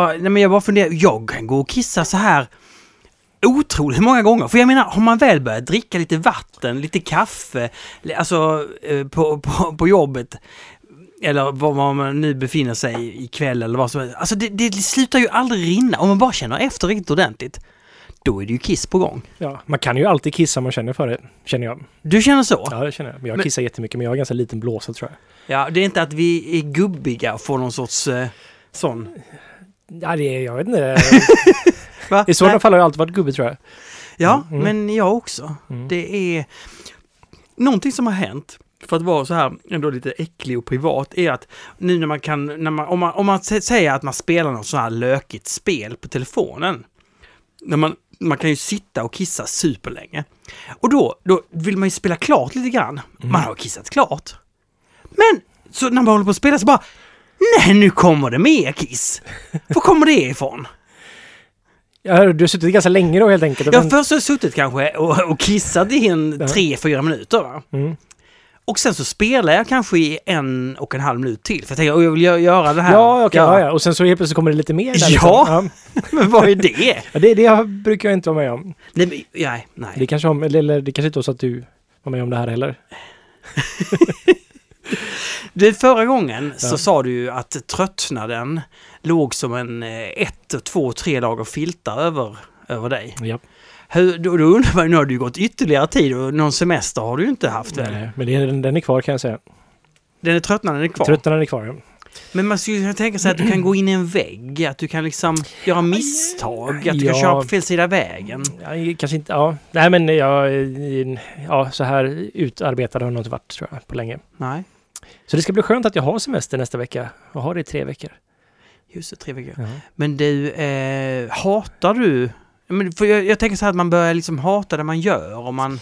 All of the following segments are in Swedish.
Jag bara, nej men jag bara funderar, jag kan gå och kissa så här otroligt många gånger. För jag menar, har man väl börjat dricka lite vatten, lite kaffe, alltså eh, på, på, på jobbet, eller var man nu befinner sig ikväll eller vad som helst. Alltså det, det slutar ju aldrig rinna om man bara känner efter riktigt ordentligt. Då är det ju kiss på gång. Ja, man kan ju alltid kissa om man känner för det, känner jag. Du känner så? Ja, det känner jag. Men jag Men- kissar jättemycket, men jag har ganska liten blåsa tror jag. Ja, det är inte att vi är gubbiga och får någon sorts eh, sån... Ja, det är, jag vet inte. I sådana Nej. fall har jag alltid varit gubbe tror jag. Ja, Mm. men jag också. Mm. Det är någonting som har hänt för att vara så här ändå lite äcklig och privat är att nu när man kan, när man, om man, om man sä- säger att man spelar något så här lökigt spel på telefonen. När man, man kan ju sitta och kissa superlänge. Och då, då vill man ju spela klart lite grann. Man har kissat klart. Men så när man håller på att spela så bara Nej, nu kommer det mer kiss! Var kommer det ifrån? Ja, du har suttit ganska länge då helt enkelt. Har först har jag suttit kanske och, och kissat i en Ja. tre, fyra minuter. Va? Mm. Och sen så spelar jag kanske i en och en halv minut till. För jag tänker, "Åh, jag vill gö- göra det här. Ja, okej. Ja. Ja, Och sen så helt plötsligt kommer det lite mer där. Ja. Liksom. Men vad är det? ja. Det, det brukar jag inte vara med om. nej, men, nej, nej. Det kanske, eller, eller det kanske inte var så att du var med om det här heller. Du, förra gången så Ja. sa du ju att tröttnaden låg som en eh, ett, två, tre lager filtar över, över dig. Ja. Hur, då, då undrar man, nu har du ju gått ytterligare tid och någon semester har du ju inte haft väl? Nej, men det, den, den är kvar kan jag säga. Den är tröttnaden är kvar. Tröttnaden är kvar. Ja. Men man skulle kunna tänka sig att du kan gå in i en vägg, att du kan liksom göra misstag, att du kan Ja. köra på fel sida vägen. Ja, kanske inte, ja. Nej men jag, ja så här utarbetad har jag nog inte varit tror jag på länge. Nej, Så det ska bli skönt att jag har semester nästa vecka och har det i tre veckor. just det, tre veckor. Ja. Men du, eh, hatar du... Men för jag, jag tänker så här att man börjar liksom hata det man gör och man...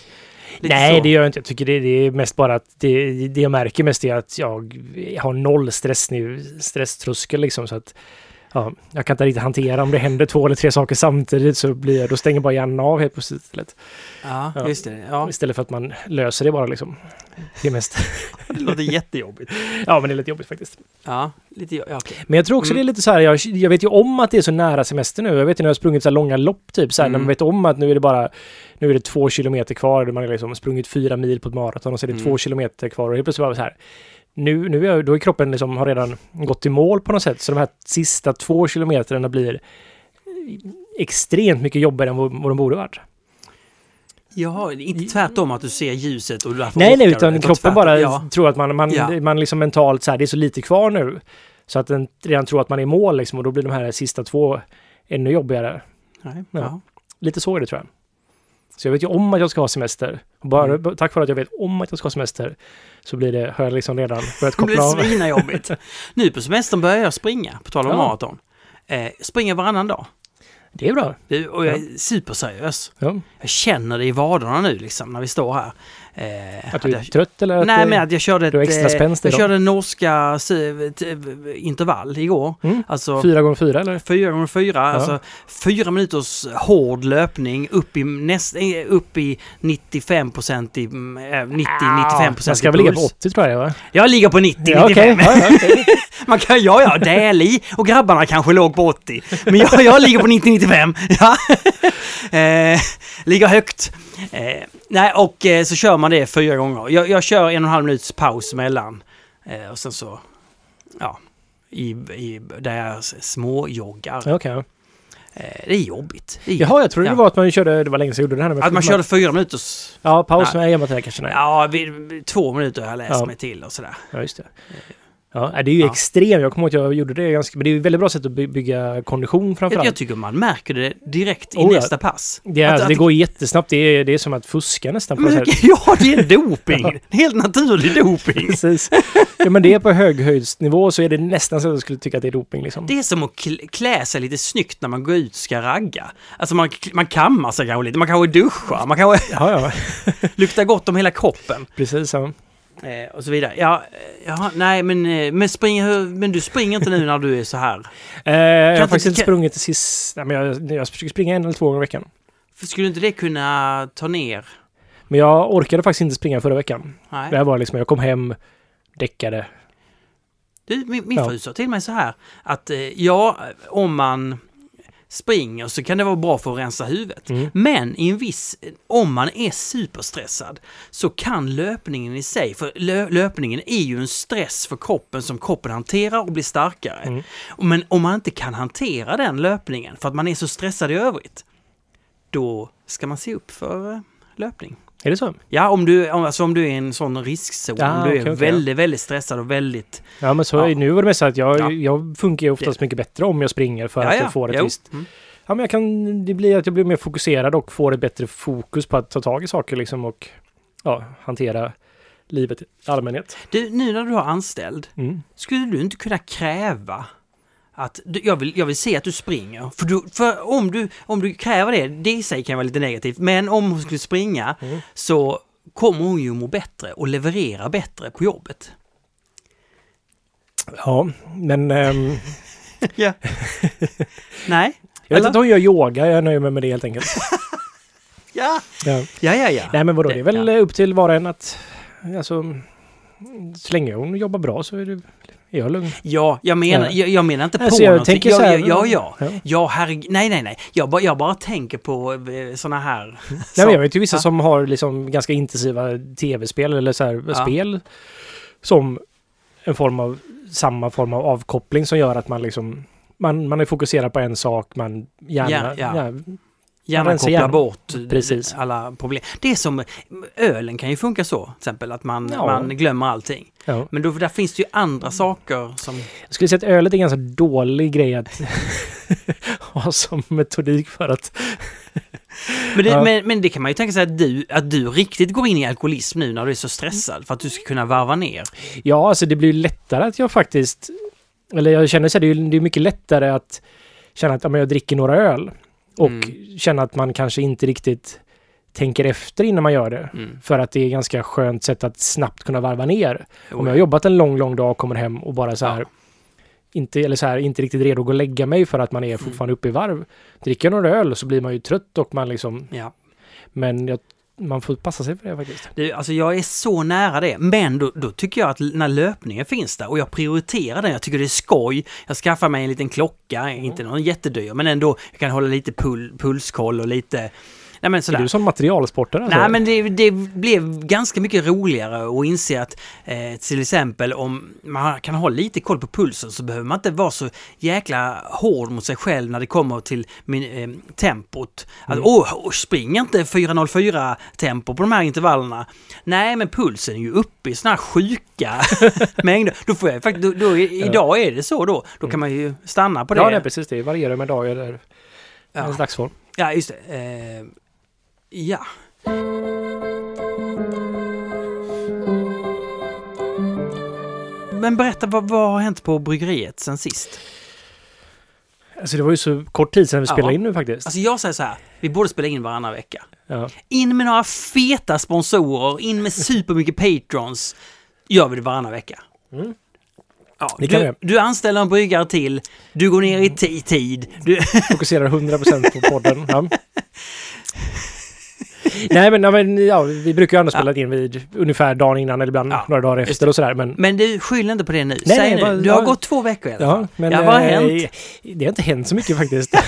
Nej, så. det gör jag inte. Jag tycker det, det är mest bara att det, det jag märker mest är att jag har noll stress nu, stresströskel liksom. Så att ja, jag kan inte riktigt hantera om det händer två eller tre saker samtidigt så blir jag, då stänger bara hjärnan av helt plötsligt. Ja, Ja. just det. Ja, Istället för att man löser det bara liksom. Det är mest. det låter jättejobbigt. Ja, men det är lite jobbigt faktiskt. Ja, lite... Ja, okej. Men jag tror också Mm. det är lite så här, jag, jag vet ju om att det är så nära semester nu. Jag vet ju när jag har sprungit så här långa lopp typ, så här, när Mm. man vet om att nu är det bara, nu är det två kilometer kvar, man har liksom sprungit fyra mil på ett maraton och så är det Mm. två kilometer kvar och helt plötsligt bara så här, nu, nu är, då är kroppen liksom, har redan gått i mål på något sätt, så de här sista två kilometerna blir extremt mycket jobbigare än vad, vad de borde varit. Ja, inte tvärtom att du ser ljuset och därför Nej, nej, utan du. kroppen tvärtom. bara Ja. tror att man, man, Ja. man liksom mentalt så här, det är så lite kvar nu. Så att den redan tror att man är i mål liksom och då blir de här sista två ännu jobbigare. Nej, Ja. Lite så är det tror jag. Så jag vet ju om att jag ska ha semester. Och bara Mm. tack vare att jag vet om att jag ska ha semester så blir det, har jag liksom redan börjat Det blir koppla av. svinajobbigt. nu på semestern börjar jag springa, på tal om Ja. maraton. Eh, springer varannan dag. Det är bra. Och jag är superseriös. Ja. Jag känner det i vaderna nu liksom när vi står här. Eh, Att du är jag, trött eller att nej men att jag körde ett, du extra eh, spänst jag körde norska intervall igår. Mm. Alltså Fyra gånger fyra eller? fyra gånger fyra, alltså fyra minuters hård löpning upp i, näst, eh, upp i 95 procent i, eh, 90-95 procent Man ska väl ligga på 80 tror jag va? Jag ligger på 90-95. Ja, okej. Ja, ja, okej. Man kan, ja, ja, del i. Och grabbarna kanske låg på 80. Men jag, jag ligger på 90-95. Ja. Eh, ligger högt. Eh, nej, och eh, så kör man det fyra gånger. Jag, jag kör en och en halv minuts paus emellan. Eh, och sen så, ja, i, i, där jag småjoggar. Okej. Eh, det är jobbigt. Det är, Jaha, jag trodde Ja. det var att man körde, det var länge sedan jag gjorde det här. Att man körde fyra minuters... Ja, paus Nej. med det kanske. Nej. Ja, vid, två minuter har jag läst Ja. mig till och sådär. Ja, just det. Ja, det är ju Ja. extremt. Jag kommer ihåg att jag gjorde det ganska... Men det är ju väldigt bra sätt att by- bygga kondition Jag, framförallt. jag tycker man märker det direkt i Oh, ja. nästa pass. det, är, att- alltså, att- det går jättesnabbt. Det är, det är som att fuska nästan på Men, sätt. ja, det är doping! Helt naturlig doping. Precis. Ja, men det är på höghöjdsnivå så är det nästan så att jag skulle tycka att det är doping liksom. Det är som att kl- klä sig lite snyggt när man går ut och ska ragga. Alltså man, man kammar sig kanske lite, man kanske duschar, man kanske Ja, ja. luktar gott om hela kroppen. Precis. Ja. Eh, och så vidare. Ja, eh, ja nej men, eh, men, springer, men du springer inte nu när du är så här. Eh, jag har faktiskt inte sprungit till sist. Nej, men jag, jag försöker springa en eller två gånger i veckan. För skulle inte det kunna ta ner? Men jag orkade faktiskt inte springa förra veckan. Nej. Det här var liksom, jag kom hem, däckade. Du, min, min Ja. fru sa till mig så här att ja, om man springer så kan det vara bra för att rensa huvudet. Mm. Men i en viss, om man är superstressad så kan löpningen i sig, för lö, löpningen är ju en stress för kroppen som kroppen hanterar och blir starkare. Mm. Men om man inte kan hantera den löpningen för att man är så stressad i övrigt, då ska man se upp för eh, löpning. Är det så? Ja, om du, alltså om du är i en sån riskzon, Ja, om du är okej, väldigt, väldigt stressad och väldigt... Ja, men så Ja. nu var det mest så att jag, Ja. jag funkar ju oftast mycket bättre om jag springer för ja, att ja, jag får ett jo. visst... Mm. Ja, men jag kan... Det blir att jag blir mer fokuserad och får ett bättre fokus på att ta tag i saker liksom och ja, hantera livet i allmänhet. Du, nu när du har anställd, Mm. skulle du inte kunna kräva att du, jag, vill, jag vill se att du springer. För, du, för om, du, om du kräver det, det i sig kan vara lite negativt, men om hon skulle springa Mm. så kommer hon ju må bättre och leverera bättre på jobbet. Ja, men... ehm, Ja. Nej? jag vet att hon gör yoga, jag nöjer mig med det helt enkelt. Ja. Ja. Ja, ja, ja. Nej, men vadå, det är väl Ja. upp till var och en att... Alltså... Så länge hon jobbar bra så är, det, är jag lugn. Ja, jag menar, Ja. jag, jag menar inte på Alltså, jag någonting. tänker så här- ja, ja, ja. Ja. Herregud. Nej, nej, nej. Jag, bara- jag bara tänker på eh, såna här... Nej, men jag vet ju vissa Ja. som har liksom ganska intensiva tv-spel eller så här Ja. spel som en form av samma form av avkoppling som gör att man liksom man, man är fokuserad på en sak, man gärna... Ja, ja. Gärna koppla bort Precis. alla problem. Det är som ölen kan ju funka så, till exempel att man, Ja. man glömmer allting. ja. Men då, där finns det ju andra saker som... Jag skulle säga att ölet är en ganska dålig grej att ha som metodik för att... Men det, Ja. men, men det kan man ju tänka sig att du, att du riktigt går in i alkoholism nu när du är så stressad för att du ska kunna varva ner. Ja, alltså det blir ju lättare att jag faktiskt... Eller jag känner så här, det är det är mycket lättare att känna att ja, men jag dricker några öl och Mm. känna att man kanske inte riktigt tänker efter innan man gör det. Mm. För att det är ganska skönt sätt att snabbt kunna varva ner. Jo, Om jag har jobbat en lång, lång dag och kommer hem och bara så här, Ja. inte, eller så här, inte riktigt redo att gå och lägga mig för att man är Mm. fortfarande uppe i varv. Dricker jag några öl så blir man ju trött och man liksom, Ja. men jag, man får passa sig för det faktiskt. Du, alltså jag är så nära det, men då, då tycker jag att när löpningen finns där och jag prioriterar den, jag tycker det är skoj. Jag skaffar mig en liten klocka, inte någon jättedyr, men ändå, jag kan hålla lite pul, pulskoll och lite... Nej men Är sådär. du som materialsportare? Alltså? Nej men det, det blev ganska mycket roligare att inse att eh, till exempel om man kan ha lite koll på pulsen så behöver man inte vara så jäkla hård mot sig själv när det kommer till min, eh, tempot. Att Mm. åh, åh, spring inte 4.04 tempo på de här intervallerna. Nej men pulsen är ju uppe i såna här sjuka mängder. Då får jag faktiskt, då, då, idag är det så då. Då kan man ju stanna på det. Ja, nej, precis. Det varierar med dagar eller Ja. ens dagsform. Ja, just det. Eh, ja. Men berätta, vad, vad har hänt på bryggeriet sen sist? Alltså det var ju så kort tid sedan vi Ja. spelade in nu faktiskt. Alltså jag säger så här, vi borde spela in varannan vecka. Ja. In med några feta sponsorer, in med supermycket patrons. Gör vi det varannan vecka. Mm. Ja, du, du anställer en bryggare till, du går ner i ti- tid. Du, Fokuserar 100% på podden. Ja. Nej men, ja, men ja, vi brukar ju annars Ja. spela in vid ungefär dagen innan eller ibland Ja, några dagar efter och sådär. Men, men du, skyll inte på det nu. Nej, Säg nej, nu, bara- du har ja. gått två veckor i alla fall. ja, men ja, vad har eh, hänt? det har inte hänt så mycket faktiskt.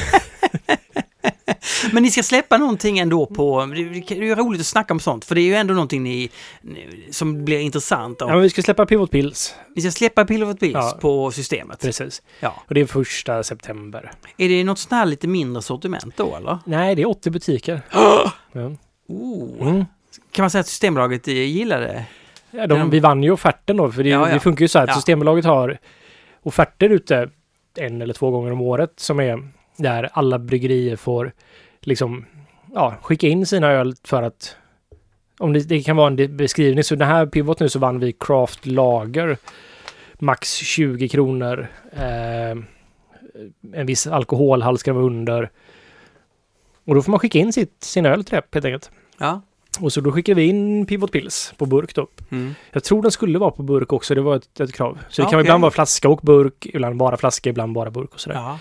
Men ni ska släppa någonting ändå på... Det är ju roligt att snacka om sånt, för det är ju ändå någonting ni, som blir intressant. ja, men vi ska släppa Pivot Pills. Ni ska släppa Pilot Bills Ja. på systemet. Precis. Ja. Och det är första september. Är det något sånt här lite mindre sortiment då, eller? Nej, det är 80 butiker. Ja. Oh. Mm. Kan man säga att Systembolaget eh, gillar det? Ja, de, vi vann ju offerten då, för det, Ja, ja. det funkar ju så här att. Systembolaget har offerter ute en eller två gånger om året som är där alla bryggerier får liksom ja, skicka in sina öl för att om det, det kan vara en beskrivning. Så den här Pivot nu så vann vi Craft Lager max 20 kronor. Eh, en viss alkoholhalt ska vara under. Och då får man skicka in sitt, sin öl till det helt enkelt. Ja. Och så då skickar vi in Pivot Pills på burk då. Mm. Jag tror den skulle vara på burk också, det var ett, ett krav. Så det Ja, kan okej. ibland vara flaska och burk, ibland bara flaska, ibland bara burk och sådär. ja.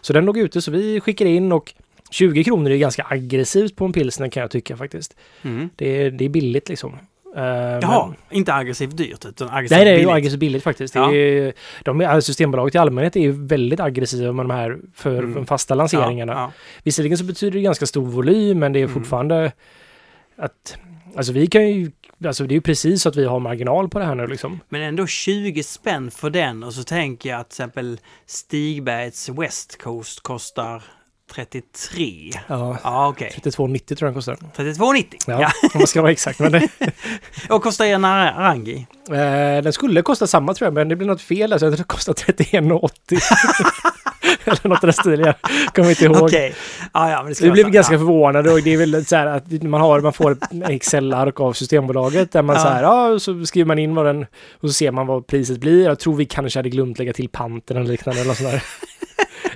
Så den låg ute, så vi skickar in och 20 kronor är ganska aggressivt på en pilsner kan jag tycka faktiskt. Mm. Det är, det är billigt liksom. Eh, Jaha, men- inte aggressivt dyrt utan aggressivt Nej, det är ju billigt. aggressivt billigt faktiskt. Det Ja. är, de är, Systembolaget i allmänhet är ju väldigt aggressiva med de här för Mm. de fasta lanseringarna. Ja, Visserligen så betyder det ganska stor volym, men det är Mm. Att... Alltså vi kan ju... Alltså det är ju precis så att vi har marginal på det här nu liksom. Men ändå 20 spänn för den och så tänker jag att till exempel Stigbergs West Coast kostar 33. Ja. Ja, okej. 32,90 tror jag den kostar. 32,90. Ja, Ja. om man ska vara exakt. Men det, Och kostar er Narangi? eh, den skulle kosta samma tror jag, men det blir något fel. Alltså, den kostar 31,80. Eller något i den stilen. Jag kommer inte ihåg. Okej. Ja, ja, Vi blev ganska ja. förvånade och det är väl så här att man, har, man får Excel-ark av Systembolaget där man Ja. så här, ja, så skriver man in vad den och så ser man vad priset blir. Jag tror vi kanske hade glömt lägga till panten eller liknande eller något sånt där.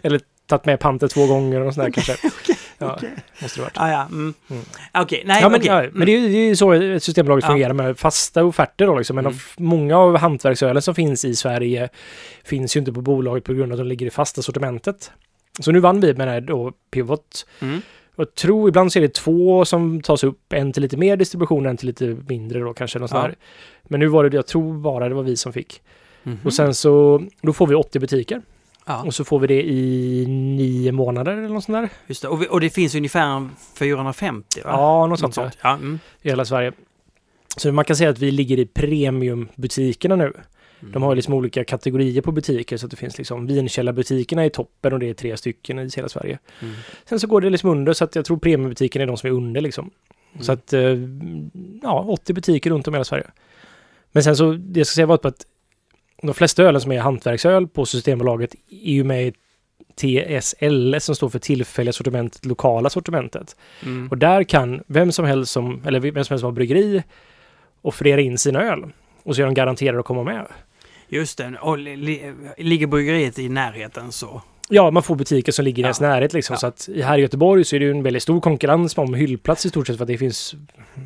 Eller tagit med panten två gånger och sånt där kanske. Ja, måste det varit. Ja, ja. Mm. Mm. Okej, nej, Ja, men, okej. ja, Mm. men det är ju det är ju så Systembolaget Ja. fungerar med fasta offerter då liksom. Men Mm. de, många av hantverksölen som finns i Sverige finns ju inte på bolaget på grund av att de ligger i fasta sortimentet. Så nu vann vi med det här då Pivot. Mm. Jag tror ibland så är det två som tas upp, en till lite mer distribution, en till lite mindre då kanske. Något Ja. Men nu var det, jag tror bara det var vi som fick. Mhm. Och sen så, då får vi 80 butiker. Ja, Och så får vi det i nio månader eller något sånt där. just det. Och, vi, och det finns ungefär 450, va? Ja, något sånt, Något sånt. Ja, mm. i hela Sverige. Så man kan säga att vi ligger i premiumbutikerna nu. De har liksom olika kategorier på butiker så att det finns liksom vinkällarbutikerna i toppen och det är tre stycken i hela Sverige. Mm. Sen så går det liksom under så att jag tror premiumbutiken är de som är under liksom. Mm. Så att, eh, ja, 80 butiker runt om i hela Sverige. Men sen så, det jag ska säga var på att de flesta ölen som är hantverksöl på Systembolaget är ju med i TSL som står för tillfälliga sortimentet, lokala sortimentet. Mm. Och där kan vem som helst som, eller vem som helst som har bryggeri offerera in sina öl. Och så är de garanterade att komma med. Just det. Och li, li, ligger bryggeriet i närheten så... Ja, man får butiker som ligger i Ja. ens närhet liksom. Ja. Så att här i Göteborg så är det ju en väldigt stor konkurrens om hyllplats i stort sett för att det finns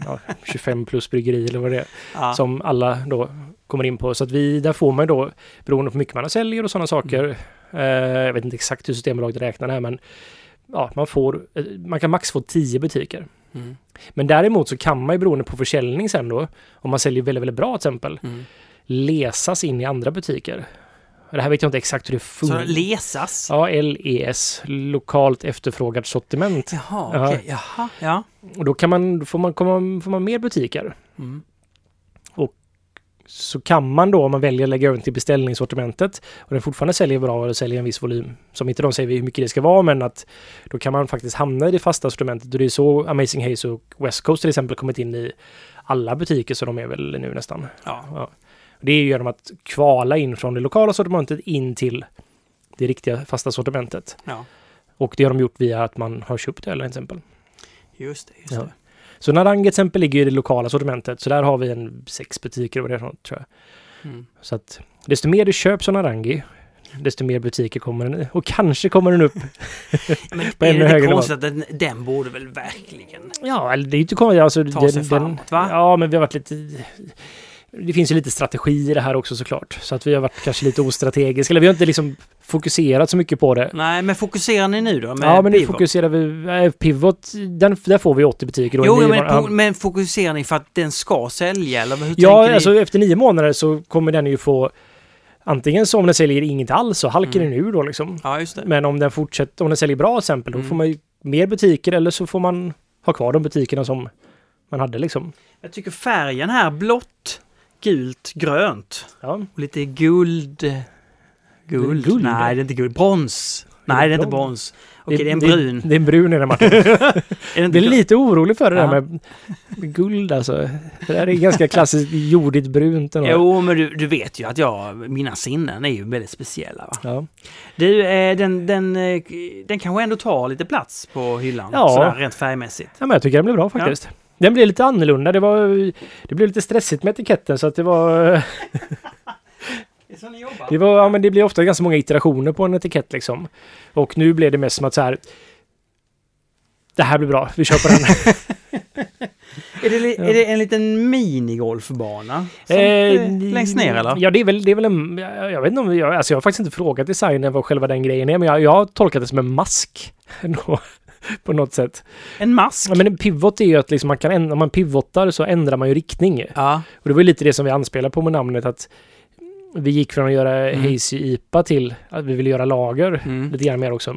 ja, 25 plus bryggeri eller vad det är. Som alla då kommer in på. Så att vi, där får man ju då, beroende på hur mycket man säljer och sådana saker. Eh, jag vet inte exakt hur Systembolaget räknar det här men ja, man får, eh, man kan max få 10 butiker. Mm. Men däremot så kan man ju beroende på försäljning sen då, om man säljer väldigt, väldigt bra till exempel, Mm. läsas in i andra butiker. Det här vet jag inte exakt hur det Så funkar. läsas? Ja, LES, lokalt efterfrågat sortiment. Jaha, Ja. okej. Jaha, ja. Och då kan man, får man, komma, får man mer butiker. Mm. Så kan man då, om man väljer att lägga över till beställningssortimentet och den fortfarande säljer bra eller säljer en viss volym, som inte de säger hur mycket det ska vara, men att då kan man faktiskt hamna i det fasta sortimentet. Och det är så Amazing Haze och West Coast till exempel kommit in i alla butiker, så de är väl nu nästan. Ja. Det är ju genom att kvala in från det lokala sortimentet in till det riktiga fasta sortimentet. ja. Och det har de gjort via att man har köpt öl till exempel. Just det. Just Ja. det. Så Narang till exempel ligger i det lokala sortimentet. Så där har vi en sex butiker och det är sånt, tror jag. Mm. Så att desto mer du köper som Narangi, desto mer butiker kommer den Och kanske kommer den upp. Men På är ännu det högre inte nivå. konstigt att den, den borde väl verkligen... Ja, eller det är ju inte konstigt. Alltså, Ta sig framåt, va? Ja, men vi har varit lite... Det finns ju lite strategi i det här också såklart. Så att vi har varit kanske lite ostrategiska. Eller vi har inte liksom fokuserat så mycket på det. Nej, men fokuserar ni nu då? Ja, men nu Pivot? fokuserar vi... Äh, Pivot, den, där får vi 80 butiker. då. Jo, men, månader- men fokuserar ni för att den ska sälja eller hur tänker Ja, ni? alltså efter nio månader så kommer den ju få antingen så om den säljer inget alls så halkar Mm. den ur då liksom. Ja, just det. Men om den fortsätter, om den säljer bra exempel, då Mm. får man ju mer butiker eller så får man ha kvar de butikerna som man hade liksom. Jag tycker färgen här, blått, gult, grönt Ja, och lite guld... Guld? Guld? Nej, det är inte guld. Brons. Nej, det är inte brons. Okej, det är en brun. Det, är en brun är det Martin. Är det Det är lite orolig för det Ja. där med, guld alltså. Det där är ganska klassiskt jordigt brunt. ändå. Jo, men du, du vet ju att jag, mina sinnen är ju väldigt speciella. Va? Ja. Du, eh, den, den, eh, den kanske ändå tar lite plats på hyllan. Ja. Sådär rent färgmässigt. ja, men jag tycker den blev bra faktiskt. Den blev lite annorlunda. Det, var, det blev lite stressigt med etiketten så att det var... Det. Det, var, ja, men det blir ofta ganska många iterationer på en etikett liksom. Och nu blev det mest som att så här. Det här blir bra, vi kör på den. Är det, Ja. är det en liten minigolfbana? Som, Eh, längst ner eller? Ja, det är väl, det är väl en... Jag, jag vet inte om... Jag, alltså jag har faktiskt inte frågat designen vad själva den grejen är, men jag, jag har tolkat det som en mask. på något sätt. En mask? Ja, men en pivot är ju att liksom man kan, om man pivotar så ändrar man ju riktning. Ja. Och det var ju lite det som vi anspelar på med namnet att vi gick från att göra Mm. Hazy IPA till att vi ville göra lager Mm. lite grann mer också.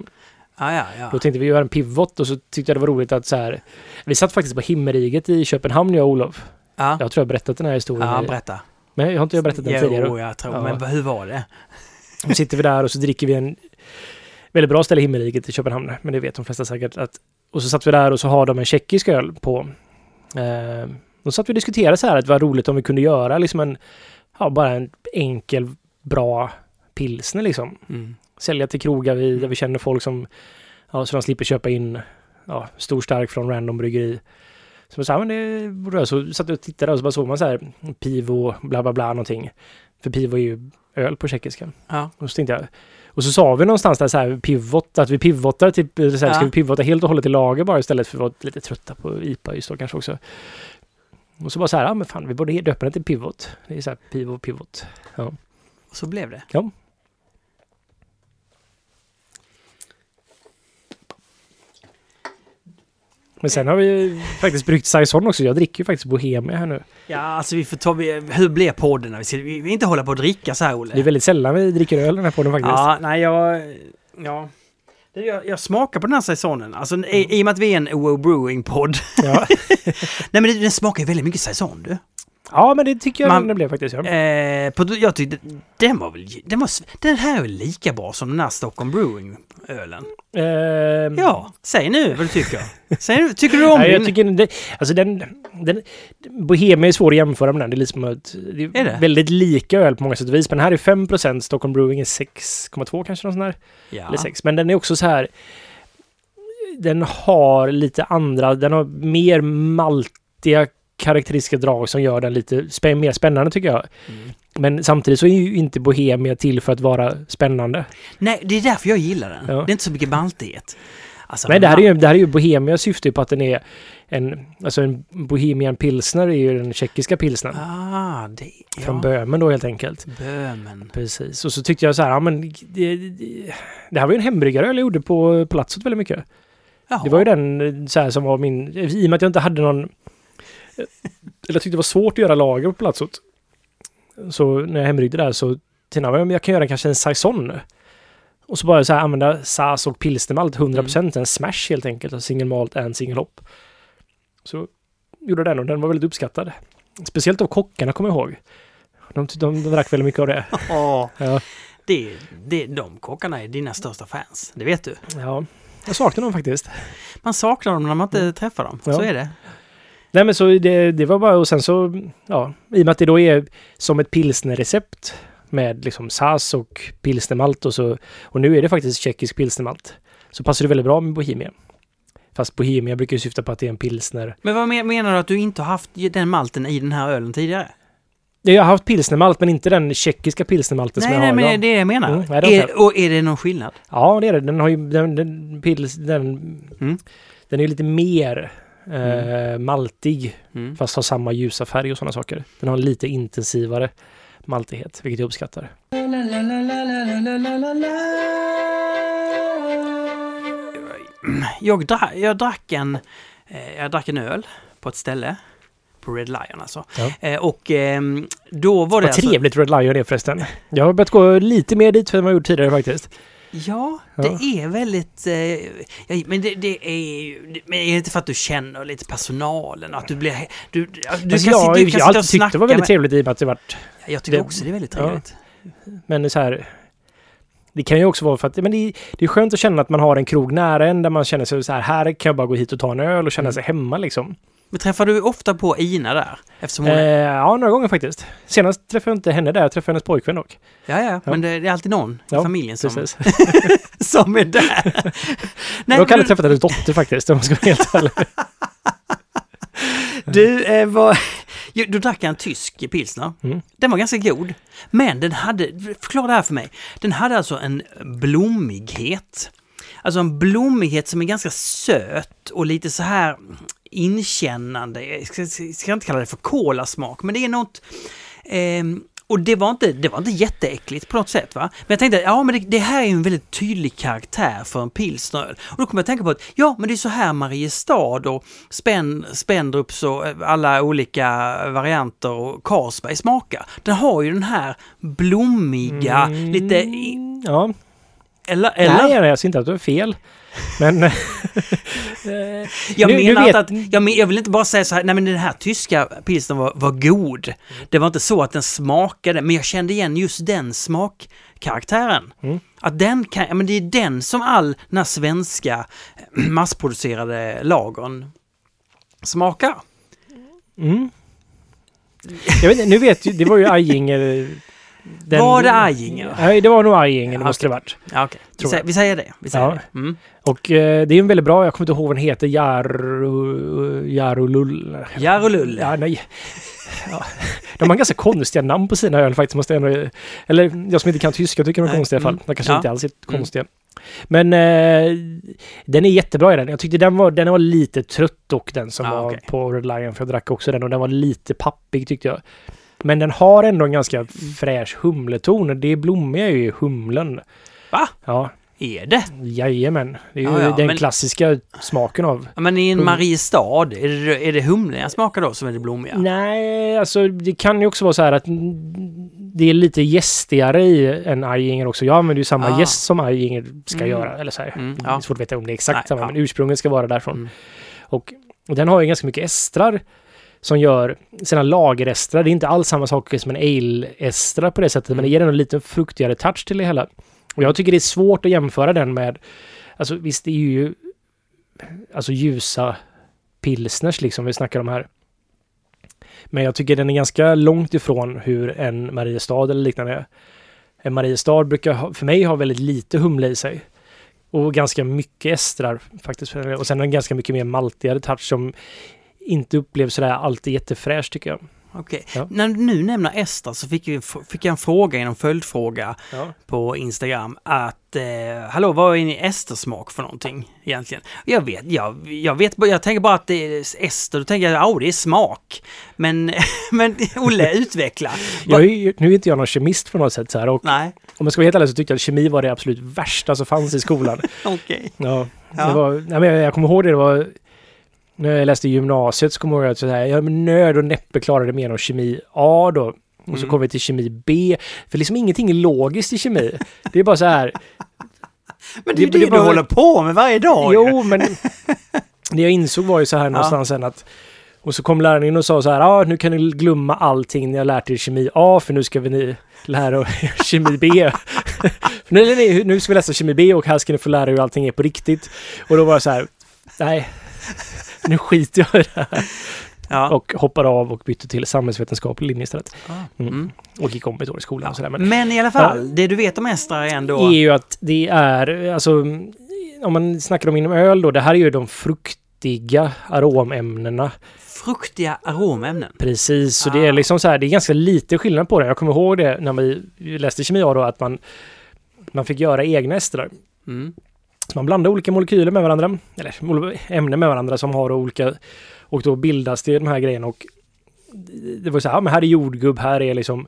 Ja, ja, ja. Då tänkte vi göra en pivot och så tyckte jag det var roligt att så här, vi satt faktiskt på Himmeriget i Köpenhamn jag och Olof. Ja, Jag tror jag har berättat den här historien. ja berätta. Men jag har inte jag berättat den jo, tidigare. jag tror. Ja. Men hur var det? Nu sitter vi där och så dricker vi en väldigt bra ställe i Himmeriget i Köpenhamn. Men det vet de flesta säkert. Att, och så satt vi där och så har de en tjeckisk öl på. Eh, då satt vi och diskuterade så här att det var roligt om vi kunde göra liksom en, ja bara en enkel, bra pilsner liksom. Mm. Sälja till krogar vi, där vi känner folk som, ja så de slipper köpa in, ja, stor stark från random bryggeri. Så jag sa, men det borde jag. Så satt jag och tittade och så bara såg man så här, pivo, bla bla bla någonting. För pivo är ju öl på tjeckiska. Ja. Och så tänkte jag, och så sa vi någonstans där så här pivot, att vi pivotar typ, så här, Ja. ska vi pivota helt och hållet i lager bara istället för att vara lite trötta på IPA just då kanske också. Och så bara så här, ja men fan vi borde döpa den till pivot. Det är så här pivo, pivot. Och så blev det. Men sen har vi ju faktiskt bryggt saison också. Jag dricker ju faktiskt Bohemia här nu. Ja, alltså vi får ta... Hur blev podden? Vi ska vi vill inte hålla på att dricka så här, Olle. Det är väldigt sällan vi dricker öl den här podden faktiskt. Ja, nej, jag... Ja. Jag, jag smakar på den här säsongen. Alltså, i, i och med att vi är en OO Brewing-podd. Ja. nej, men den smakar ju väldigt mycket säsong, du. Ja, men det tycker jag Man- den blev faktiskt. Ja. Eh, på, jag tyckte... Den var väl... Den, var, den här är lika bra som den här Stockholm Brewing-ölen? Eh, Ja, säg nu vad du tycker. Säg nu, tycker du om Nej, jag din? tycker det, alltså den, den, Bohemia är svår att jämföra med den. Det är liksom att, det är, Är det? väldigt lika öl på många sätt och vis. Men den här är 5 Stockholm Brewing är 6,2 kanske någon sån där. Ja. Eller 6. Men den är också så här. Den har lite andra, den har mer maltiga karaktäristiska drag som gör den lite spä, mer spännande tycker jag. Mm. Men samtidigt så är ju inte Bohemia till för att vara spännande. Nej, det är därför jag gillar den. Ja. Det är inte så mycket maltighet. Alltså, Nej, det här är ju, det här är ju Bohemia syftar ju på att den är en, alltså en Bohemian pilsner är ju den tjeckiska pilsnern. Ah, det... Ja. Från Böhmen då helt enkelt. Böhmen. Precis. Och så tyckte jag så här, ja men det, det, här var ju en hembryggaröl jag gjorde på Palatsot väldigt mycket. Jaha. Det var ju den så här som var min, i och med att jag inte hade någon, eller jag tyckte det var svårt att göra lager på Palatsot. Så när jag hembryggde där så tänkte jag, jag kan göra kanske en saison. Och så bara så här använda SAS och pilsnermalt 100% en smash helt enkelt. Och single malt and single hop. Så gjorde den och den var väldigt uppskattad. Speciellt av kockarna kommer jag ihåg. De, de, de drack väldigt mycket av det. Ja, Ja. det, det, de kockarna är dina största fans. Det vet du. ja. Jag saknar dem faktiskt. Man saknar dem när man inte träffar dem. Mm. Ja. Så är det. Nej men så det, det var bara och sen så, ja, i och med att det då är som ett pilsnerrecept med liksom SAS och pilsnermalt och så, och nu är det faktiskt tjeckisk pilsnermalt, så passar det väldigt bra med Bohemia. Fast Bohemia brukar ju syfta på att det är en pilsner. Men vad men- menar du att du inte har haft den malten i den här ölen tidigare? Jag har haft pilsnermalt men inte den tjeckiska pilsnermalten som Nej, jag nej, har men det idag. är det jag menar. Mm, nej, det är, och är det någon skillnad? Ja det är det. Den har ju, den, den, pils, den, Mm. den är ju lite mer eh, maltig Mm. fast har samma ljusa färg och sådana saker. Den har lite intensivare maltighet, vilket jag uppskattar. Jag, dra, jag drack en... eh, Jag drack en öl på ett ställe. På Red Lion alltså. Ja. Eh, Och ehm, då var det Vad alltså... trevligt Red Lion är förresten. Jag har börjat gå lite mer dit än vad jag gjort tidigare faktiskt. Ja, Ja. det är väldigt... Eh, ja, men det, det är ju... Men är det inte för att du känner lite personalen? Att du blir... Du, du, du kan, Alltså, jag, du jag kan och alltid tyckt det var väldigt trevligt i och med att det varit... Jag tycker det- också det är väldigt ja. trevligt. Men så här... Det kan ju också vara för att men det, det är skönt att känna att man har en krog nära en där man känner sig så här, här kan jag bara gå hit och ta en öl och känna Mm. sig hemma liksom. Men träffar du ofta på Ina där? Eftersom hon Eh, ja, några gånger faktiskt. Senast träffade jag inte henne där, jag träffade hennes pojkvän dock. Ja, ja, men det, det är alltid någon i Ja, familjen som, som är där. jag Nej, har men aldrig träffat hennes dotter faktiskt, om jag ska vara helt ärlig. Du, eh, var, du drack en tysk pilsner. Mm. Den var ganska god. Men den hade, förklara det här för mig. Den hade alltså en blommighet. Alltså en blommighet som är ganska söt och lite så här inkännande. Jag ska, ska inte kalla det för kolasmak, men det är något... Eh, Och det var, inte, det var inte jätteäckligt på något sätt va. Men jag tänkte, ja men det, det här är ju en väldigt tydlig karaktär för en pilsneröl. Och då kommer jag att tänka på att, ja men det är så här Mariestad och Spendrups och eh, alla olika varianter och Carlsberg smakar. Den har ju den här blommiga, Mm, lite... Ja, Eller? eller? nej, jag ser inte att du är fel. Men... eh, Jag Nu- menar vet- att, jag, men, jag vill inte bara säga så här, nej men den här tyska pilsnern var, var god. Det var inte så att den smakade, men jag kände igen just den smakkaraktären. Mm. Att den kan, men det är den som all den här svenska massproducerade lagern smakar. mm. Jag vet, nu vet ju, det var ju Ajinger... den- Var det Ajinger? Nej, det var nog det Ja, måste det varit. Ja, okej. Vi, säger, vi säger det. Vi säger Ja. det. Mm. Och eh, det är en väldigt bra, jag kommer inte ihåg vad den heter, Jaru... Jarulull... Jarulull. Ja, nej. Ja. De har ganska konstiga namn på sina öl faktiskt, måste ändå... Eller jag som inte kan tyska tycker de är konstiga i alla fall. mm. De kanske Ja. inte alls är konstiga. Men eh, den är jättebra i den. Jag tyckte den var, den var lite trött dock, den som Ah, var okej. på Red Lion, för jag drack också den och den var lite pappig tyckte jag. Men den har ändå en ganska fräsch humleton. Det blommiga är ju humlen. Va? Ja, Är det? jajamän. Det är ju Ja, ja, den men- klassiska smaken av Ja, men i en Hum- Mariestad, är det, är det humlen jag smakar då som är det blommiga? Nej, alltså det kan ju också vara så här att det är lite gästigare i en Ajinger också. Jag använder ju samma Ah. gäst som Ajinger ska Mm. göra. Eller så här. Mm, Det ja. är svårt att veta om det är exakt Nej, samma, men ursprunget ska vara därifrån. Mm. Och, och den har ju ganska mycket estrar som gör sina lagerestrar. Det är inte alls samma sak som en ale-estra på det sättet, men det Mm. ger en lite fruktigare touch till det hela. Och jag tycker det är svårt att jämföra den med, alltså visst det är ju alltså ljusa pilsners liksom vi snackar om här. Men jag tycker den är ganska långt ifrån hur en Mariestad eller liknande är. En Mariestad brukar ha, för mig ha väldigt lite humle i sig. Och ganska mycket estrar faktiskt. Och sen en ganska mycket mer maltigare touch som inte upplevs sådär alltid jättefräsch tycker jag. Okej. Ja. När du nu nämner Ester så fick, vi, fick jag en fråga inom följdfråga Ja. på Instagram att eh, hallå vad är ni Estersmak för någonting egentligen? Jag vet, jag, jag vet, jag tänker bara att det är Ester, då tänker jag ja det är smak. Men, men Olle, utveckla. Jag är, nu är inte jag någon kemist på något sätt så här och Nej, om jag ska vara helt ärlig så tyckte jag att kemi var det absolut värsta som fanns i skolan. okej. Ja, Ja. Det var, nej, men jag, jag kommer ihåg det, det var när jag läste gymnasiet så kommer jag ihåg att så här, jag med nöd och näppe klarade mer än kemi A då. Och så Mm. kom vi till kemi B. För liksom ingenting är logiskt i kemi. Det är bara så här, Men det är ju Det- det, det du var- håller på med varje dag. jo men det jag insåg var ju så här någonstans sen att och så kom läraren in och sa så här, ja ah, nu kan ni glömma allting ni har lärt er kemi A för nu ska vi ni lära er kemi B. nu, nu, nu ska vi läsa kemi B och här ska ni få lära er hur allting är på riktigt. Och då var jag så här, nej, nu skiter jag i det här. Ja. Och hoppade av och bytte till samhällsvetenskaplig linje istället. Ah, Mm. mm. Och gick om ett år i skolan och sådär. Men Men i alla fall, det du vet om Ester är ändå... är ju att det är, alltså om man snackar om inom öl då, det här är ju de fruktiga aromämnena. Fruktiga aromämnen. Precis, så Ah. det är liksom så här, det är ganska lite skillnad på det. Jag kommer ihåg det när vi läste kemi då, att man, man fick göra egna estrar. Mm. Så man blandar olika molekyler med varandra, eller ämnen med varandra som har olika, och då bildas det de här grejerna och det var så här, men här är jordgubb, här är liksom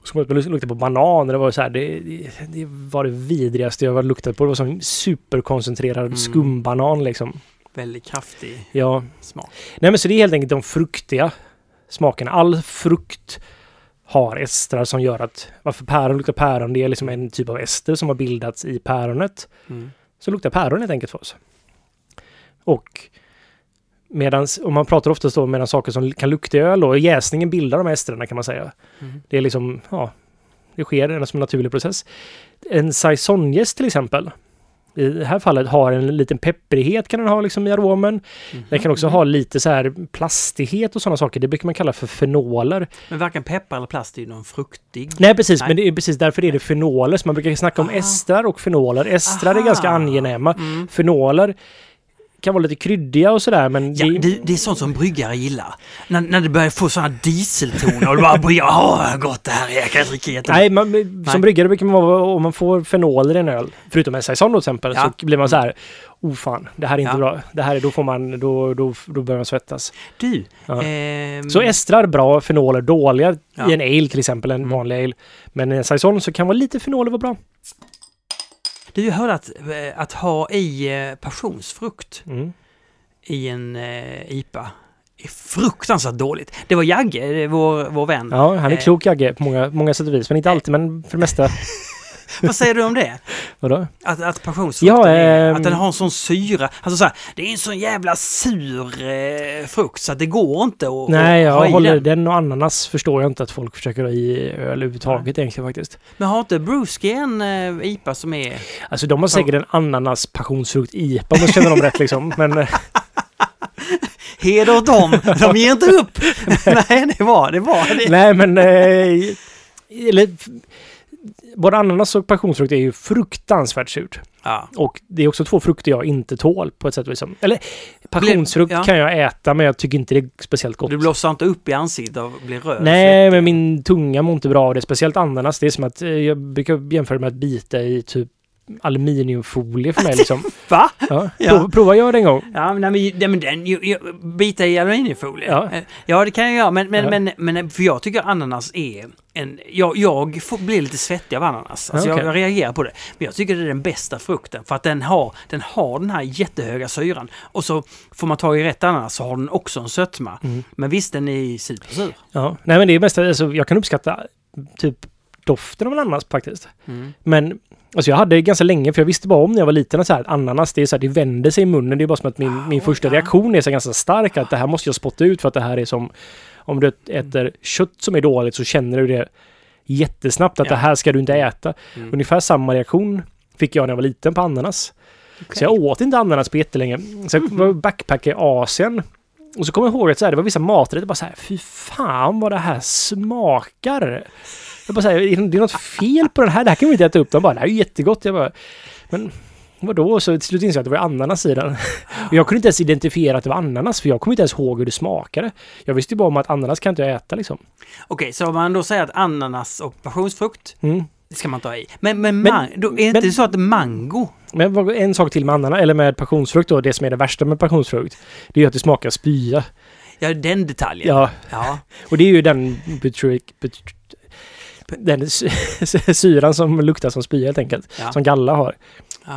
och så och luktade på banan och det var så här, det, det, det var det vidrigaste jag har luktat på. Det var som superkoncentrerad Mm. skumbanan liksom. Väldigt kraftig Ja, smak. nej men så det är helt enkelt de fruktiga smakerna. All frukt har estrar som gör att varför päron luktar päron, det är liksom en typ av ester som har bildats i päronet. Mm. Så luktar päron helt enkelt för oss. Och medans, och man pratar oftast då med saker som kan lukta öl och jäsningen bildar de här estrarna kan man säga. Mm. Det är liksom, ja, det sker som en naturlig process. En saisonjäst till exempel, i det här fallet har en liten pepprighet kan den ha liksom i aromen. Mhm. Den kan också ha lite så här plastighet och sådana saker. Det brukar man kalla för fenoler. Men varken peppar eller plast är ju någon fruktig. Nej, precis, Nej. men det är precis därför är det fenoler. Så man brukar snacka om Ah. estrar och fenoler. Estrar är Aha. ganska angenäma. Mm. Fenoler kan vara lite kryddiga och sådär men Ja, det, det, det är sånt som bryggare gillar. När, när det börjar få sådana dieseltoner och du bara bryggare, åh gott det här är, jag kan dricka jättemycket. Nej, man, som Nej. bryggare brukar man vara, om man får fenol i en öl, förutom en saison då till exempel, Ja. så blir man så här, oh fan, det här är inte Ja. bra. Det här är, då får man, då, då, då börjar man svettas. Du, Ja. ehm, Så estrar bra, fenoler dåliga i en ale till exempel, en vanlig ale. Men i en saison så kan vara lite fenoler vara bra. Du jag hörde att, eh, att ha i eh, passionsfrukt Mm. i en eh, IPA är fruktansvärt dåligt. Det var Jagge, vår, vår vän. Ja, han är klok Jagge på många, många sätt och vis, men inte alltid, men för det mesta. Vad säger du om det? Vadå? Att, att passionsfrukten Ja, är, ehm, att den har en sån syra. Alltså så här, det är en sån jävla sur eh, frukt så att det går inte att Nej, ha jag i håller den. den och ananas förstår jag inte att folk försöker ha i öl överhuvudtaget egentligen faktiskt. Men har inte Brewski en eh, IPA som är... Alltså de har säkert en ananas passionsfrukt IPA om jag känner dem rätt liksom. Men Heder åt dem! De ger inte upp! Nej, det var det. Var det. nej men... Eh, eller, både ananas och passionsfrukt är ju fruktansvärt surt. Ja. Och det är också två frukter jag inte tål på ett sätt och vis. Eller passionsfrukt ja. kan jag äta men jag tycker inte det är speciellt gott. Du blåser inte upp i ansiktet och blir röd? Nej, men min tunga mår inte bra av det. Speciellt ananas. Det är som att eh, jag brukar jämföra med att bita i typ aluminiumfolie för mig liksom. Va? Ja. Ja. Prova, prova gör det en gång. Ja, men, nej, men, den, ju, ju, bita i aluminiumfolie. Ja. Ja, det kan jag göra. Men, men, men, men för jag tycker ananas är en... Jag, jag får, blir lite svettig av ananas. Alltså okej. jag, jag reagerar på det. Men jag tycker det är den bästa frukten. För att den har den, har den här jättehöga syran. Och så får man ta i rätt ananas så har den också en sötma. Mm. Men visst, den är supersur. Ja. Nej, men det är mest alltså, jag kan uppskatta typ doften av ananas faktiskt. Mm. Men alltså jag hade det ganska länge för jag visste bara om när jag var liten att så här, att ananas det är så här, det vänder sig i munnen. Det är bara som att min, min Ah, första ja. reaktion är så ganska stark att det här måste jag spotta ut för att det här är som om du äter kött som är dåligt så känner du det jättesnabbt att Ja. det här ska du inte äta. Mm. Ungefär samma reaktion fick jag när jag var liten på ananas. Okej. Så jag åt inte ananas på jättelänge. Så jag var backpack i Asien. Och så kommer jag ihåg att så här, det var vissa maträtter bara så här, fy fan vad det här smakar. Jag bara är det är något fel på den här? Det här kan vi inte äta upp. De bara, det här är ju jättegott. Jag bara, men vadå? Så till slut insåg jag att det var ananas i den. Och jag kunde inte ens identifiera att det var ananas, för jag kommer inte ens ihåg hur det smakade. Jag visste ju bara om att ananas kan inte jag äta liksom. Okej, så om man då säger att ananas och passionsfrukt, Mm. det ska man ta i. Men, men, Men- då är det inte men- så att mango Men en sak till med ananas, eller med passionsfrukt då, det som är det värsta med passionsfrukt, det är att det smakar spya. Ja, den detaljen. Ja, Ja. och det är ju den butyric, but, den sy- syran som luktar som spya helt enkelt, ja. som galla har.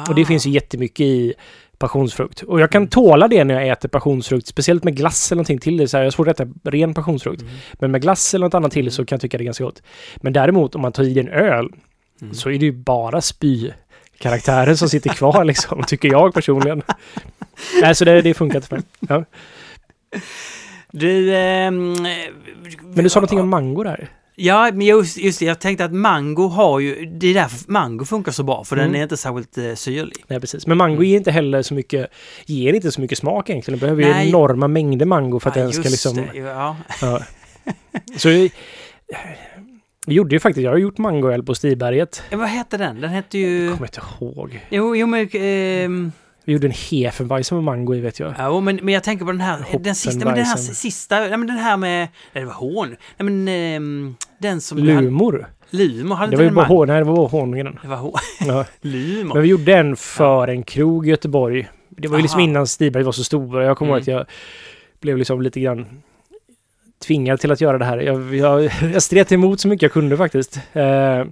Och det Ah. finns ju jättemycket i passionsfrukt. Och jag kan tåla det när jag äter passionsfrukt, speciellt med glass eller någonting till det. Så här, jag har svårt att äta ren passionsfrukt. Mm. Men med glass eller något annat till så kan jag tycka det är ganska gott. Men däremot om man tar i en öl Mm. så är det ju bara spy karaktärer som sitter kvar liksom, tycker jag personligen. Nej, så det, det funkar inte för mig. Ja. Du... ehm, Men du sa någonting om mango där. Ja, men just, just det. Jag tänkte att mango har ju... Det är därför mango funkar så bra, för Mm. den är inte särskilt eh, syrlig. Nej, precis. Men mango ger inte heller så mycket, ger inte så mycket smak egentligen. Du behöver ju Nej. enorma mängder mango för att Ja, den ska liksom... det. Ja. Ja. Så vi, vi gjorde ju faktiskt, jag har gjort mangoöl på Stiberget. Eh, Vad hette den? Den hette ju... Jag kommer inte ihåg. Jo, jo men... ehm, Vi gjorde en Hefeweizen med mango i vet jag. Ja, men, men jag tänker på den här, den sista, men den här sista, nej men den här med, nej det var hån, nej men ehm, den som... Lumor. Lumor, hade Det inte var ju bara hår, nej det var bara honungen. Det var hån. Ja. Lumor. Men vi gjorde en för en krog i Göteborg. Det var ju liksom innan Stiberget var så stor. Jag kommer ihåg att Mm. jag blev liksom lite grann tvingad till att göra det här. Jag, jag, jag stret emot så mycket jag kunde faktiskt. Eh,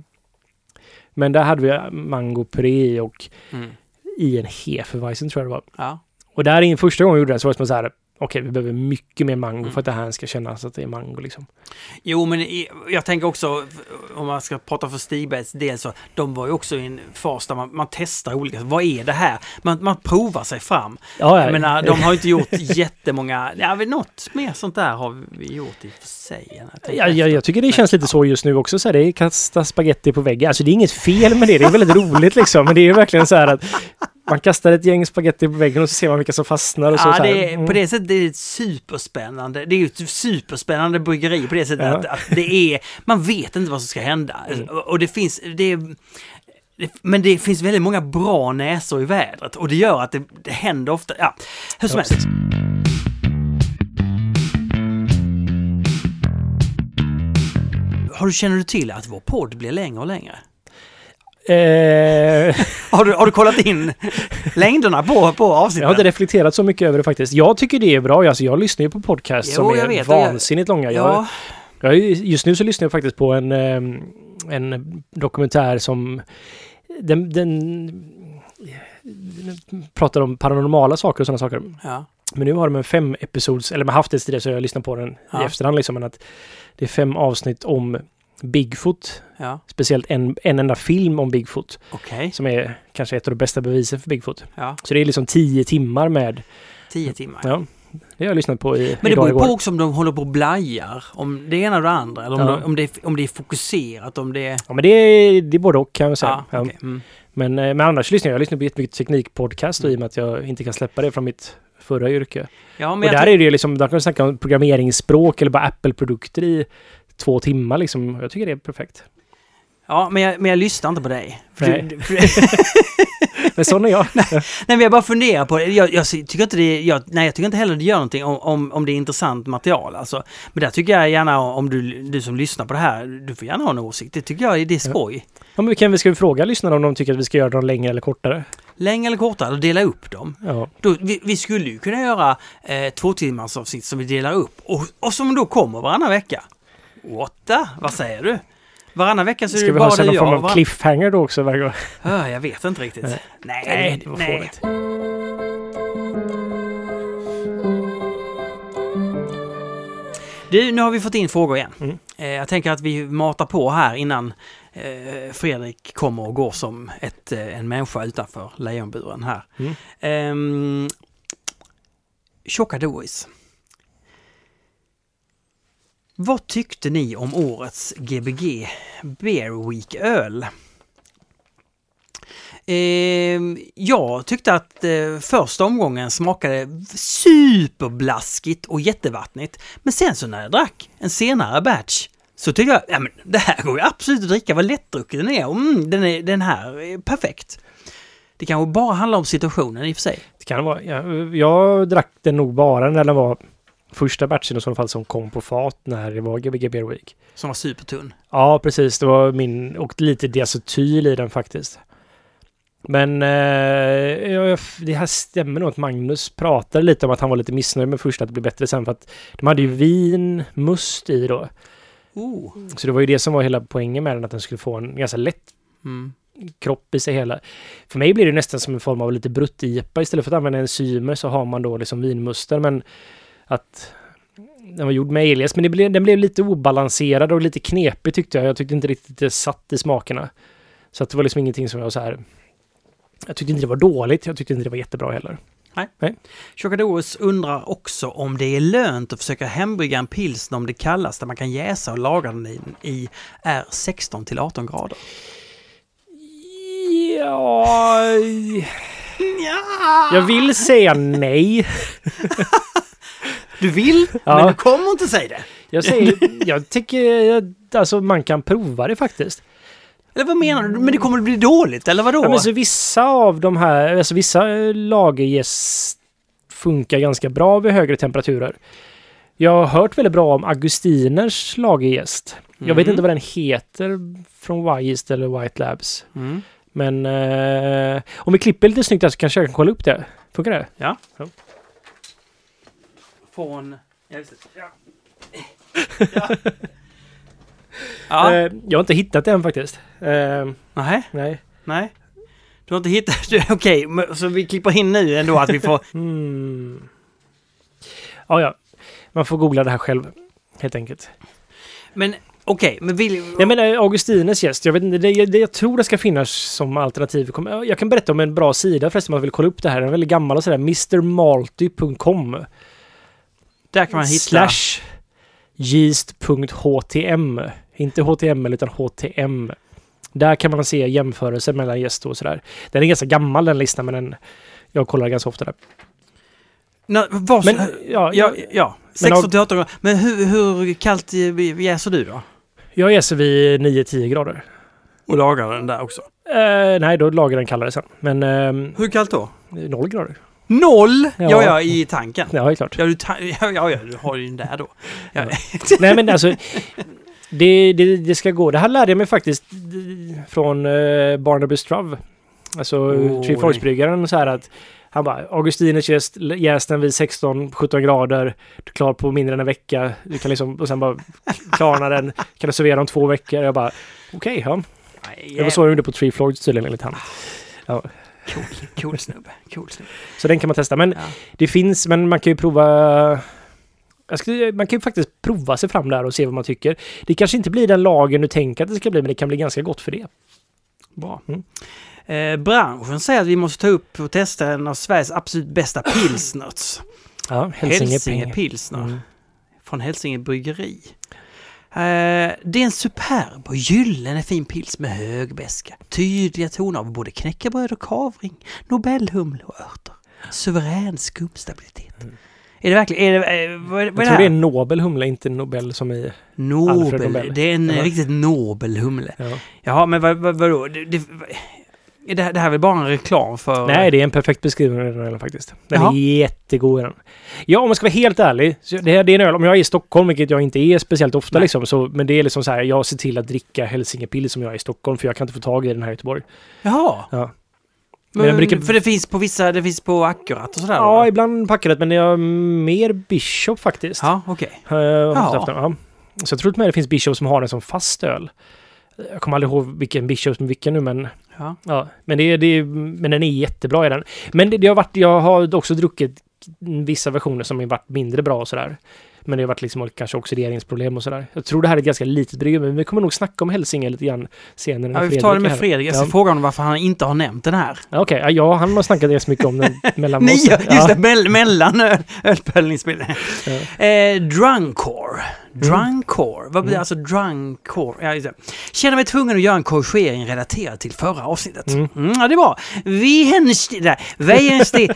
men där hade vi mango puré i och Mm. I en Hefeweizen tror jag det var. Ja. Och där in första gången jag gjorde det så var det som så här, okej vi behöver mycket mer mango Mm. för att det här ska kännas att det är mango liksom. Jo, men jag tänker också, om man ska prata för Stigbergs del så, de var ju också i en fas där man, man testar olika, vad är det här? Man, man provar sig fram. Ja, Jag menar, de har ju inte gjort jättemånga, ja, något mer sånt där har vi gjort i och för sig. jag Ja, jag, jag tycker det känns lite så just nu också. Så här, det är kasta spaghetti på väggen. Alltså det är inget fel med det. Det är väldigt roligt liksom. Men det är ju verkligen så här att man kastar ett gäng spaghetti på väggen och så ser man vilka som fastnar. Och så, Ja, så det är, Mm. på det sättet är det ett superspännande. Det är ett superspännande bryggeri på det sättet Ja. att, att det är, man vet inte vad som ska hända. Mm. Och, det finns, det är, men det finns väldigt många bra näsor i vädret och det gör att det, det händer ofta. Ja, hur som Ja, helst. Har du, känner du till att vår podd blir längre och längre? Eh, Har du, har du kollat in längderna på, på avsnitten? jag har inte reflekterat så mycket över det faktiskt. Jag tycker det är bra. Alltså, jag lyssnar ju på podcast Jo, som är vet, och jag- vansinnigt långa. Jag, Ja, jag, just nu så lyssnar jag faktiskt på en, ehm, en dokumentär som den, den, pratar om paranormala saker och sådana saker. ja, Men nu har de en fem episods, eller har haft det tidigare så jag lyssnar på den Ja. i efterhand liksom. Men att det är fem avsnitt om Bigfoot. ja, Speciellt en, en enda film om Bigfoot. okej. Som är kanske ett av de bästa bevisen för Bigfoot. Ja, Så det är liksom tio timmar med, tio timmar. ja. Det har jag lyssnat på i Men det beror ju igår. på också om de håller på och blajar. Om det ena och det andra. Eller om, Ja. de, om, det, om det är fokuserat. Om det är... Ja men det är, det är både och kan jag säga. Ja, okej. mm. Men, eh, men annars lyssnar jag, jag lyssnar på jättemycket teknikpodcast och Mm. i och med att jag inte kan släppa det från mitt förra yrke. ja, Och men jag där är det ju liksom, där kan du snacka om programmeringsspråk eller bara Apple-produkter i två timmar liksom. Jag tycker det är perfekt. Ja, men jag, men jag lyssnar inte på dig. Nej. du- för, Men sån är jag. nej, men jag bara funderar på det. Jag, jag tycker inte det... Jag, nej, jag tycker inte heller det gör någonting om, om, om det är intressant material. Alltså. Men där tycker jag gärna om du, du som lyssnar på det här, du får gärna ha en åsikt. Det tycker jag det är skoj. Ja, men vi kan, vi ska ju fråga lyssnarna om de tycker att vi ska göra dem längre eller kortare. Längre eller kortare, och dela upp dem. Ja, Då, vi, vi skulle ju kunna göra eh, två timmars avsnitt som vi delar upp och, och som då kommer varannan vecka. What? Vad säger du? Varannan vecka så är Ska det vi bara ha du någon och jag. form av cliffhanger då också varje gång? Ah, jag vet inte riktigt. Nej. Nej, det var nej. Du, nu har vi fått in frågor igen. Mm. Eh, jag tänker att vi matar på här innan eh, Fredrik kommer och går som ett, eh, en människa utanför lejonburen här. Mm. Ehm, Tjocka Doris. Vad tyckte ni om årets Gbg Beer Week-öl? Eh, jag tyckte att eh, första omgången smakade superblaskigt och jättevattnigt. Men sen så när jag drack en senare batch så tyckte jag, ja men det här går ju absolut att dricka, vad lättdrucken den är. Mm, den, är den här är perfekt. Det kanske bara handlar om situationen i och för sig. Det kan vara. Jag, jag drack den nog bara när den var första batchen i så fall som kom på fat när det var Gbg Beer Week. Som var supertunn. Ja, precis. Det var min... Och lite diacetyl i den faktiskt. Men eh, jag- det här stämmer nog att Magnus pratade lite om att han var lite missnöjd med första, att det blev bättre sen för att de hade ju vin, must i då. Oh. Så det var ju det som var hela poängen med den, att den skulle få en ganska lätt Mm. kropp i sig hela. För mig blir det nästan som en form av lite brutt-IPA. Istället för att använda enzymer så har man då liksom vinmuster. Men att den var gjord med alias. Men det blev, den blev lite obalanserad och lite knepig tyckte jag. Jag tyckte inte riktigt det satt i smakerna. Så att det var liksom ingenting som jag så här... Jag tyckte inte det var dåligt. Jag tyckte inte det var jättebra heller. Chokadoris undrar också om det är lönt att försöka hembrygga en pilsner om det kallas där man kan jäsa och laga den i, i är 16 till 18 grader. Ja... Ja. Jag vill säga nej. Du vill, Ja. men du kommer inte säga det. Jag säger... Jag tycker... Alltså man kan prova det faktiskt. Eller vad menar du? Men det kommer att bli dåligt, eller vadå? Ja, men så vissa av de här, alltså vissa eh, lagerjäst funkar ganska bra vid högre temperaturer. Jag har hört väldigt bra om Augustiners lagerjäst. Jag vet Mm. inte vad den heter från Wyest eller White Labs. Mm. Men eh, om vi klipper lite snyggt där så kanske jag kan kolla upp det. Funkar det? Från... Ja, just det. Ja. ja. ja. Eh, jag har inte hittat det än faktiskt. Eh, Nej, nej. nej. Du har inte hittat... Okej, men- så vi klipper in nu ändå att vi får... Mm. Ja, ja. Man får googla det här själv. Helt enkelt. Men okej, men vill... Jag menar Augustines gäst. Jag, vet inte, det, det, jag tror det ska finnas som alternativ. Jag kan berätta om en bra sida förresten om man vill kolla upp det här. Den är väldigt gammal och sådär. mrmalty.com Där kan man hitta... slash yeast.htm. Inte HTML utan HTM. Där kan man se jämförelser mellan gäst och sådär. Den är ganska gammal den listan men den, jag kollar ganska ofta där. Nå, vad, Men ja, ja, ja. Men 16 av- till 18 grader. Men hur, hur kallt eh, jäser du då? jag jäser vid 9-10 grader. Och lagar den där också? Eh, nej, då lagar den kallare sen. Men ehm, Hur kallt då? noll grader. Noll! Ja, Ja. ja, i tanken. Ja, det är klart. Ja, du, ja, ja, ja, du har ju den där då. Ja. Nej men alltså, det, det, det ska gå. Det här lärde jag mig faktiskt eh, från uh, Barnaby Struve. Alltså Oj. Tree Forks-bryggaren så här att han bara, Augustinus jäst, jäst den vid 16-17 grader, klar på mindre än en vecka, du kan liksom, och sen bara klarna den, kan du servera om två veckor. Jag bara, okej, ja. Nej, Det var så jag gjorde på Tree tydligen enligt han. Cool, cool snubbe. Cool snubbe. Så den kan man testa. Men Ja. det finns, men man kan ju prova skulle, man kan ju faktiskt prova sig fram där och se vad man tycker. Det kanske inte blir den lagen du tänker att det ska bli, men det kan bli ganska gott för det. Bra. Mm. Eh, branschen säger att vi måste ta upp och testa en av Sveriges absolut bästa pilsners. Ja, Hälsinge, Hälsinge pilsner. Mm. Från Hälsinge bryggeri. Eh, det är en superb och gyllene fin pils med hög beska. Tydliga toner av både knäckebröd och kavring, nobelhumle och örter. Suverän skumstabilitet. Är det verkligen... Är det, vad, är- Jag vad är tror det det är här? Nobel humle, inte Nobel som i... Nobel. Nobel. Det är en Ja. riktigt nobel humle. Ja. Jaha, men vad, vad, vadå? Det, det, det, här- det här är väl bara en reklam för... Nej, det är en perfekt beskrivning av den ölen faktiskt. Den Jaha. är jättegod den. Ja, om man ska vara helt ärlig. Det, här, det är en öl, om jag är i Stockholm, vilket jag inte är speciellt ofta Nej. liksom, så, men det är liksom så här, jag ser till att dricka Hälsingepils som jag är i Stockholm, för jag kan inte få tag i den här i Göteborg. Jaha. Ja. Men, jag brukar- För det finns på vissa, det finns på Akkurat och sådär? Ja, då? ibland packade men jag är mer Bishop faktiskt. Ja, okej. Eh, har haft Ja. efter- ja. Så jag tror att det finns Bishop som har den som fast öl. Jag kommer aldrig ihåg vilken Bishop som vilken nu, men Ja. Ja, men, det, det, men den är jättebra i den. Men det, det har varit, jag har också druckit vissa versioner som har varit mindre bra och sådär. Men det har varit liksom kanske oxideringsproblem och sådär. Jag tror det här är ett ganska litet bryggeri, men vi kommer nog snacka om Hälsinge lite grann senare. Ja, vi får ta det med. Fredrik. Jag ska Ja. fråga honom varför han inte har nämnt den här. Okej, ja, ja, han har snackat ganska mycket om den mellan oss. just Ja. det! Mell, mellan öl- ölpöljningsspelen. Ja. Eh, drunkcore. Mm. Drunkcore. Vad blir alltså drunkcore? Ja, just det. Känner mig tvungen att göra en korrigering relaterad till förra avsnittet. Mm. Mm, ja, det var Väjenste...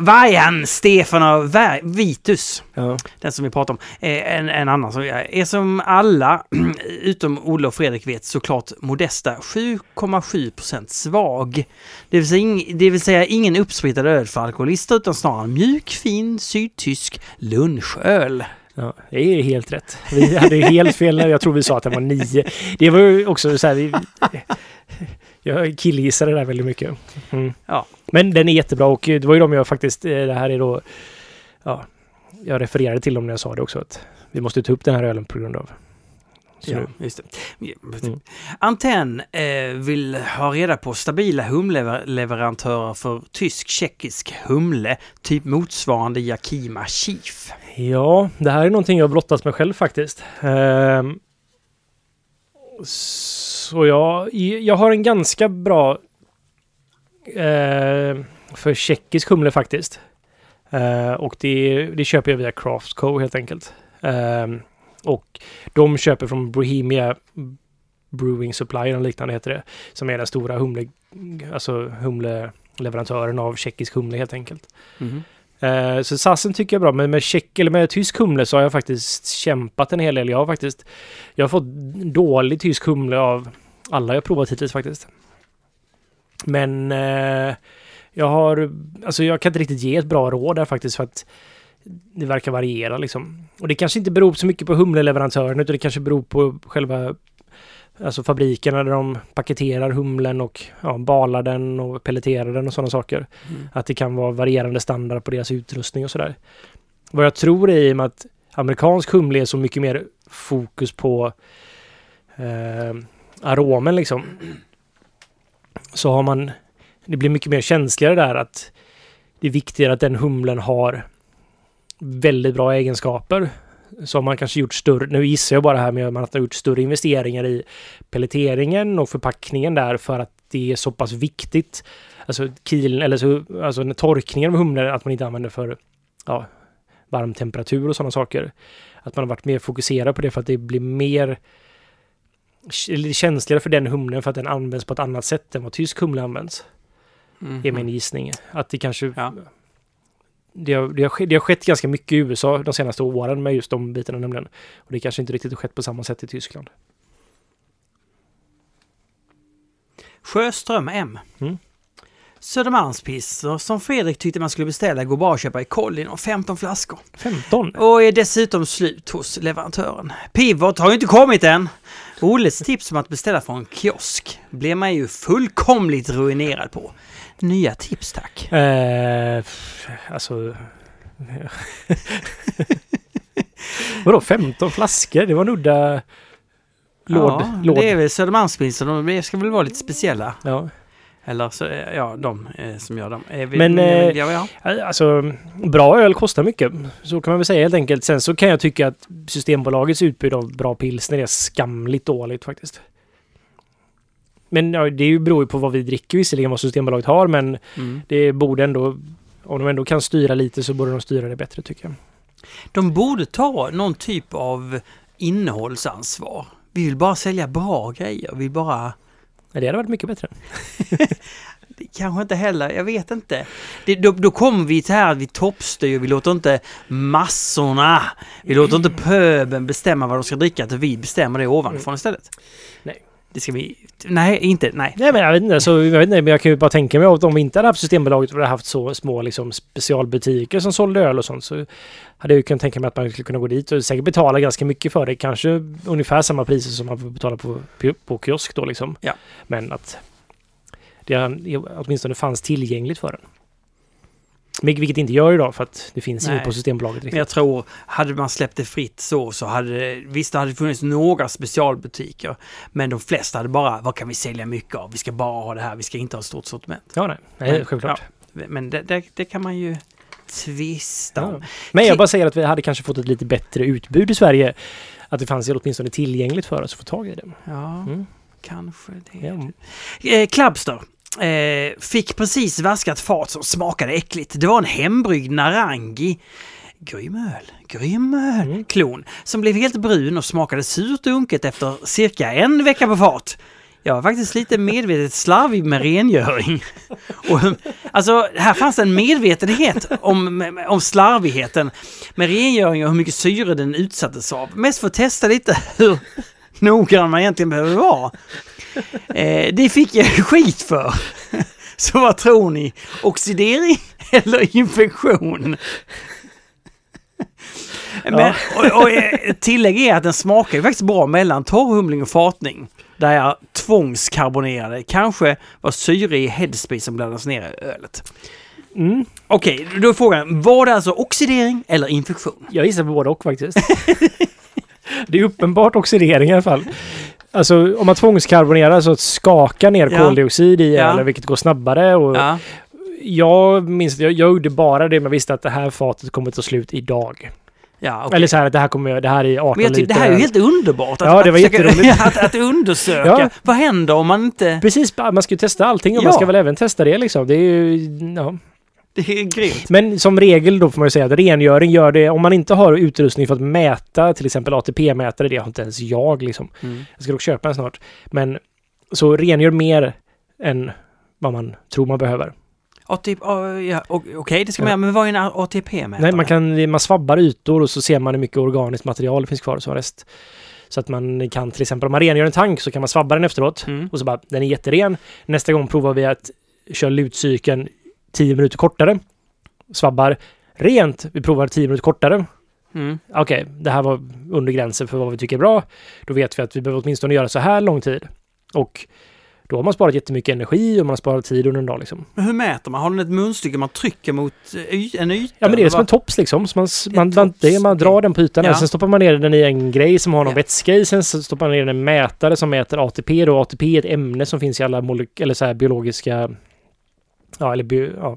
Vajan Stefan och Vä- Vitus. Ja. Den som vi pratar om. Eh, en, en annan som är som alla, utom Olle och Fredrik vet, såklart modesta 7,7% svag. Det vill, säga, ing- det vill säga ingen uppsprittad öl för alkoholister utan snarare en mjuk, fin, sydtysk lunchöl. Ja, det är helt rätt. Vi hade helt fel när jag tror vi sa att den var nio. Det var ju också så här... Vi, jag killgissade det där väldigt mycket. Mm. Ja. Men den är jättebra och det var ju de jag faktiskt... eh, Det här är då... Ja, jag refererade till dem när jag sa det också. Att vi måste ta upp den här ölen på grund av... Så Ja, nu- just det. Ja, Mm. Antenn eh, vill ha reda på stabila humleleverantörer för tysk-tjeckisk humle, typ motsvarande Yakima Chief. Ja, det här är någonting jag har brottats med själv faktiskt. Ehm, så jag, jag har en ganska bra eh, för tjeckisk humle faktiskt. Eh, och det, det köper jag via Craftco helt enkelt. Ehm, och de köper från Bohemia Brewing Supply, eller liknande heter det. Som är den stora humle, alltså humleleverantören av tjeckisk humle helt enkelt. Mhm. Eh, så sassen tycker jag är bra, men med tjeck eller med tysk humle så har jag faktiskt kämpat en hel del. Jag har faktiskt jag har fått dålig tysk humle av alla jag provat hittills faktiskt. Men eh, jag har, alltså jag kan inte riktigt ge ett bra råd där faktiskt för att det verkar variera liksom. Och det kanske inte beror så mycket på humleleverantören utan det kanske beror på själva Alltså fabrikerna där de paketerar humlen och ja, balar den och pelleterar den och sådana saker. Mm. Att det kan vara varierande standard på deras utrustning och sådär. Vad jag tror är i och med att amerikansk humle är så mycket mer fokus på eh, aromen liksom. Så har man, det blir mycket mer känsligare där att det är viktigare att den humlen har väldigt bra egenskaper. Så har man kanske gjort större, nu gissar jag bara här, men man har gjort större investeringar i pelleteringen och förpackningen där för att det är så pass viktigt. Alltså kilen, eller så, alltså torkningen av humlen, att man inte använder för ja, varm temperatur och sådana saker. Att man har varit mer fokuserad på det för att det blir mer känsligare för den humlen för att den används på ett annat sätt än vad tysk humle används. Mhm. Är min gissning. Att det kanske... Ja. Det, har, det, har skett, det har skett ganska mycket i USA de senaste åren med just de bitarna nämligen. Och det kanske inte riktigt har skett på samma sätt i Tyskland. Sjöström M. Mm. Södermalmspilsner som Fredrik tyckte man skulle beställa går bara att köpa i Collin och 15 flaskor. 15? Och är dessutom slut hos leverantören. Pivot har ju inte kommit än. Olles tips om att beställa från kiosk blev man ju fullkomligt ruinerad på. Nya tips tack. Eh, alltså... Vadå 15 flaskor? Det var en udda låd. ja, låd. det är väl Södermalmspilsner, de ska väl vara lite speciella. Ja. Eller så, ja, de eh, som gör dem. Eh, vi- Men, eh, ja, ja. Alltså, bra öl kostar mycket. Så kan man väl säga helt enkelt. Sen så kan jag tycka att Systembolagets utbud av bra pilsner är skamligt dåligt faktiskt. Men ja, det beror ju på vad vi dricker visserligen, vad Systembolaget har, men Mm. det borde ändå, om de ändå kan styra lite så borde de styra det bättre tycker jag. De borde ta någon typ av innehållsansvar. Vi vill bara sälja bra grejer. Vi vill bara... Nej, det hade varit mycket bättre. Kanske inte heller, jag vet inte. Det, då, då kommer vi till här att vi toppstyr, vi låter inte massorna, vi låter inte pöben bestämma vad de ska dricka, utan vi bestämmer det ovanifrån istället. Nej. Det ska vi... Nej, inte... Nej. Nej men jag vet inte, så, jag vet inte, men jag kan ju bara tänka mig att om vi inte hade haft Systembolaget och hade haft så små liksom, specialbutiker som sålde öl och sånt så hade jag ju kunnat tänka mig att man skulle kunna gå dit och säkert betala ganska mycket för det. Kanske ungefär samma priser som man får betala på, på kiosk då liksom. Ja. Men att det åtminstone fanns tillgängligt för den. Men Vilket inte gör idag för att det finns Nej. inget på Systembolaget Men riktigt. jag tror, hade man släppt det fritt så, så hade visst det hade funnits några specialbutiker, men de flesta hade bara, vad kan vi sälja mycket av? Vi ska bara ha det här, vi ska inte ha ett stort sortiment. Ja, nej. nej Men- självklart. Men det, det, det kan man ju tvista om. Ja. Men jag bara säger att vi hade kanske fått ett lite bättre utbud i Sverige. Att det fanns åtminstone tillgängligt för oss att få tag i det. Ja, Mm. kanske det. Ja. Eh, Clubster. Eh, fick precis vaskat fat som smakade äckligt. Det var en hembryggd Narangi. Grym öl, grym öl, Mm. klon, som blev helt brun och smakade surt och unket efter cirka en vecka på fat. Jag var faktiskt lite medvetet slarvig med rengöring. Och, alltså, här fanns en medvetenhet om, om slarvigheten med rengöring och hur mycket syre den utsattes av. Mest för att testa lite hur noggrann man egentligen behöver vara. Eh, det fick jag skit för. Så vad tror ni? Oxidering eller infektion? Men, och, och, eh, tillägg är att den smakar ju faktiskt bra mellan torrhumling och fatning. Där jag tvångskarbonerade. Kanske var syre i headspace som blandades ner i ölet. Mm. Okej, då är frågan. Var det alltså oxidering eller infektion? Jag gissar på både och faktiskt. det är uppenbart oxidering i alla fall. Alltså om man tvångskarbonerar så att skaka ner Ja. koldioxid i Ja. ölen vilket går snabbare. Och Ja. Jag minns jag, jag gjorde bara det men jag visste att det här fatet kommer ta slut idag. Ja, okej. Eller så här att det här kommer, det här är 18 Men jag liter. det här är ju helt underbart. Att, Ja, det var att, försöka- att, att undersöka. Ja. Vad händer om man inte... Precis, man ska ju testa allting och Ja. man ska väl även testa det liksom. Det är ju, ja. Det är grymt. Men som regel då får man ju säga att rengöring gör det, om man inte har utrustning för att mäta till exempel ATP-mätare, det har inte ens jag liksom. Mm. Jag ska dock köpa en snart. Men så rengör mer än vad man tror man behöver. ATP, ja, Okej, det ska man göra, men vad är en ATP-mätare? Nej, man, kan, man svabbar ytor och så ser man hur mycket organiskt material det finns kvar som rest. Så att man kan till exempel om man rengör en tank så kan man svabba den efteråt Mm. och så bara den är jätteren. Nästa gång provar vi att köra lutcykeln 10 minuter kortare. Svabbar rent. Vi provar 10 minuter kortare. Mm. Okej, det här var under gränsen för vad vi tycker är bra. Då vet vi att vi behöver åtminstone göra så här lång tid. Och då har man sparat jättemycket energi och man har sparat tid under en dag liksom. Men hur mäter man? Har den ett munstycke man trycker mot eh, en yta? Ja men det är som en tops liksom. Så man, man, man, det man drar den på ytan. Ja. Sen stoppar man ner den i en grej som har någon Ja. vätska i. Sen stoppar man ner den i en mätare som mäter ATP. Då. ATP är ett ämne som finns i alla eller så här biologiska... Ja, eller bio, ja,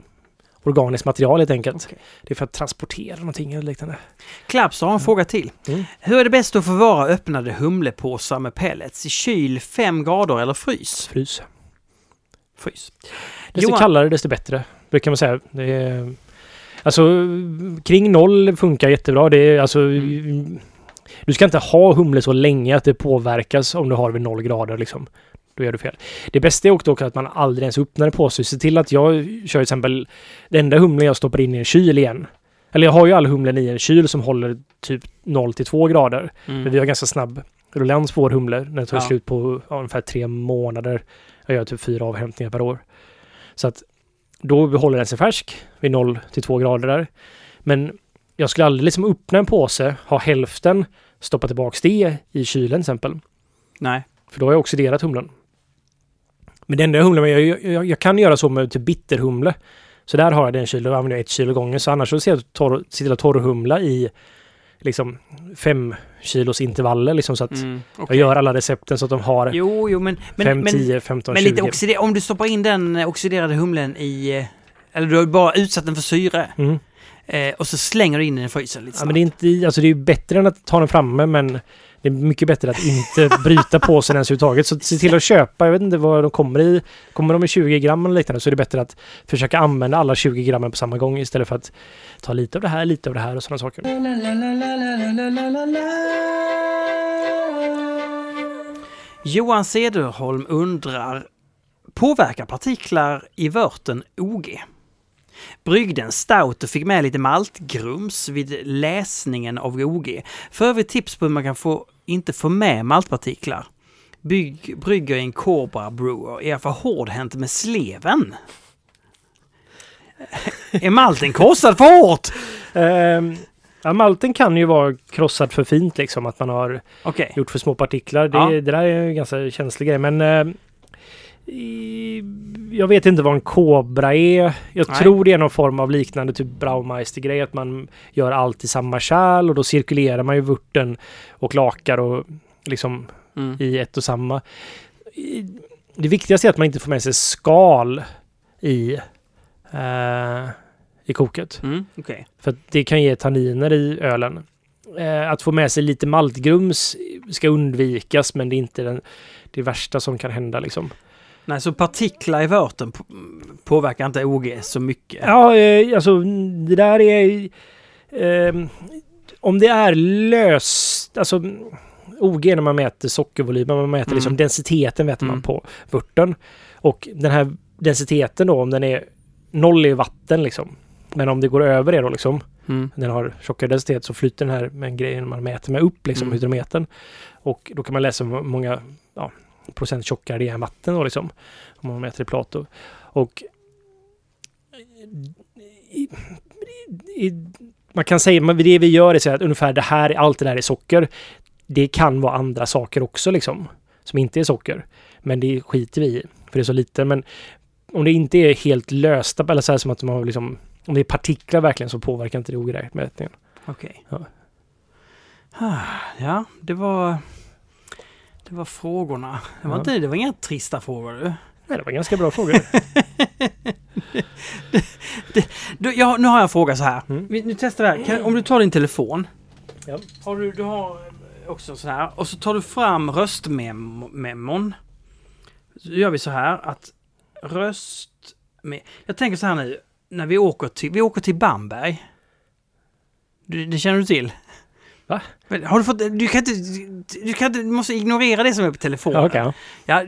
organiskt material helt enkelt. Okej. Det är för att transportera någonting eller liknande. Klaps har en fråga till. Mm. Hur är det bäst att förvara öppnade humlepåsar med pellets? I kyl 5 grader eller frys? Frys. Frys. Desto Johan- kallare desto bättre. Brukar man säga. Det är, alltså kring noll funkar jättebra. Det är alltså... Mm. Du ska inte ha humle så länge att det påverkas om du har vid noll grader liksom. Då gör du fel. Det bästa är också dock att man aldrig ens öppnar en påse. Se till att jag kör till exempel det enda humlen jag stoppar in i en kyl igen. Eller jag har ju all humlen i en kyl som håller typ 0 till 2 grader. Mm. Men vi har ganska snabb ruljans på vår humle. Den tar Ja. slut på ja, ungefär tre månader. Jag gör typ fyra avhämtningar per år. Så att då behåller den sig färsk vid 0 till 2 grader där. Men jag skulle aldrig liksom öppna en påse, ha hälften, stoppa tillbaks det i kylen till exempel. Nej. För då har jag oxiderat humlen. Men det enda humlen, jag, jag, jag kan göra så med typ bitterhumle. Så där har jag den då använder jag ett kilo gånger. Så annars så ser jag torr, se till att torrhumla i liksom fem kilos intervaller liksom så att Mm, jag okej. gör alla recepten så att de har Jo, jo, men... men 5, men, 10, 15, men 20. lite oxider, om du stoppar in den oxiderade humlen i... Eller du har bara utsatt den för syre. Mm. Eh, och så slänger du in den i frysen lite Ja, snabbt. men det är inte, alltså det är bättre än att ta den framme men det är mycket bättre att inte bryta påsen ens överhuvudtaget. Så se till att köpa, jag vet inte vad de kommer i. Kommer de i 20 gram eller liknande så är det bättre att försöka använda alla 20 grammen på samma gång istället för att ta lite av det här, lite av det här och sådana saker. Johan Cederholm undrar Påverkar partiklar i vörten OG? Bryggde en stout och fick med lite maltgrums vid läsningen av OG. För övrigt tips på hur man kan få, inte få med maltpartiklar. Bygg, brygger en Cobra Brewer. Är för hårdhänt med sleven? Är malten krossad för hårt? Ehm, ja, malten kan ju vara krossad för fint liksom, att man har Okej. gjort för små partiklar. Det, Ja. det där är en ganska känslig grej men i, jag vet inte vad en kobra är. Jag Nej. tror det är någon form av liknande typ Braumeister-grej. Att man gör allt i samma kärl och då cirkulerar man ju vörten och lakar och liksom Mm. i ett och samma. Det viktigaste är att man inte får med sig skal i, eh, i koket. Mm. Okej. För det kan ge tanniner i ölen. Eh, att få med sig lite maltgrums ska undvikas men det är inte den, det värsta som kan hända liksom. Nej, så partiklar i vörten påverkar inte OG så mycket? Ja, eh, alltså det där är... Eh, om det är löst, alltså OG när man mäter sockervolymen, man mäter Mm. liksom densiteten mäter man Mm. på vörten. Och den här densiteten då, om den är noll i vatten liksom. Men om det går över det då liksom, Mm. den har tjockare densitet så flyter den här med en grej man mäter med upp liksom Mm. hydrometern. Och då kan man läsa många ja, procent tjockare det är än vatten då liksom. Om man mäter i Plato. Och i, i, man kan säga, men det vi gör är så att ungefär det här, allt det där är socker. Det kan vara andra saker också liksom. Som inte är socker. Men det skiter vi i. För det är så lite. Men om det inte är helt lösta, eller så här som att de har liksom om det är partiklar verkligen så påverkar inte det ogräsmätningen. Okej. Ja. Ah, Ja, det var... Det var frågorna. Det var, Ja. inte, det var inga trista frågor du. Nej, det var ganska bra frågor. du ja, nu har jag en fråga så här. Mm. Vi, nu testar vi här. Kan, om du tar din telefon. Ja. Har du, du har också så här. Och så tar du fram röstmemon. Så gör vi så här att röst... Med, jag tänker så här nu. När vi åker till, vi åker till Bamberg. Du, det känner du till? Va? Men Har du fått... Du kan inte... Du, kan inte, du måste ignorera det som är på telefonen. Okej. ja. Ja,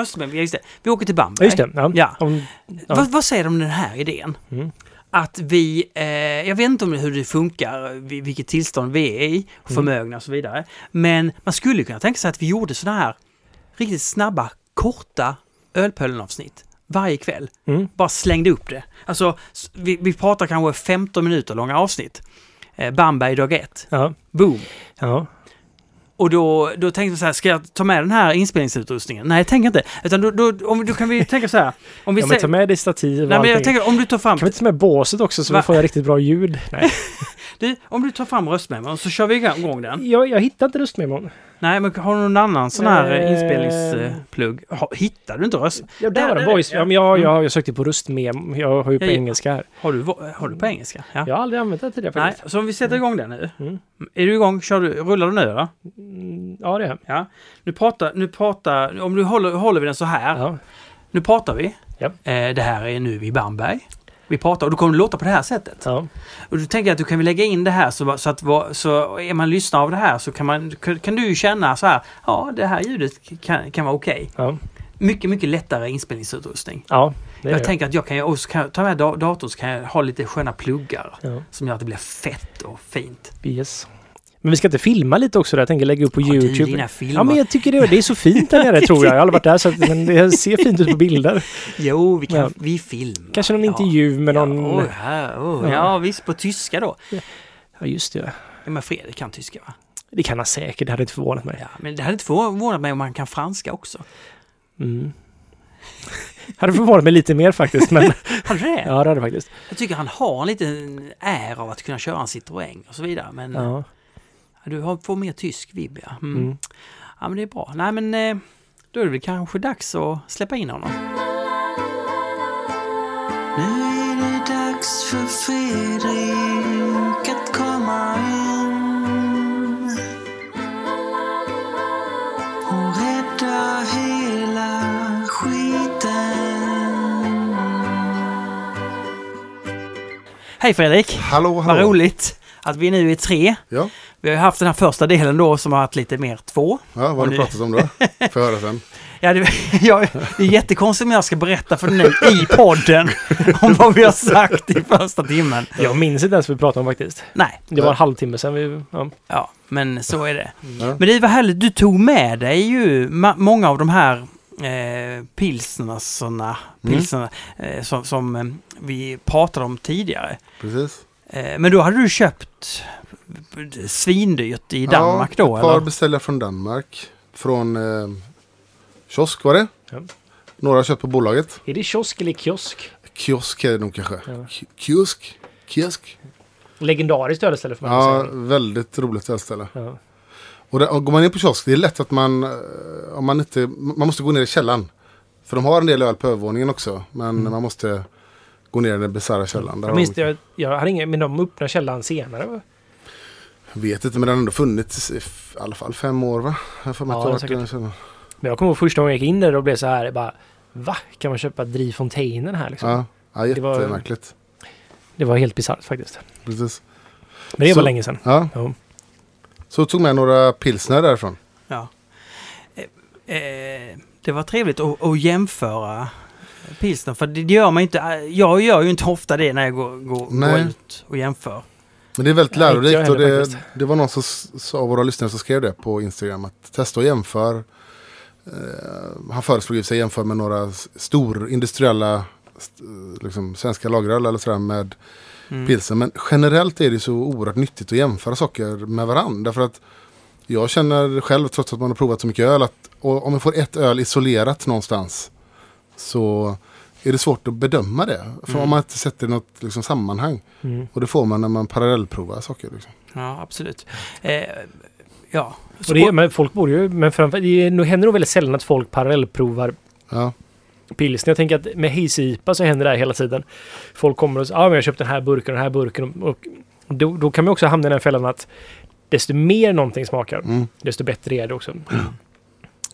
Östermen, just det. Vi åker till Bamberg. Just det. Ja. Ja. Om, ja. Vad, vad säger du om den här idén? Mm. Att vi, eh, jag vet inte om hur det funkar, vi- vilket tillstånd vi är i, Mm. förmögna och så vidare. Men man skulle kunna tänka sig att vi gjorde sådana här riktigt snabba, korta ölpöllenavsnitt varje kväll. Mm. Bara slängde upp det. Alltså, vi, vi pratar kanske 15 minuter långa avsnitt. Eh, Bamberg dag ett. Ja. Boom! Ja. Och då, då tänkte jag så här, ska jag ta med den här inspelningsutrustningen? Nej, tänker inte. Utan då, då, om, då kan vi tänka så här. Om vi ja men ta med dig stativ och Nej, men jag tänker om du tar fram... Kan vi inte ta med båset också så Va? vi får riktigt bra ljud? Nej. Du, om du tar fram röstmemon så kör vi igång den. Jag, jag hittar inte röstmemon. Nej, men har du någon annan sån här Eh. eh, inspelningsplugg? Hittar du inte röst? Ja, Där, där, där, voice. ja. Men jag, Mm. jag, jag sökte på röstmem. Jag har ju på Ja, ja. engelska här. Har du, har du på engelska? Ja. Jag har aldrig använt det tidigare Nej, faktiskt. så om vi sätter igång den nu. Mm. Är du igång? Kör du, rullar du nu då? Mm, ja, det är Ja. Nu pratar, nu pratar, om du håller, håller vi den så här. ja. Nu pratar vi. Ja. Eh, det här är nu i Bamberg. Vi pratar och då kommer det låta på det här sättet. ja. Och då tänker jag att du kan väl lägga in det här så, så att så är man lyssnare av det här så kan, man, kan, du känna så här. Ja, det här ljudet kan, kan vara okej. Ja, Mycket, mycket lättare inspelningsutrustning. ja Jag det. tänker att jag kan, och så kan jag ta med da- datorn så kan jag ha lite sköna pluggar som gör att det blir fett och fint. Yes. Men vi ska inte filma lite också där? Jag tänker lägga upp på Ja, YouTube. dina filmer. Ja, men jag tycker det, det är så fint där nere tror jag. Jag har aldrig varit där så att, men det ser fint ut på bilder. Jo, vi kan... Ja. Vi filmar. Kanske någon ja. intervju med någon... Ja, oh, här, oh. Ja. visst. På tyska då. Ja, just det. Ja, men Fredrik kan tyska va? Det kan han säkert, det hade inte förvånat mig. Ja, men det hade inte förvånat mig om han kan franska också. Mm. hade förvånat mig lite mer faktiskt, men Hade det? ja, det hade faktiskt. Jag tycker han har en liten är av att kunna köra en Citroën och så vidare. Men Ja. Du har, får mer tysk vibb ja. Mm. Mm. Ja men det är bra. Nej men eh, då är det väl kanske dags att släppa in honom. Nu är det dags för Fredrik att komma in och rädda hela skiten. Hej Fredrik! Hallå, hallå. Vad roligt att vi nu är tre. Ja, Vi har ju haft den här första delen då som har varit lite mer två. ja vad har ni pratat om då? Får höra sen. Ja, det, ja, det är jättekonstigt om jag ska berätta för dig i podden om vad vi har sagt i första timmen. Jag minns inte ens vad vi pratade om faktiskt. Nej, Det var en halvtimme sedan vi... Ja. ja, men så är det. Ja. Men det var härligt, du tog med dig ju ma- många av de här eh, pilsnerna, pilsnerna eh, som, som eh, vi pratade om tidigare. Precis. Eh, men då hade du köpt svindyrt i Danmark ja, då ett par eller? beställningar från Danmark. Från eh, kiosk var det. Ja. Några köpt på bolaget. Är det kiosk eller kiosk? Kiosk är det nog kanske. Ja. Ki- Kiosk. Kiosk. Legendariskt ölställe får man Ja, säga. väldigt roligt ställe. Ja. Och, där, och går man in på kiosk, det är lätt att man, eh, om man inte, man måste gå ner i källaren. För de har en del öl på övervåningen också. Men Mm. man måste gå ner i den bisarra källaren. Där Jag minns de- jag, jag hade ingen, men de öppnade källaren senare va? Vet inte, men den har ändå funnits i i alla fall fem år va? Jag mig Ja, jag säkert. Men jag kommer ihåg första gången jag gick in där och blev så här, bara Va? Kan man köpa Drifontainen här liksom? Ja, ja Det var- jättemärkligt. Det var helt bisarrt faktiskt. Precis. Men det var Så- länge sedan. Ja. Ja. Så tog med några pilsner därifrån. Ja. Eh, eh, det var trevligt att, att jämföra pilsner, för det gör man inte. Jag gör ju inte ofta det när jag går, går, går ut och jämför. Men det är väldigt lärorikt och det, det var någon som, av våra lyssnare som skrev det på Instagram. Att testa och jämför. Eh, han föreslog i sig jämför med några stor industriella st- liksom, svenska lageröl eller sådär med Mm. pilsen. Men generellt är det så oerhört nyttigt att jämföra saker med varandra. Därför att jag känner själv, trots att man har provat så mycket öl, att om jag får ett öl isolerat någonstans så är det svårt att bedöma det. För Mm. om man inte sätter något liksom, sammanhang. Mm. Och det får man när man parallellprovar saker. Liksom. Ja, absolut. Eh, ja. Och det, men folk borde ju, men framför, det är händer nog väldigt sällan att folk parallellprovar Ja, pilsner. Jag tänker att med Hayes-IPA så händer det här hela tiden. Folk kommer och säger, ja men jag har köpt den här burken och den här burken. Och då, då kan man också hamna i den fällan att desto mer någonting smakar, mm, desto bättre är det också.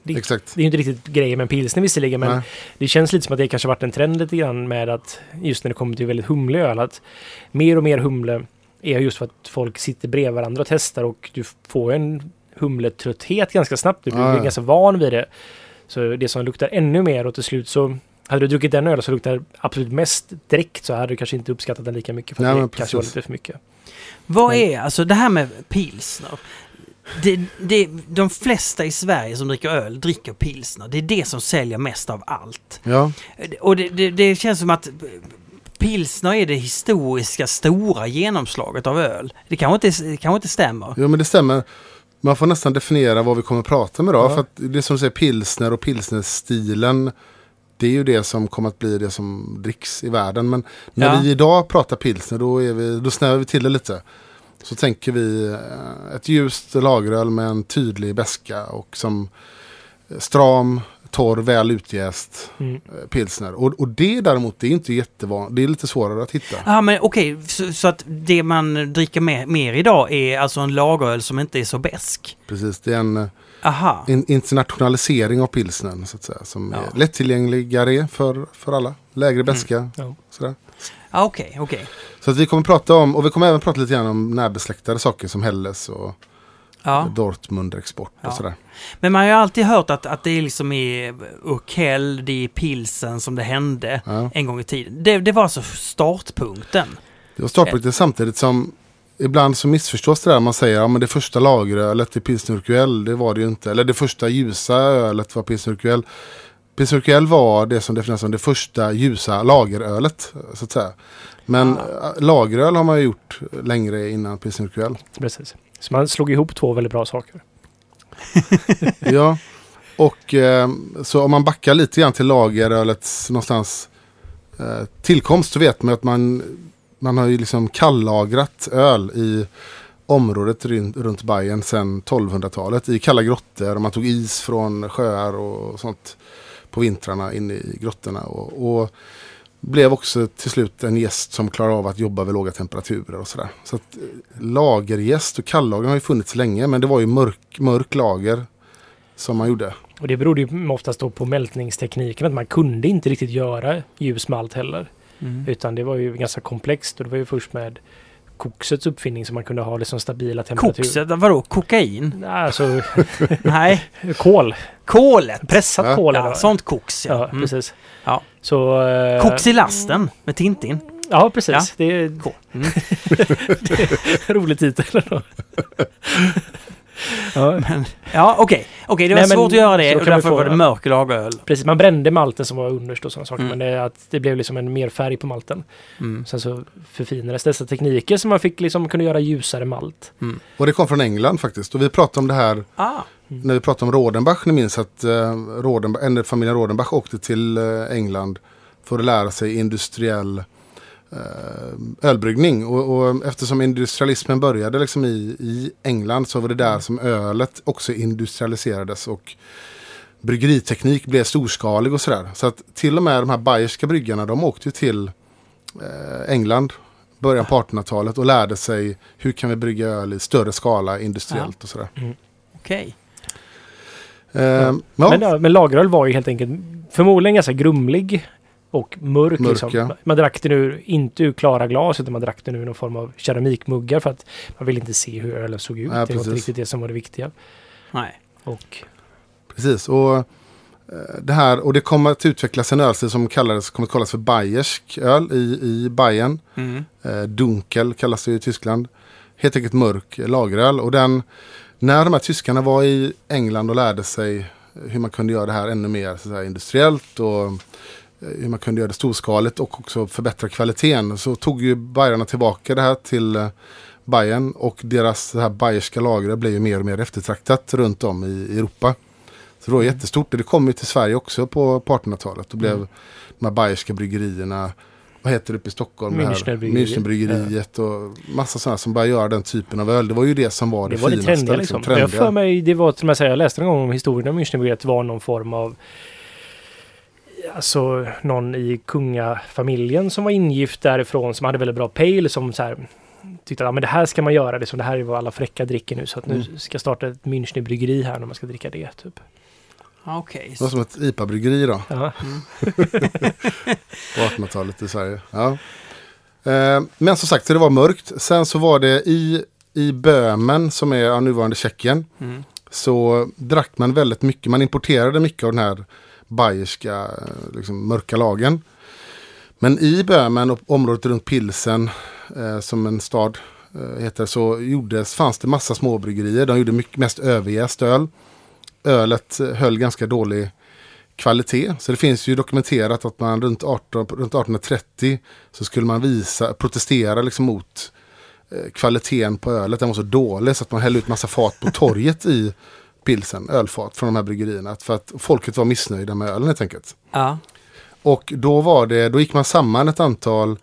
Det, exakt. det är ju inte riktigt grejen med en pilsner visserligen, men Nej. det känns lite som att det kanske varit en trend lite grann med att just när det kommer till väldigt humlig öl, att mer och mer humle är just för att folk sitter bredvid varandra och testar och du får en humletrötthet ganska snabbt. Du blir Ja, ja. ganska van vid det. Så det som luktar ännu mer och till slut så hade du druckit den öl som luktar absolut mest direkt så hade du kanske inte uppskattat den lika mycket för Nej, det kanske var lite för mycket. Vad Men- är, alltså det här med pilsner. Det, det, de flesta i Sverige som dricker öl dricker pilsner. Det är det som säljer mest av allt. Ja, Och det, det, det känns som att pilsner är det historiska stora genomslaget av öl. Det kanske inte, kanske inte stämmer. jo, men det stämmer. Man får nästan definiera vad vi kommer att prata om idag. Ja. För att det som du säger, pilsner och pilsnerstilen. Det är ju det som kommer att bli det som dricks i världen. Men när Ja. vi idag pratar pilsner då, är vi, då snävar vi till det lite. Så tänker vi eh, ett ljust lageröl med en tydlig beska och som eh, stram, torr, väl utjäst Mm. eh, pilsner. Och, och det däremot, det är inte jättevanligt. Det är lite svårare att hitta. Ja men okej, så, så att det man dricker mer, mer idag är alltså en lageröl som inte är så besk. Precis, det är en Aha. in, internationalisering av pilsnern så att säga. Som Ja. är lättillgängligare för, för alla. Lägre beska. Ja. Sådär. Ja, Okej, okej. Så att vi kommer prata om, och vi kommer även prata lite grann om närbesläktade saker som Helles och Ja. Dortmund export och Ja. sådär. Men man har ju alltid hört att, att det är liksom i Urkel, det är i pilsen som det hände Ja. en gång i tiden. Det, det var alltså startpunkten. Det var startpunkten samtidigt som ibland så missförstås det där. Man säger att ja, det första lagerölet i pilsner Urquell, det var det ju inte. Eller det första ljusa ölet var pilsner Urquell. Pilsner Urquell var det som definieras som det första ljusa lagerölet. Så att säga. Men Ah. äh, lageröl har man ju gjort längre innan pilsner Urquell. Precis. Så man slog ihop två väldigt bra saker. ja, och eh, så om man backar lite grann till lagerölets någonstans eh, tillkomst så vet man att man, man har ju liksom kallagrat öl i området runt, runt Bayern sedan 1200-talet i kalla grottor och man tog is från sjöar och sånt på vintrarna inne i grottorna och, och blev också till slut en gäst som klarar av att jobba vid låga temperaturer och sådär. Så att eh, lagergäst och kallager har ju funnits länge men det var ju mörk, mörk lager som man gjorde. Och det berodde ju oftast då på mältningstekniken. Att man kunde inte riktigt göra ljus malt heller. Mm. Utan det var ju ganska komplext. Och det var ju först med koksets uppfinning som man kunde ha liksom stabila temperaturer. Kokset, vadå? Kokain? Alltså Nej, kol. Kolet. Pressat Ja. kol. Ja, sånt koks ja. Ja, Mm. precis. Ja. Så... eh, Koks i lasten med Tintin. Ja, precis. Ja. Det är Cool. Mm. en rolig titel. ja, Ja, okej. Okej, det var Nej, men svårt att göra det och därför få- var det mörk lageröl. precis. Man brände malten som var underst och sådana saker. Mm. Men det, att det blev liksom en mer färg på malten. Mm. Sen så förfinades dessa tekniker så man fick liksom kunna göra ljusare malt. Och det kom från England faktiskt. Och vi pratade om det här Ah, när vi pratade om Rodenbach. Ni minns att eh, familjen Rodenbach åkte till eh, England för att lära sig industriell eh, ölbryggning. Och, och eftersom industrialismen började liksom i, i England så var det där som ölet också industrialiserades. Och bryggeriteknik blev storskalig och sådär. Så att till och med de här bayerska bryggarna de åkte ju till eh, England början på 1800-talet och lärde sig hur kan vi brygga öl i större skala industriellt och sådär. okej. Eh, ja. Men, ja, men lageröl var ju helt enkelt förmodligen ganska grumlig och mörk. Mörk, liksom. ja. Man drack den ur, inte ur klara glas utan man drack den ur någon form av keramikmuggar för att man ville inte se hur ölen såg ut. Ja, det var precis. inte riktigt det som var det viktiga. Nej. Och Precis, och eh, det här och det kommer att utvecklas en ölstil som kallades, kommer att kallas för bayersk öl i, i Bayern. Mm. Eh, Dunkel kallas det i Tyskland. Helt enkelt mörk lageröl. Och den, när de här tyskarna var i England och lärde sig hur man kunde göra det här ännu mer så säga, industriellt och eh, hur man kunde göra det storskaligt och också förbättra kvaliteten så tog ju Bayerna tillbaka det här till eh, Bayern och deras det här bayerska lagret blev ju mer och mer eftertraktat runt om i Europa. Så det var jättestort och det kom ju till Sverige också på, på 1800-talet. Då blev Mm. de här bayerska bryggerierna, vad heter det uppe i Stockholm? det. Münchenbryggeriet och massa sådana som började göra den typen av öl. Det var ju det som var det, det var det finaste. trendiga liksom. Jag trendiga. för mig, det var till och med jag läste någon gång om historien om Münchenbryggeriet var någon form av Alltså någon i kungafamiljen som var ingift därifrån som hade väldigt bra pale som så här tyckte att ja, men det här ska man göra, det, som det här är vad alla fräcka dricker nu så att nu Mm. ska jag starta ett Münchenbryggeri här när man ska dricka det. Typ. Okej. Det var som ett IPA-bryggeri då. Ja. på 1800-talet i Sverige. Ja. Eh, men som sagt, så det var mörkt. Sen så var det i, i Böhmen, som är ja, nuvarande Tjeckien, Mm. så drack man väldigt mycket. Man importerade mycket av den här bayerska eh, liksom, mörka lagen. Men i Böhmen och området runt Pilsen, eh, som en stad eh, heter, så gjordes, fanns det massa småbryggerier. De gjorde mycket, mest överjäst öl. Ölet höll ganska dålig kvalitet. Så det finns ju dokumenterat att man runt, 18, runt 1830 så skulle man visa, protestera liksom mot eh, kvaliteten på ölet. Den var så dålig så att man hällde ut massa fat på torget i pilsen, ölfat från de här bryggerierna. För att folket var missnöjda med ölen helt enkelt. Ja. Och då var det, då gick man samman ett antal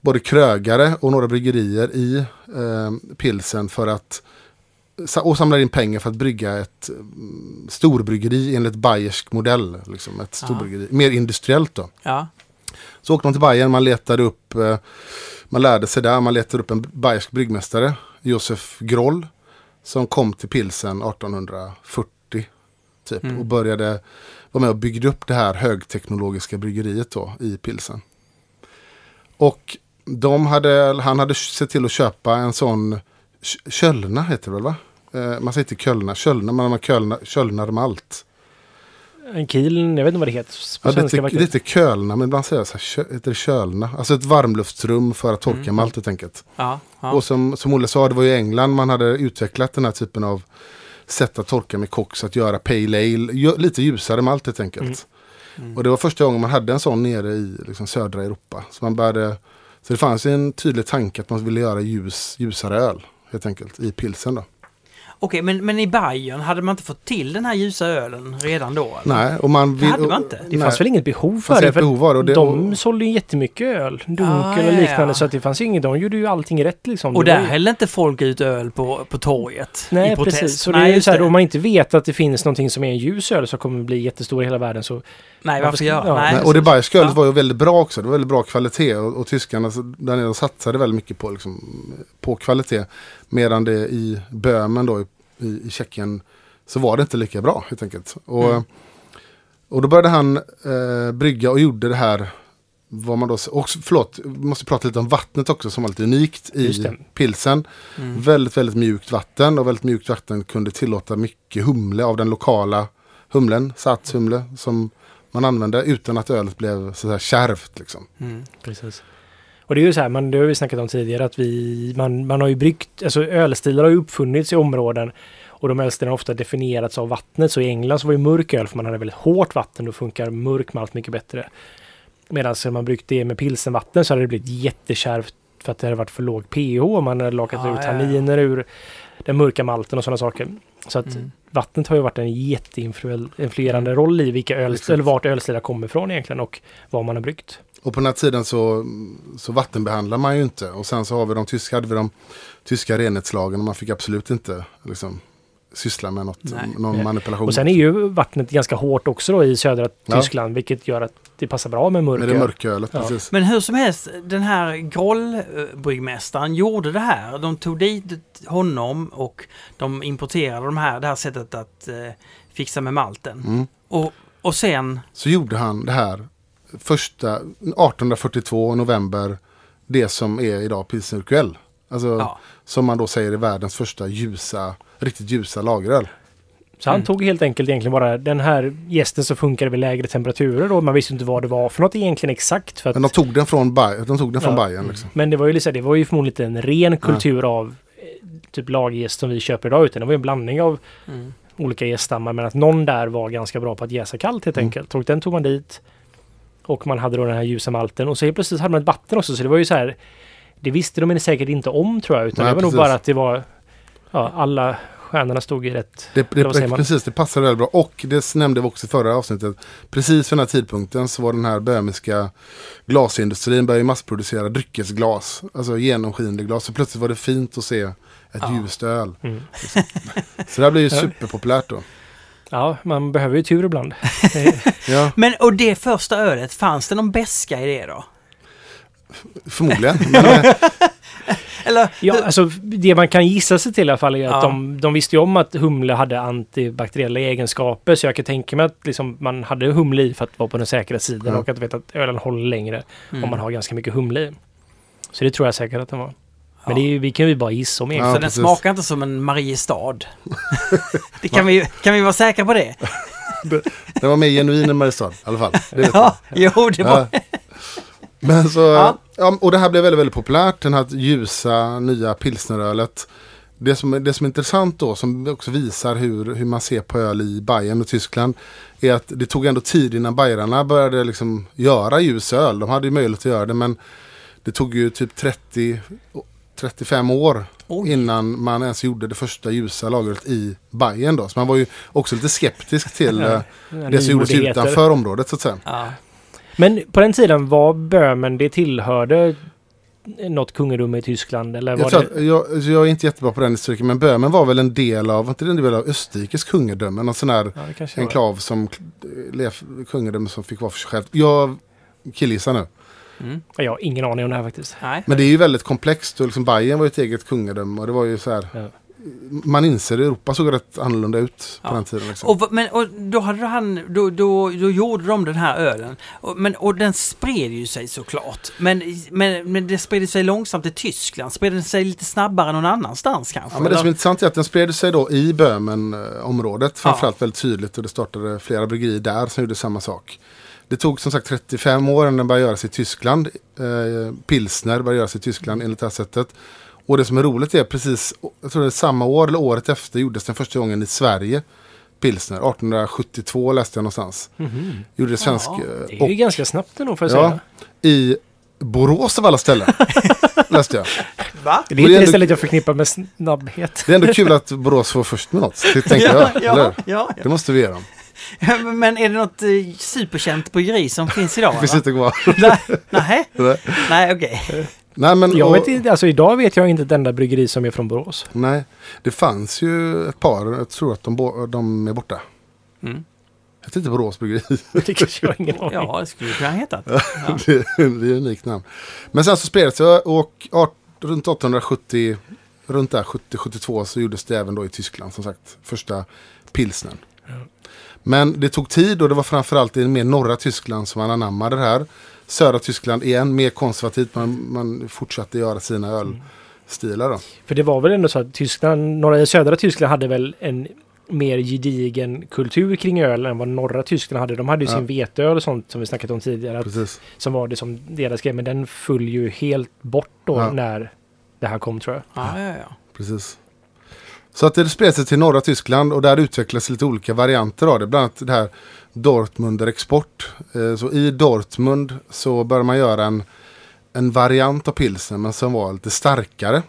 både krögare och några bryggerier i eh, pilsen för att och samlade in pengar för att brygga ett mm, storbryggeri enligt bayersk modell. Liksom ett storbryggeri, mer industriellt då. Ja. Så åkte man till Bayern, man letade upp, eh, man lärde sig där, man letade upp en bayersk bryggmästare, Josef Groll, som kom till pilsen 1840 typ Mm. och började vara med och byggde upp det här högteknologiska bryggeriet då i pilsen. Och de hade, han hade sett till att köpa en sån Kölna heter det väl va? Eh, man säger inte Kölna, Kölna, man Kölna, Kölnar malt. En Kiel, jag vet inte vad det heter Ja, det verkligen. heter Kölna, men ibland säger jag så här, kö, heter det Kölna. Alltså ett varmluftsrum för att torka Mm. malt helt enkelt. Ja, ja. Och som, som Olle sa, det var ju i England man hade utvecklat den här typen av sätt att torka med koks, att göra pale ale, lite ljusare malt helt enkelt. Mm. Och det var första gången man hade en sån nere i liksom, södra Europa. Så, man började, så det fanns en tydlig tanke att man ville göra ljus, ljusare öl, helt enkelt, i pilsen då. Okej, men, men i Bayern hade man inte fått till den här ljusa ölen redan då? eller? Nej, och man Det hade man inte. Det fanns väl inget behov för det? För behov av det, och det- de sålde ju jättemycket öl. Dunkel Ah, och liknande. ja. Så att det fanns inget. De gjorde ju allting rätt liksom. Och där ju- hällde inte folk ut öl på, på torget i Nej, protest? precis. Så Nej, det är ju så här, om man inte vet att det finns någonting som är en ljus öl som kommer bli jättestor i hela världen så... Nej, varför ska- göra? ja, Nej, Nej, och det bayerska ölet Ja. var ju väldigt bra också. Det var väldigt bra kvalitet. Och, och tyskarna där nere satsade väldigt mycket på, liksom, på kvalitet. Medan det i Böhmen då, i, i, i Tjeckien, så var det inte lika bra helt enkelt. Och, Mm. och då började han eh, brygga och gjorde det här. Vad man då, och, förlåt, vi måste prata lite om vattnet också som var lite unikt i pilsen. Mm. Väldigt, väldigt mjukt vatten och väldigt mjukt vatten kunde tillåta mycket humle av den lokala humlen, satshumle, som man använde utan att ölet blev så här kärvt. Liksom. Mm. Precis. Och det är ju så här, man, det har vi snackat om tidigare, att vi, man, man har ju bryggt, alltså ölstilar har ju uppfunnits i områden och de ölstilarna har ofta definierats av vattnet. Så i England så var ju mörk öl, för man hade väldigt hårt vatten, då funkar mörk malt mycket bättre. Medan när man bryggt det med pilsenvatten så hade det blivit jättekärvt för att det hade varit för låg pH och man hade lakat Ja, ut ja, ja. tanniner ur den mörka malten och sådana saker. Så att Mm. vattnet har ju varit en jätteinfluerande roll i vilka öl, Exakt. eller vart ölstilar kommer ifrån egentligen och vad man har bryggt. Och på den här tiden så, så vattenbehandlar man ju inte. Och sen så har vi de tyska, hade vi de tyska renhetslagen och man fick absolut inte liksom, syssla med något, Nej. någon Nej. manipulation. Och sen är ju vattnet ganska hårt också då i södra Ja. Tyskland, vilket gör att det passar bra med mörk med det öl. mörka ölet, Ja. precis. Men hur som helst, den här grollbryggmästaren gjorde det här. De tog dit honom och de importerade de här, det här sättet att eh, fixa med malten. Mm. Och, och sen, Så gjorde han det här första 1842 november. Det som är idag pilsner Urquell. Alltså ja, som man då säger är världens första ljusa, riktigt ljusa lageröl. Så han Mm. tog helt enkelt egentligen bara den här gästen som funkar vid lägre temperaturer då. Man visste inte vad det var för något egentligen exakt. För att, Men de tog den från, Bay- de tog den från Ja. Bayern. Liksom. men det var ju, liksom, det var ju förmodligen en ren kultur av eh, typ lagerjäst som vi köper idag. Utan det var ju en blandning av mm. olika gäststammar. Men att någon där var ganska bra på att jäsa kallt helt Mm. enkelt. Och den tog man dit. Och man hade då den här ljusa malten. Och så helt plötsligt hade man ett vatten också. Så det var ju så här. Det visste de säkert inte om tror jag. Utan Nej, det var nog precis. bara att det var... Ja, alla stjärnorna stod i rätt... Det, det, precis, det passar väldigt bra. Och det nämnde vi också i förra avsnittet. Precis för den här tidpunkten så var den här böhmiska glasindustrin började massproducera dryckesglas. Alltså genomskinlig glas. Så plötsligt var det fint att se ett Ja. ljust öl. Mm. Så det här blev ju superpopulärt då. Ja, man behöver ju tur ibland. Ja, Men och det första ölet, fanns det någon beska i det då? Förmodligen. Men, eh, Eller? Ja, alltså det man kan gissa sig till i alla fall är att Ja. de, de visste ju om att humle hade antibakteriella egenskaper. Så jag kan tänka mig att liksom man hade humle i för att vara på den säkra sidan Ja. och att veta att ölen håller längre Mm. om man har ganska mycket humle i. Så det tror jag säkert att den var. Men det är, vi kan ju bara gissa om Ja, Så egentligen. den precis. smakar inte som en Mariestad. det kan, vi, kan vi vara säkra på det? den var mer genuin än Mariestad i alla fall. Det Ja, jo, det var... Ja. Men så, Ja. Ja. och det här blev väldigt, väldigt populärt. Den här ljusa nya pilsnerölet. Det som, det som är intressant då, som också visar hur, hur man ser på öl i Bayern och Tyskland, är att det tog ändå tid innan bajarna började liksom göra ljus öl. De hade ju möjlighet att göra det, men det tog ju typ 30, 35 år Oj. innan man ens gjorde det första ljusa lagret i Bayern då. Så man var ju också lite skeptisk till eh, det som gjordes utanför området så att säga. Ja. Men på den tiden var Böhmen, det tillhörde något kungadöme i Tyskland? Eller var Jag, det... att, jag, alltså, jag är inte jättebra på den historiken, men Böhmen var väl en del av, inte det en del av Österrikes kungadöme? Någon sån här Ja, enklav som, lev, kungadöme som fick vara för sig själv. Jag killgissar nu. Mm. Jag har ingen aning om det här faktiskt. Nej. Men det är ju väldigt komplext och liksom Bayern var ju ett eget kungadöme och det var ju så här Ja. Man inser att Europa såg rätt annorlunda ut på Ja. den tiden. Liksom. Och, men, och då hade han, då, då, då gjorde de den här ölen. Och, men, och den spred ju sig såklart. Men, men, men det spred sig långsamt i Tyskland. Spred den sig lite snabbare någon annanstans kanske? Ja, men det som är intressant är att den spred sig då i Böhmen-området framförallt väldigt tydligt och det startade flera bryggerier där som gjorde samma sak. Det tog som sagt 35 år innan den började göras i Tyskland. Eh, Pilsner började göras i Tyskland enligt det här sättet. Och det som är roligt är precis, jag tror det är samma år eller året efter gjordes den första gången i Sverige. Pilsner, 1872 läste jag någonstans. Gjorde det svensk... Ja, eh, Det är och ju ganska snabbt ändå får jag Ja. säga. i Borås av alla ställen. läste jag. Va? Det är inte det ändå- stället jag förknippar med snabbhet. Det är ändå kul att Borås var först med något. Det tänker jag. ja, eller? ja, ja, Det måste vi ge dem. ja. Men är det något eh, superkänt bryggeri som finns idag? Det finns inte kvar. Nej, nej, Nej. nej okej. Nej, men, Jag och- vet inte, alltså idag vet jag inte ett enda bryggeri som är från Borås. Nej, det fanns ju ett par. Jag tror att de, de är borta. Mm. Hette inte Borås bryggeri. Det kanske jag ingen aning. Ja, det skulle kunna heta. Ja. det, är, det är ett unikt namn. Men sen så spred det och art, runt 1870, runt där 70-72 så gjordes det även då i Tyskland som sagt. Första pilsnen. Men det tog tid och det var framförallt i mer norra Tyskland som man anammade det här. Södra Tyskland igen, mer konservativt. Man, man fortsatte göra sina ölstilar då. För det var väl ändå så att Tyskland, norra, södra Tyskland hade väl en mer gedigen kultur kring öl än vad norra Tyskland hade. De hade ju Ja. sin veteöl och sånt som vi snackat om tidigare. Att, Precis. som var det som deras grej. Men den föll ju helt bort då Ja. när det här kom tror jag. Ja, ja, ja. Precis. Så att det spred sig till norra Tyskland och där utvecklades lite olika varianter av det. Bland annat det här Dortmunder export. Eh, Så i Dortmund så började man göra en, en variant av pilsen men som var lite starkare.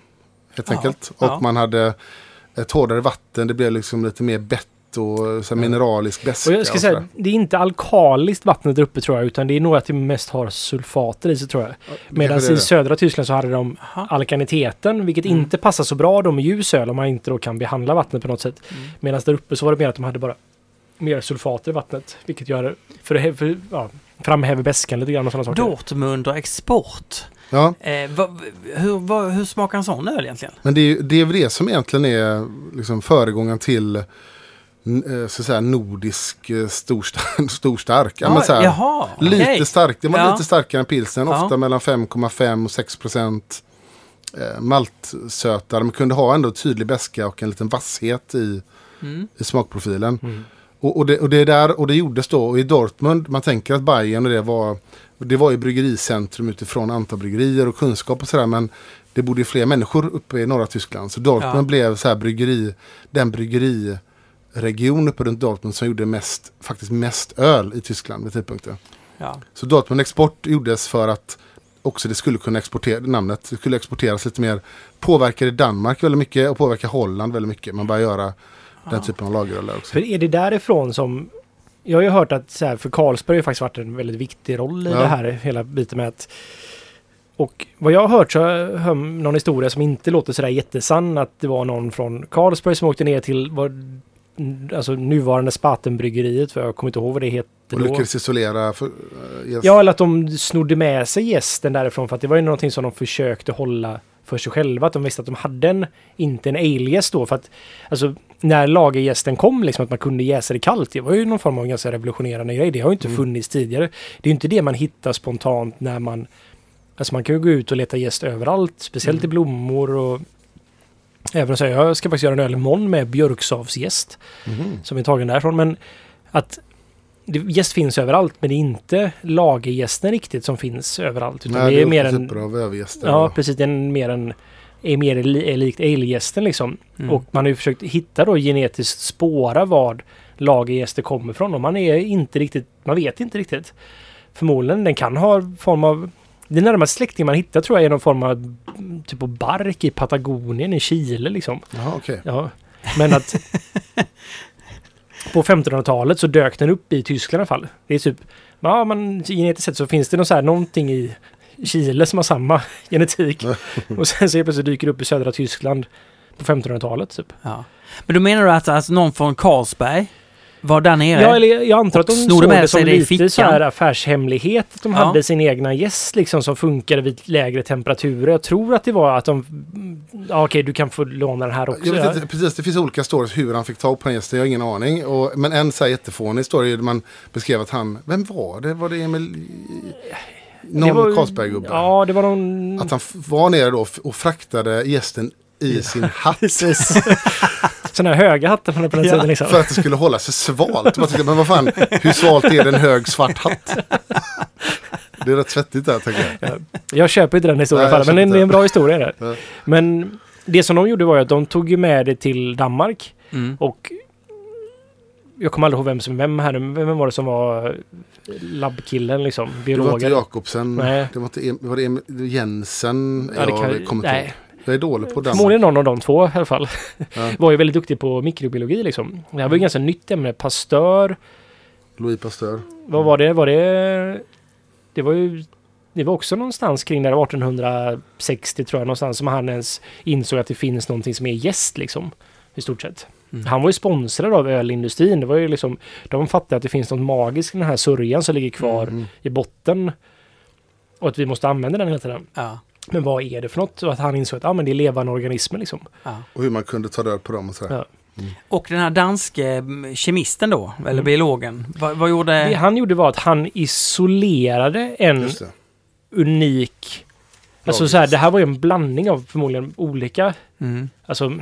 Helt Ja, enkelt. Och ja. man hade ett hårdare vatten. Det blev liksom lite mer bett och så här mineralisk beska. Och jag ska och säga, det är inte alkaliskt vattnet där uppe tror jag, utan det är nog att det mest har sulfater i sig tror jag. Medan det är i södra Tyskland så hade de alkaniteten, vilket Mm. inte passar så bra då med ljus öl om man inte då kan behandla vattnet på något sätt. Mm. Medan där uppe så var det mer att de hade bara mer sulfater i vattnet, vilket gör för, för, för ja, framhäver beskan lite grann och sådana saker. Dortmunder export. Ja, Eh, vad- hur, vad, hur smakar en sån öl egentligen? men det är, det är väl det som egentligen är liksom föregångaren till eh, så att säga, nordisk eh, storstark. storstark. Ja, men så här, jaha, Lite okej. stark, det var Ja. lite starkare än pilsen. Ja. Ofta mellan 5,5 och 6 procent. Eh, maltsötare, men kunde ha ändå tydlig beska och en liten vasshet i, Mm. i smakprofilen. Mm. Och, och, det, och det är där, och det gjordes då, och i Dortmund, man tänker att Bayern och det var, det var ju bryggericentrum utifrån antal bryggerier och kunskap och sådär, men det bodde ju fler människor uppe i norra Tyskland. Så Dortmund Ja. blev så här bryggeri, den bryggeriregion uppe runt Dortmund som gjorde mest, faktiskt mest öl i Tyskland vid tidpunkten. Ja. Så Dortmund Export gjordes för att också det skulle kunna exportera namnet. Det skulle exporteras lite mer. Påverkade Danmark väldigt mycket och påverkade Holland väldigt mycket. Man börjar göra den typen av lageröl också. För är det därifrån som... Jag har ju hört att så här, för Carlsberg har ju faktiskt varit en väldigt viktig roll i Ja. det här hela biten med att... Och vad jag har hört så hört någon historia som inte låter sådär jättesann att det var någon från Carlsberg som åkte ner till vad, alltså nuvarande Spatenbryggeriet, för jag kommer inte ihåg vad det heter Och lyckades isolera. För, yes. Ja, eller att de snodde med sig gästen därifrån för att det var ju någonting som de försökte hålla för sig själva. Att de visste att de hade en, inte en ale-gäst då. För att alltså, när lagergästen kom, liksom att man kunde jäsa det kallt, det var ju någon form av ganska revolutionerande grej. Det har ju inte Mm. funnits tidigare. Det är ju inte det man hittar spontant när man... Alltså man kan ju gå ut och leta gäst överallt, speciellt i blommor och... Även så här, jag ska faktiskt göra en öl imorgon med björksavsgäst Mhm. som är tagen därifrån. Men att gäst finns överallt, men det är inte lagergästen riktigt som finns överallt. Utan Nej, det är mer olika en... typer av övergäster. Ja, precis. Det är en, mer en... Är mer li, är likt ale-gästen liksom. Mm. Och man har ju försökt hitta då genetiskt spåra vad lagergäster kommer från. Och man är inte riktigt... Man vet inte riktigt. Förmodligen, den kan ha form av... Det närmaste släkting man hittar tror jag är någon form av typ av bark i Patagonien i Chile liksom. Jaha, okej. Ja, men att på 1500-talet så dök den upp i Tyskland i alla fall. Det är typ, ja men genetiskt sett så finns det någon så här, någonting i Chile som har samma genetik. Och sen så plötsligt dyker det upp i södra Tyskland på 1500-talet typ. Ja. Men då menar du att alltså, någon från Carlsberg Var där nere? Ja, eller jag antar att de såg med det sig som lite så här affärshemlighet. Att de Ja. hade sin egna gäst liksom som funkade vid lägre temperaturer. Jag tror att det var att de... Ja, okej, du kan få låna den här också. Jag ja. vet inte, precis, det finns olika stories hur han fick tag på den gästen, jag har ingen aning. Och, men en så här jättefånig story där man beskrev att han, vem var det? Var det Emil? Någon Carlsberg-gubbe? Ja, det var någon... Att han var nere då och fraktade gästen i sin hatt. Sådana här höga hattar på den Ja, tiden liksom. För att det skulle hålla sig svalt. Man tyckte, men vad fan, hur svalt är det en hög svart hatt? Det är rätt svettigt där, tänker jag. Jag köper inte den historien Nej, i alla fall, jag men det är en bra historia där. Ja. Men det som de gjorde var att de tog med det till Danmark Mm. och jag kommer aldrig ihåg vem som vem här, men vem var det som var labbkillen liksom? Det var inte Biologen. Jakobsen, Nej. det var inte em, var det em, Jensen? Ja, det jag kan- kommer inte nej. Jag är dålig på den. Förmodligen någon av de två i alla fall. Ja. var ju väldigt duktig på mikrobiologi liksom. Det här var ju ganska nytt ämne. Pasteur. Louis Pasteur. Vad var det? Var det... Det var ju... Det var också någonstans kring där 1860 tror jag någonstans som han ens insåg att det finns någonting som är gäst liksom. I stort sett. Mm. Han var ju sponsrad av ölindustrin. Det var ju liksom... De fattade att det finns något magiskt i den här sörjan som ligger kvar Mm. i botten. Och att vi måste använda den hela tiden. Ja. Men vad är det för något? Och att han insåg att ah, men det är levande organismer liksom. Ja. Och hur man kunde ta död på dem och sådär. Ja. Och den här danske mm, kemisten då, eller Mm. biologen, vad, vad gjorde... Det han gjorde var att han isolerade en unik... Alltså så här, det här var ju en blandning av förmodligen olika... Mm. Alltså,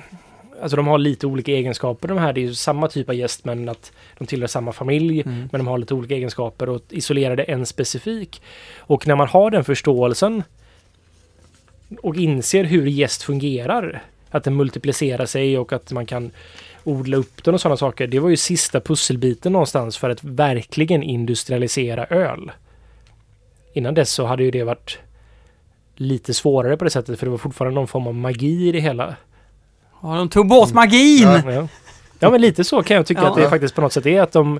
alltså de har lite olika egenskaper de här. Det är ju samma typ av gäst men att de tillhör samma familj. Mm. Men de har lite olika egenskaper och isolerade en specifik. Och när man har den förståelsen och inser hur gäst fungerar. Att den multiplicerar sig och att man kan odla upp den och sådana saker. Det var ju sista pusselbiten någonstans för att verkligen industrialisera öl. Innan dess så hade ju det varit lite svårare på det sättet för det var fortfarande någon form av magi i det hela. Ja, de tog bort magin! Ja. Ja, ja men lite så kan jag tycka Ja. att det faktiskt på något sätt är att de...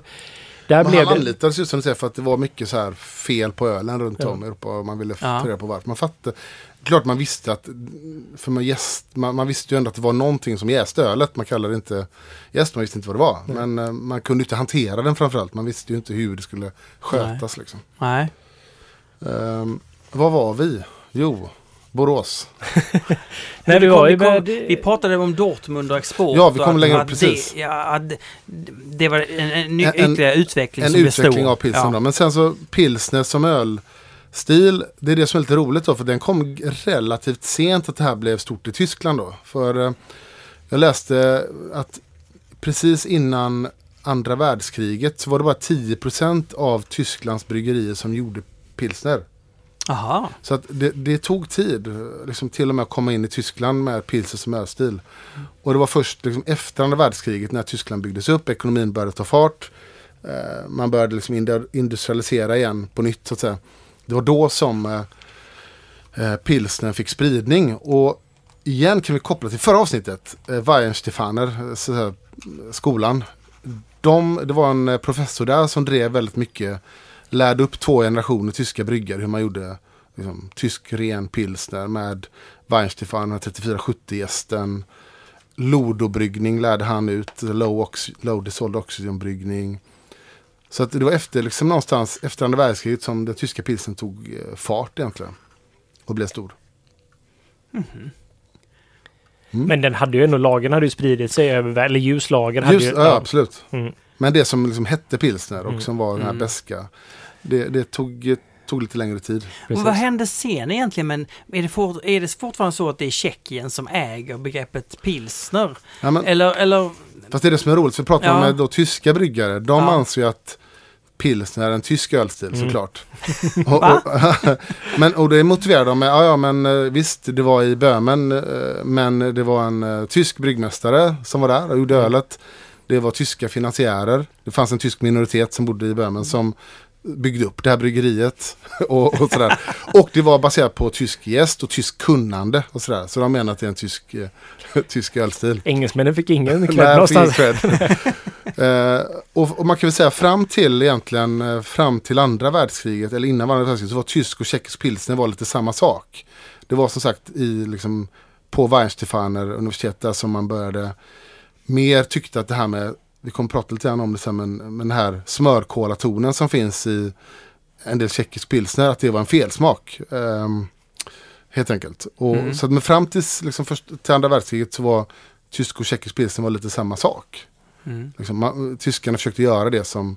Där Men blev han det... anlitades ju som du säger för att det var mycket så här fel på ölen runt Ja. om i Europa. Och man ville Ja. ta reda på varför. Man fattade. Klart man visste att, för man, jäst, man, man visste ju ändå att det var någonting som jäste ölet. Man kallade det inte jäst, man visste inte vad det var. Men eh, man kunde inte hantera den framförallt. Man visste ju inte hur det skulle skötas liksom. Nej. Ehm, vad var vi? Jo, Borås. Nej, vi, kom, var vi, kom, vi pratade om Dortmund och export. Ja, vi att- längre upp, precis. Det, ja, det, det var en, en, ny- En- en- ytterligare utveckling En som blev utveckling stor. av pilsner Ja. då. Men sen så pilsner som ölstil. Det är det som är lite roligt då. För den kom relativt sent att det här blev stort i Tyskland då. För eh, jag läste att precis innan andra världskriget så var det bara 10% av Tysklands bryggerier som gjorde pilsner. Aha. Så att det, det tog tid, liksom till och med att komma in i Tyskland med pilsner som ölstil. Och det var först liksom efter andra världskriget när Tyskland byggdes upp, ekonomin började ta fart. Eh, man började liksom indu- industrialisera igen på nytt så att säga. Det var då som eh, eh pilsnen fick spridning. Och igen kan vi koppla till förra avsnittet, eh, Weihenstephaner, eh, skolan. De, det var en eh, professor där som drev väldigt mycket, lärde upp två generationer tyska bryggare hur man gjorde liksom, tysk ren pilsner med Weihenstephaner 3470-gästen. Lodobryggning lärde han ut, low, ox- low dissolved oxygen bryggning. Så att det var efter, liksom någonstans efter andra världskriget som den tyska pilsen tog eh, fart egentligen. Och blev stor. Men den hade ju ändå, lagen hade ju spridit sig över, eller ljuslagen hade Just, ju... ja, absolut. Mm. Men det som liksom hette pilsner och Mm. som var den här Mm. beska det, det tog, tog lite längre tid. Och Precis. vad hände sen egentligen? Men är det, fort, är det fortfarande så att det är Tjeckien som äger begreppet pilsner? Ja, men, Eller, eller fast det är det som är roligt, för vi pratar Ja. med då tyska bryggare. De Ja. anser ju att pilsner en tysk ölstil Mm. såklart. och, och, men, och det motiverar de med, ja, ja men eh, visst det var i Böhmen eh, men det var en eh, tysk bryggmästare som var där och gjorde Mm. ölet. Det var tyska finansiärer. Det fanns en tysk minoritet som bodde i Böhmen som byggde upp det här bryggeriet. och, och, sådär. och det var baserat på tysk gäst och tysk kunnande. Och sådär. Så de menar att det är en tysk, tysk ölstil. Engelsmännen fick ingen cred fick någonstans. Eh, och, och man kan väl säga fram till egentligen eh, fram till andra världskriget eller innan andra världskriget så var tysk och tjeckisk pilsner var lite samma sak. Det var som sagt i liksom på Weihenstephaner universitet där som man började mer tyckte att det här med vi kommer prata lite grann om det sen, men, men den här smörkolatonen som finns i en del tjeckisk pilsner, att det var en felsmak. Ehm, helt enkelt. Och, Mm. Så att, men fram tills, liksom, först, till andra världskriget så var tysk och tjeckisk pilsner var lite samma sak. Mm. Liksom, man, tyskarna försökte göra det som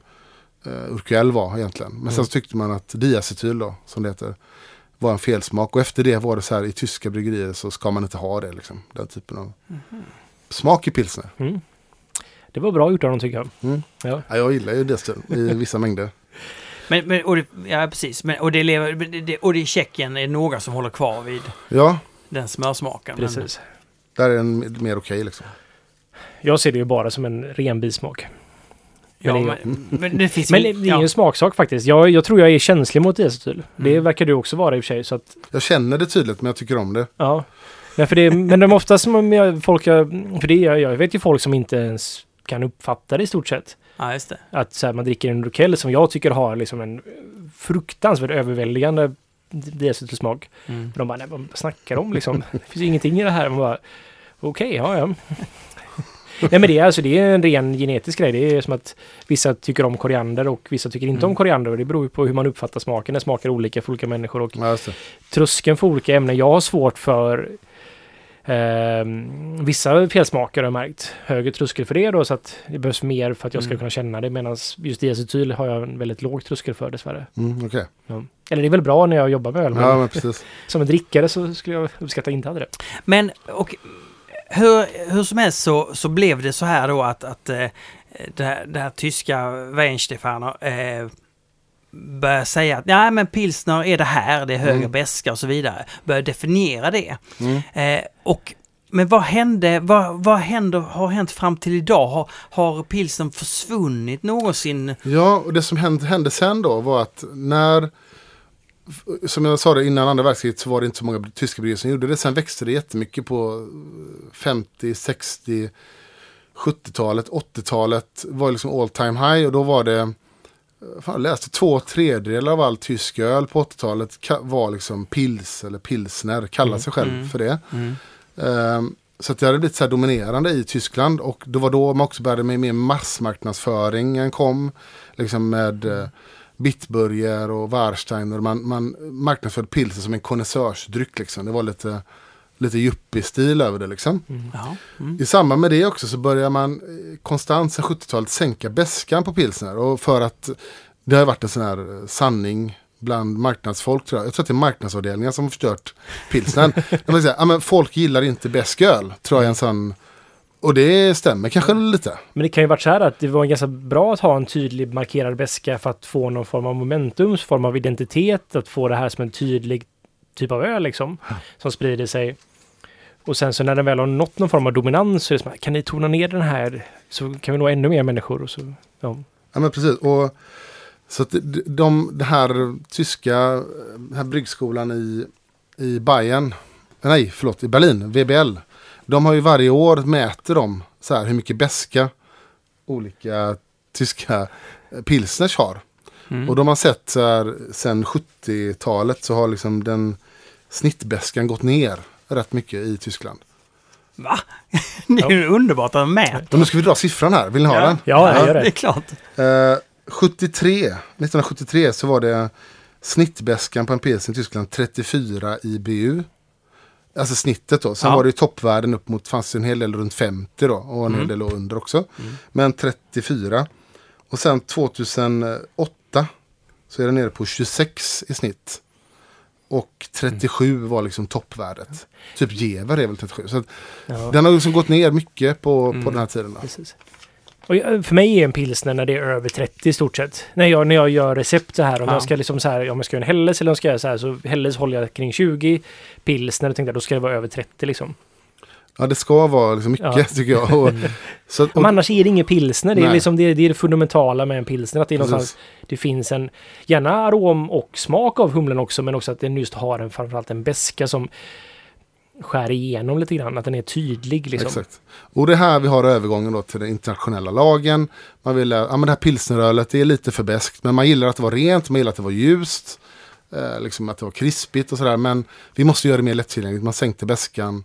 uh, Urquell var egentligen. Men sen så tyckte man att diacetyl då, som det heter, var en felsmak. Och efter det var det så här i tyska bryggerier så ska man inte ha det. Liksom, den typen av smak i pilsner. Mm. Det var bra gjort av dem tycker jag. Mm. Ja. Ja, jag gillar ju diacetyl i vissa mängder. Men, men, och det, ja, precis. Men, och, det lever, det, det- och det i Tjeckien är det några som håller kvar vid Ja, den smörsmaken. Men- Precis. där är den mer okej liksom. Jag ser det ju bara som en ren bismak. Ja, Men det men, men det finns Men ju- det är ju ja. en smaksak faktiskt. Jag, jag tror jag är känslig mot diacetyl. Det Mm. verkar du också vara i och för sig. Så att, Jag känner det tydligt men jag tycker om det. ja. Nej, för det, men de oftast som jag, folk, jag- för det, jag, jag vet ju folk som inte ens kan uppfatta det i stort sett. Ja, just det. Att så här, man dricker en Rockel som jag tycker har liksom en fruktansvärt överväldigande diacetylsmak. Mm. De bara, nej vad snackar de liksom? Det finns ingenting i det här. Man bara, okej, ja ja. nej men det är alltså det är en ren genetisk grej. Det är som att vissa tycker om koriander och vissa tycker inte Mm. om koriander. Och det beror ju på hur man uppfattar smaken. Det smakar olika för olika människor. Och Ja, tröskeln för olika ämnen. Jag har svårt för ehm, vissa felsmaker har jag märkt. Högre tröskel för det då så att det behövs mer för att jag ska Mm. kunna känna det. Medan just diacetyl har jag en väldigt låg tröskel för dessvärre. Mm, okej. Ja. Eller det är väl bra när jag jobbar med öl. Ja, men precis. som en drickare så skulle jag uppskatta inte hade det. Men och, hur, hur som helst så, så blev det så här då att, att eh, det, här, det här tyska Weinstefaner eh, började säga att nej men pilsner är det här, det är högre Mm. beska och så vidare. Började definiera det. Mm. Eh, och, men vad hände, vad, vad händer, har hänt fram till idag? Har, har pilsnern försvunnit någonsin? Ja, och det som hände, hände sen då var att när, som jag sa det innan andra världskriget så var det inte så många tyska bryggerier som gjorde det. Sen växte det jättemycket på 50, 60, 70-talet, 80-talet var liksom all time high och då var det Fan, läste två tredjedelar av all tysk öl på 80-talet ka- var liksom pils eller pilsner, kallade sig själv Mm. för det. Ehm, så att det hade blivit så här dominerande i Tyskland och det var då man också började med mer massmarknadsföringen kom. Liksom med eh, Bitburger och Warsteiner. Man, man marknadsförde pilsen som en konnässörsdryck liksom. Det var lite, lite yuppie-stil över det liksom. Ja. Mm. I samband med det också så börjar man eh, konstant sedan 70-talet sänka bäskan på pilsner. Och för att det har varit en sån här eh, sanning bland marknadsfolk tror jag. Jag tror att det är marknadsavdelningen som har förstört pilsnern. De men folk gillar inte bäsk öl, tror jag är en sån. Och det stämmer kanske lite. Men det kan ju varit så här att det var ganska bra att ha en tydlig markerad beska för att få någon form av momentum, form av identitet, att få det här som en tydlig typ av öl liksom, som sprider sig. Och sen så när den väl har nått någon form av dominans så är det som, kan ni tona ner den här så kan vi nå ännu mer människor. Och så, ja. Ja men precis. Och, så att de, de, det här tyska, den här bryggskolan i, i Bayern, nej förlåt, i Berlin, VBL. De har ju varje år mäter de så här hur mycket beska olika tyska eh, pilsners har. Mm. Och de har sett så här sen 70-talet så har liksom den snittbäskan gått ner rätt mycket i Tyskland. Va? det är ju underbart att mäta. Nu ska vi dra siffran här, vill ni ha Ja. den? Ja, jag gör Det är det. klart. Eh, 73, 1973 så var det snittbäskan på en pilsner i Tyskland 34 IBU. Alltså snittet då. Sen Ja. var det ju toppvärden upp mot, fanns en hel del runt 50 då. Och en hel Mm. del under också. Men 34. Och sen 2008 så är det nere på 26 i snitt. Och 37 var liksom toppvärdet. Typ Gever är väl 37. Så Ja. den har liksom gått ner mycket på, Mm. på den här tiden. Precis. Och jag- för mig är en pilsner när det är över 30 i stort sett. När jag, när jag gör recept så här, om Ja. jag ska liksom så här, om jag ska göra en Helles eller om jag ska göra så här, så Helles håller jag kring 20. Pilsner, tänkte jag, då ska det vara över 30 liksom. Ja det ska vara liksom mycket Ja. tycker jag. Och, så att, Men och, annars är det ingen pilsner. Det är, Nej. liksom, det, det är det fundamentala med en pilsner. Att det, är någonstans, det finns en, gärna arom och smak av humlen också, men också att den just har en, framförallt en beska som skär igenom lite grann. Att den är tydlig liksom. Exakt. Och det är här vi har övergången då till den internationella lagen. Man vill, eh, ja men det här pilsnerölet det är lite för beskt men man gillar att det var rent, man gillar att det var ljust. Eh, liksom att det var krispigt och sådär. Men vi måste göra det mer lättillgängligt. Man sänkte beskan.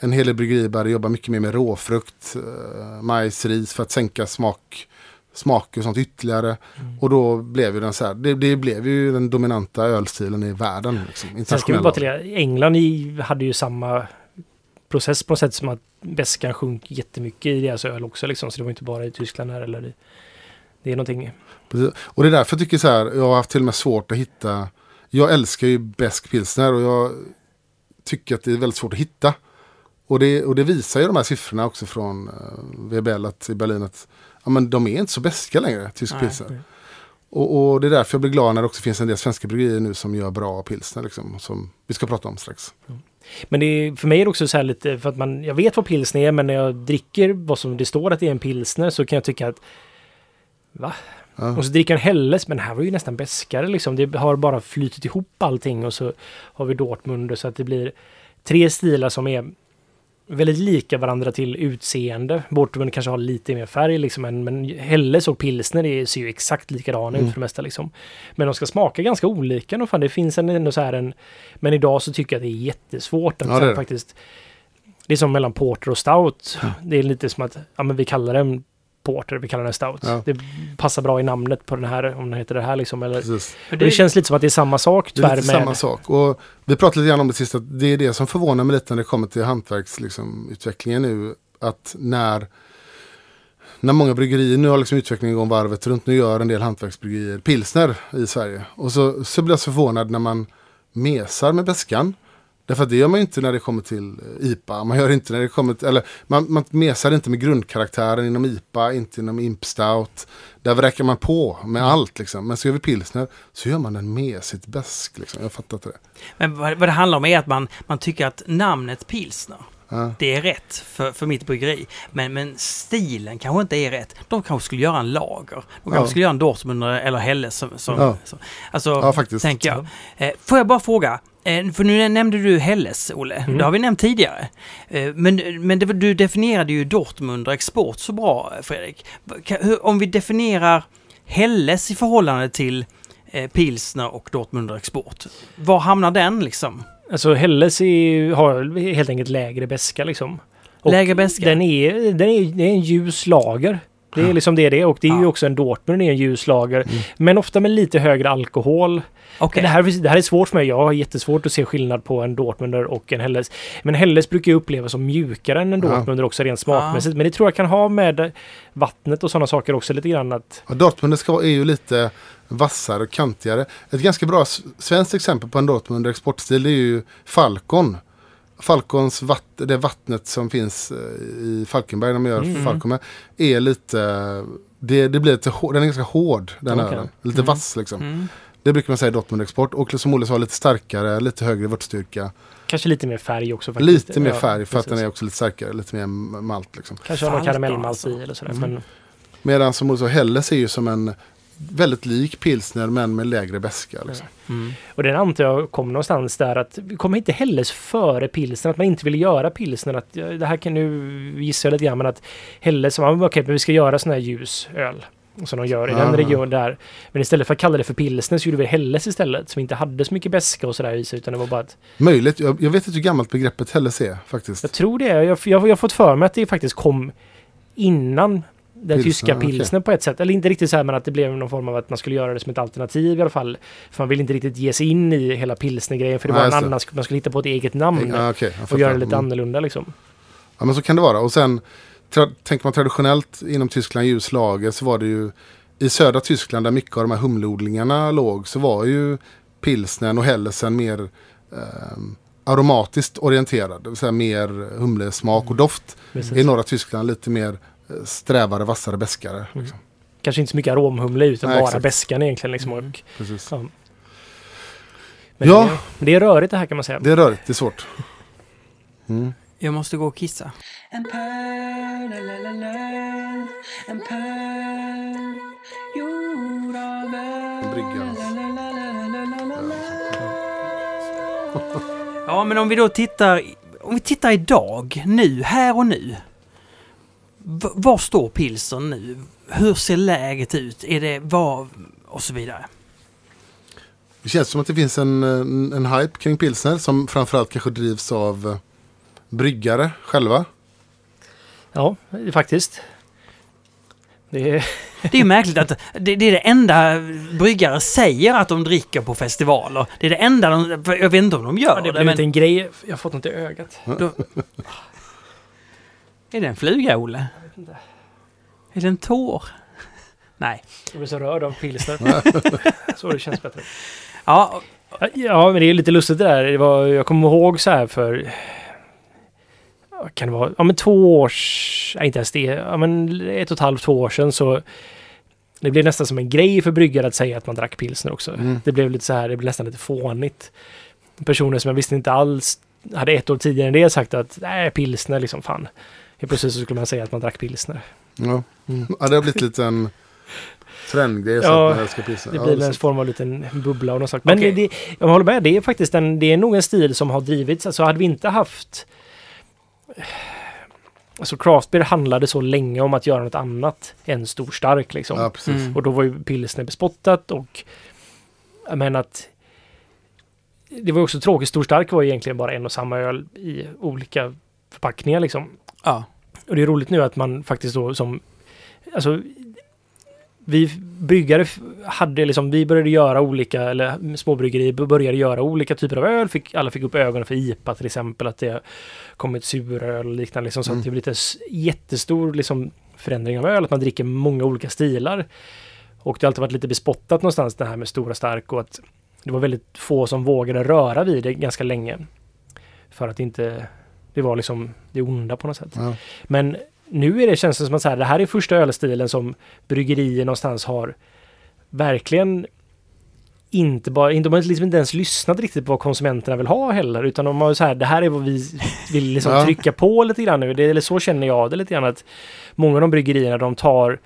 En hel del bryggerier började jobba mycket mer med råfrukt, eh, majs, ris för att sänka smak, smak och sånt ytterligare. Mm. Och då blev ju den så här, det, det blev ju den dominanta ölstilen i världen. Liksom, Sen ska vi bara tillägga, England hade ju samma process på något sätt som att väskan sjönk jättemycket i deras öl också liksom. Så det var inte bara i Tyskland här eller i, Det är någonting. Precis. Och det är därför jag tycker så här, jag har haft till och med svårt att hitta. Jag älskar ju besk pilsner och jag tycker att det är väldigt svårt att hitta. Och det, och det visar ju de här siffrorna också från uh, VBL att, i Berlin att ja, men de är inte så beska längre, tysk pilsner. Och, och det är därför jag blir glad när det också finns en del svenska bryggerier nu som gör bra pilsner. Liksom, som vi ska prata om strax. Men det är, för mig är det också så här lite, för att man, jag vet vad pilsner är, men när jag dricker vad som det står att det är en pilsner så kan jag tycka att Va? Ja. Och så dricker jag en Helles, men det här var ju nästan beskare liksom. Det har bara flytit ihop allting och så har vi Dortmund så att det blir tre stilar som är väldigt lika varandra till utseende. Dortmund kanske har lite mer färg liksom, men, men Helles och pilsner är, ser ju exakt likadana Mm. ut för det mesta liksom. Men de ska smaka ganska olika. fan. Det finns en, ändå så här en... Men idag så tycker jag att det är jättesvårt att Ja, det är faktiskt... Det är som mellan porter och stout. Det är lite som att ja, men vi kallar den porter, vi kallar den stout. Ja. Det passar bra i namnet på den här, om den heter det här liksom. Eller, Precis. och det känns lite som att det är samma sak Det är tyvärr lite med... samma sak. Och vi pratade lite grann om det sist, att det är det som förvånar mig lite när det kommer till hantverksutvecklingen liksom, nu. Att när, när många bryggerier, nu har liksom utvecklingen gått varvet runt, nu gör en del hantverksbryggerier pilsner i Sverige. Och så, så blir jag så förvånad när man mesar med beskan. Därför att det gör man ju inte när det kommer till eh, IPA. Man gör inte när det kommer till, eller man, man mesar inte med grundkaraktären inom IPA, inte inom Imp Stout. Där räcker man på med allt liksom. Men så gör vi pilsner så gör man den mesigt besk liksom. Jag fattar inte det. Men vad, vad det handlar om är att man, man tycker att namnet pilsner, det är rätt för, för mitt bryggeri. Men, men stilen kanske inte är rätt. De kanske skulle göra en lager. De kanske Ja. skulle göra en Dortmund eller Helles. Som, som, Ja. som, alltså, Ja, faktiskt. tänker jag. Eh, får jag bara fråga, för nu nämnde du Helles, Olle. Mm. Det har vi nämnt tidigare. Eh, men men det, du definierade ju Dortmund och export så bra, Fredrik. Kan- hur- Om vi definierar Helles i förhållande till eh, pilsner och Dortmund och export. Var hamnar den liksom? Alltså Helles är, har helt enkelt lägre beska liksom. Och Lägre beska? Den är, den är, det är en ljus lager. Det är liksom det det är och det är ju Ja. också en Dortmund, det är en ljus lager. Mm. Men ofta med lite högre alkohol. Okej. Det, här, det här är svårt för mig. Jag har jättesvårt att se skillnad på en Dortmunder och en Helles. Men Helles brukar ju upplevas som mjukare än en Ja. Dortmunder också rent smakmässigt. Men det tror jag kan ha med vattnet och sådana saker också lite grann att... Och Dortmund ska, är ju lite vassare och kantigare. Ett ganska bra svenskt exempel på en Dortmund exportstil är ju Falcon. Falcons vatt, det vattnet som finns eh, i Falkenberg när man gör Mm. Falcon med är lite, det, det blir lite, hår- den är ganska hård den Okej. ölen. Lite Mm. vass liksom. Mm. Det brukar man säga Dortmund export och som Olle sa lite starkare, lite högre vörtstyrka. Kanske lite mer färg också faktiskt. Lite mer Ja, färg för att precis. den är också lite starkare, lite mer malt liksom. Kanske har någon karamellmalt alltså. i eller sådär. Mm. Men Medan som Olle sa, Helles är ju som en väldigt lik pilsner men med lägre beska. Liksom. Mm. Och den antar jag kom någonstans där att kommer inte Helles före pilsner, att man inte vill göra pilsner. Att, det här kan nu gissa jag lite grann, men att Helles, men okej, men vi ska göra sån här ljus öl. Som de gör i den Aha. regionen där. Men istället för att kalla det för pilsner så gjorde vi Helles istället. Som inte hade så mycket beska och sådär i sig, utan det var bara att... Möjligt, jag, jag vet inte hur gammalt begreppet Helles är faktiskt. Jag tror det. Jag, jag, jag har fått för mig att det faktiskt kom innan den Pilsner, tyska okej. pilsner på ett sätt. Eller inte riktigt så här, men att det blev någon form av att man skulle göra det som ett alternativ i alla fall. För man vill inte riktigt ge sig in i hela pilsnergrejen, för det Nej, var en annan, man skulle hitta på ett eget namn. Okej, jag och göra det lite Mm. annorlunda liksom. Ja, men så kan det vara. Och sen tänker man traditionellt inom Tyskland ljus lager så var det ju i södra Tyskland där mycket av de här humleodlingarna låg så var ju pilsnern och hellesen mer ehm, aromatiskt orienterad. Det vill säga mer humlesmak och doft. Precis. I norra Tyskland lite mer eh, strävare, vassare, beskare. Liksom. Kanske inte så mycket aromhumle utan Nej, bara exakt. beskan egentligen. Liksom. Mm. Precis. ja. Men Ja. det, det är rörigt det här kan man säga. Det är rörigt, det är svårt. Mm. Jag måste gå och kissa. En pöl, la, la, la, la. En pöl gjord av öl. Ja, men om vi då tittar, om vi tittar idag, nu, här och nu. V- var står pilsen nu? Hur ser läget ut? Är det vad och så vidare? Det känns som att det finns en, en, en hype kring pilsner som framförallt kanske drivs av bryggare själva. Ja, faktiskt. Det är, Det är ju märkligt att det, det är det enda bryggare säger att de dricker på festivaler. Det är det enda de... Jag vet inte om de gör ja, det det, har blivit men... en grej. Jag har fått något i ögat. Är det en fluga, Olle? Är det en tår? Nej. Jag blir så rörd av pilsner. så det känns bättre. Ja, Ja, Ja, men det är lite lustigt det där. Det var, jag kommer ihåg så här för... Kan det vara? Ja, men två års... Nej, inte ens det. Ja, men ett och ett halvt, två år sedan så... Det blev nästan som en grej för bryggare att säga att man drack pilsner också. Mm. Det blev lite så här, det blev nästan lite fånigt. Personer som jag visste inte alls hade ett år tidigare än det sagt att nej, pilsner liksom fan. Helt plötsligt så skulle man säga att man drack pilsner. Ja. Mm. ja, det har blivit lite en trendgrej. Ja, att man älskar pilsner. Det Ja, blir är en så. form av liten bubbla och något sånt. Men Okej. det, jag håller med, det är faktiskt en, det är nog en stil som har drivits. Alltså hade vi inte haft... Alltså craft beer handlade så länge om att göra något annat än stor stark liksom. Ja. Mm. Och då var ju pilsner bespottat och... Menar att... Det var också tråkigt. Stor stark var ju egentligen bara en och samma öl i olika förpackningar liksom. Ja. Och det är roligt nu att man faktiskt då som... Alltså... Vi bryggare hade liksom, vi började göra olika, eller småbryggerier började göra olika typer av öl. Fick, alla fick upp ögonen för IPA till exempel, att det kommit suröl och liknande. Liksom, så Mm. att det blir lite s- jättestor liksom, förändring av öl, att man dricker många olika stilar. Och det har alltid varit lite bespottat någonstans det här med stora stark och att det var väldigt få som vågade röra vid det ganska länge. För att inte, det var liksom det onda på något sätt. Ja. Men nu är det, känns det som att så här, det här är första ölstilen som bryggerier någonstans har verkligen inte bara, inte, de har liksom inte ens lyssnat riktigt på vad konsumenterna vill ha heller, utan de har så här, det här är vad vi vill liksom Ja. trycka på lite grann nu. Det, eller så känner jag det lite grann att många av de bryggerierna, de tar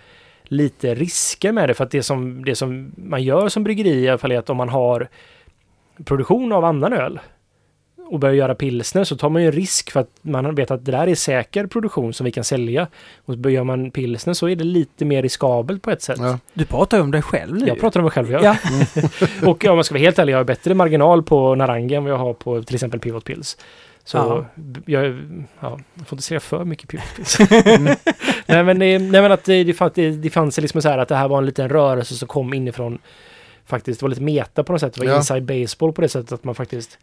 lite risker med det, för att det som, det som man gör som bryggeri i alla fall är att om man har produktion av annan öl och börjar göra pilsner så tar man ju en risk för att man vet att det där är säker produktion som vi kan sälja. Och så gör man pilsner så är det lite mer riskabelt på ett sätt. Ja. Du pratar ju om dig själv nu. Jag pratar om mig själv, ja. Ja. och om man ska vara helt ärlig, jag har bättre marginal på Narangi än vad jag har på till exempel Pivot Pills. Så Ja. jag, ja, jag får inte säga för mycket Pivot Pills. nej, men, det- nej men att det, det, fanns, det, det fanns liksom så här att det här var en liten rörelse som kom inifrån faktiskt, det var lite meta på något sätt. Det var Ja. inside baseball på det sättet att man faktiskt,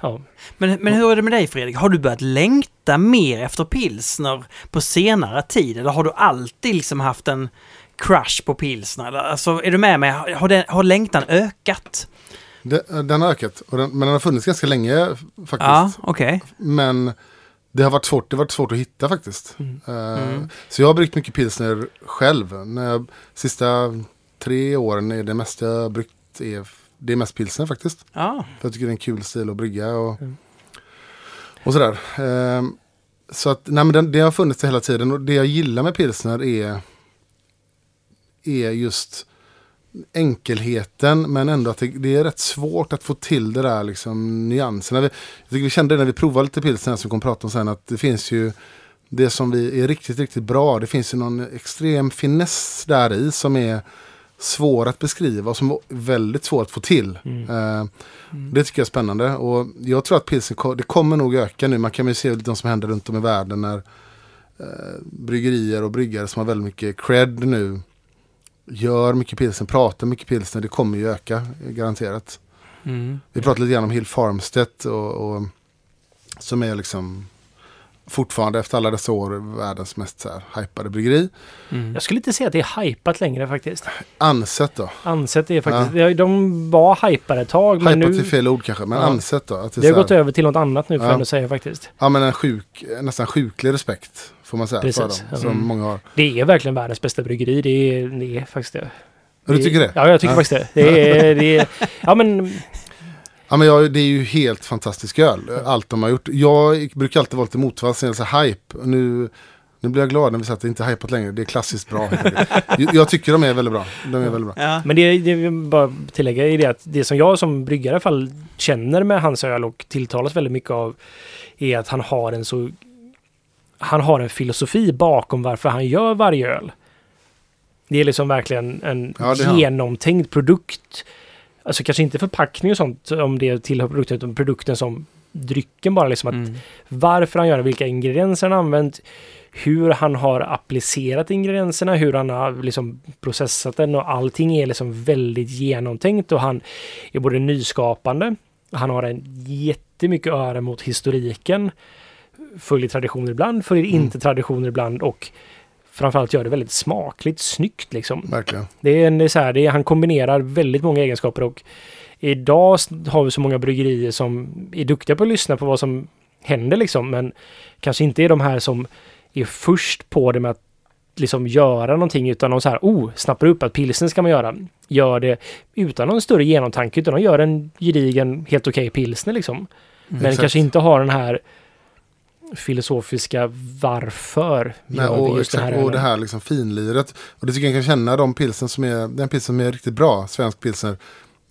ja, Men, men hur är det med dig Fredrik? Har du börjat längta mer efter pilsner på senare tid? Eller har du alltid liksom haft en crush på pilsner? Alltså, är du med mig? Har, den, har längtan ökat? Det, den har ökat, och den, men den har funnits ganska länge faktiskt. Ja, okej. Men det har varit svårt, det har varit svårt att hitta faktiskt. Mm. Mm. Så jag har bryggt mycket pilsner själv. När jag, sista tre åren är det mesta jag har bryggt är, det är mest pilsner faktiskt. Ja. För jag tycker det är en kul stil att brygga och, Mm. och sådär. Eh, så att, nej men den, det har funnits det hela tiden och det jag gillar med pilsner är, är just enkelheten men ändå att det, det är rätt svårt att få till det där liksom nyanserna. Vi, jag tycker vi kände det när vi provade lite pilsner som vi kommer prata om sen att det finns ju det som vi är riktigt, riktigt bra. Det finns ju någon extrem finess där i som är svår att beskriva och som är väldigt svår att få till. Mm. Eh, det tycker jag är spännande och jag tror att pilsen det kommer nog öka nu. Man kan ju se lite vad som händer runt om i världen när eh, bryggerier och bryggare som har väldigt mycket cred nu gör mycket pilsen, pratar mycket pilsen. Det kommer ju öka eh, garanterat. Mm. Vi pratade lite grann om Hill Farmstedt och, och som är liksom fortfarande efter alla dessa år världens mest så här, hypade bryggeri. Mm. Jag skulle inte säga att det är hypat längre faktiskt. Ansett då. Ansett är faktiskt, de- de var hypade ett tag men Hypat nu... är fel ord kanske, men Ja. ansett då. Att det, Det har så gått här, över till något annat nu får Ja. jag säga faktiskt. Ja men en sjuk, nästan sjuklig respekt får man säga för Precis, dem. ja. Som Mm. många har. Det är verkligen världens bästa bryggeri. Det är, det är faktiskt det. Du tycker det? Ja, jag tycker Ja. faktiskt det. Det är, det är, ja men Ja men jag, det är ju helt fantastisk öl. Allt de har gjort. Jag brukar alltid vara lite motvalls när det gäller hype. Och Nu, nu blir jag glad när vi säger att det inte är hypat längre. Det är klassiskt bra. jag, tycker de är väldigt bra. De är väldigt bra. Ja. Men det, det vill bara tillägga är det att det som jag som bryggare i alla fall känner med hans öl och tilltalas väldigt mycket av är att han har en så han har en filosofi bakom varför han gör varje öl. Det är liksom verkligen en Ja, genomtänkt produkt. Alltså kanske inte förpackning och sånt om det tillhör produkten utan produkten som drycken bara liksom att Mm. varför han gör det, vilka ingredienser han använt, hur han har applicerat ingredienserna, hur han har liksom processat den och allting är liksom väldigt genomtänkt och han är både nyskapande, han har en jättemycket öra mot historiken, följer traditioner ibland, följer Mm. inte traditioner ibland och framförallt gör det väldigt smakligt, snyggt liksom. Verkligen. Det är, en, det är så här, det är, han kombinerar väldigt många egenskaper och idag har vi så många bryggerier som är duktiga på att lyssna på vad som händer liksom, men kanske inte är de här som är först på det med att liksom göra någonting utan de så här, oh, snappar upp att pilsen ska man göra. Gör det utan någon större genomtanke utan de gör en gedigen, helt okej pilsner liksom. Men Exakt. kanske inte har den här filosofiska varför Nej, och, just den här exakt, och det här liksom finliret. Och det tycker jag kan känna de pilsen som är, den pilsen som är riktigt bra, svensk pilsner.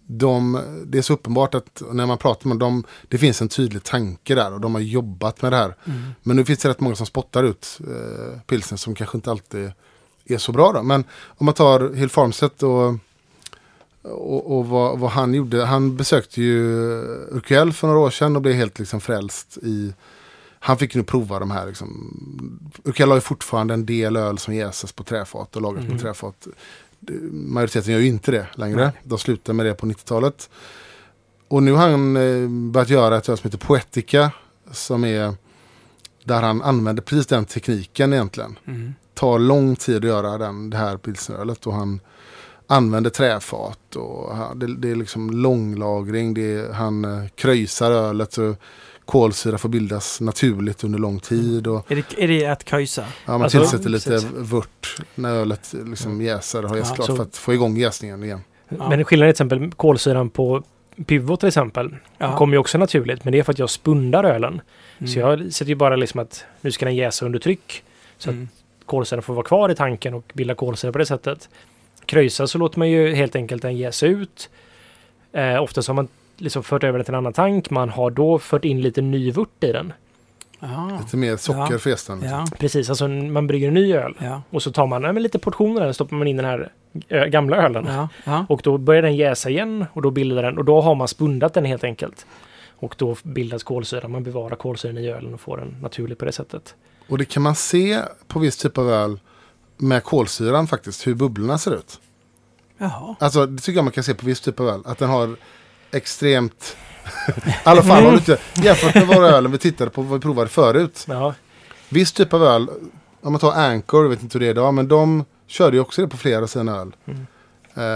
De, det är så uppenbart att när man pratar med dem, det finns en tydlig tanke där och de har jobbat med det här. Mm. Men nu finns det rätt många som spottar ut eh, pilsen som kanske inte alltid är så bra. Då. Men om man tar Hill Farmstedt och, och, och vad, vad han gjorde. Han besökte ju Urquell för några år sedan och blev helt liksom frälst i han fick nu prova de här. Liksom. Urquell har ju fortfarande en del öl som jäses på träfat och lagas Mm. på träfat. Majoriteten gör ju inte det längre. Nej. De slutade med det på 90-talet. Och nu har han eh, börjat göra ett öl som heter Poetica. Som är där han använder precis den tekniken egentligen. Mm. Tar lång tid att göra den, det här pilsnerölet. Och han använder träfat. Och han- det, det är liksom långlagring. Det är, han eh, kröjsar ölet. Så kolsyra får bildas naturligt under lång tid. Och, Är, det, är det att köjsa? ja, man Alltså, tillsätter lite vört när ölet liksom jäser och har jäst Ja, klart så- för att få igång jäsningen igen. Ja. Men skillnaden är till exempel kolsyran på Pivot till exempel. Ja. kommer ju också naturligt, men det är för att jag spundar ölen. Mm. Så jag sätter ju bara liksom att nu ska den jäsa under tryck. Så Mm. att kolsyran får vara kvar i tanken och bilda kolsyra på det sättet. Kröjsa så låter man ju helt enkelt den jäsa ut. Eh, oftast har man liksom fört över den till en annan tank. Man har då fört in lite ny vört i den. Ja. Lite mer socker Ja. för gästen. liksom. Ja. Precis, alltså man brygger en ny öl. Ja. Och så tar man ja, men lite portioner och stoppar man in den här ö, gamla ölen. Ja. Ja. Och då börjar den jäsa igen och då bildar den och då har man spundat den helt enkelt. Och då bildas kolsyra. Man bevarar kolsyran i ölen och får den naturligt på det sättet. Och det kan man se på viss typ av öl med kolsyran faktiskt, hur bubblorna ser ut. Jaha. Alltså det tycker jag man kan se på viss typ av öl. Att den har extremt... I alla fall du inte jämfört med våra öl vi tittade på, vad vi provade förut. Ja, Viss typ av öl, om man tar Anchor, jag vet inte hur det är idag, men de körde ju också det på flera av sina öl. Mm.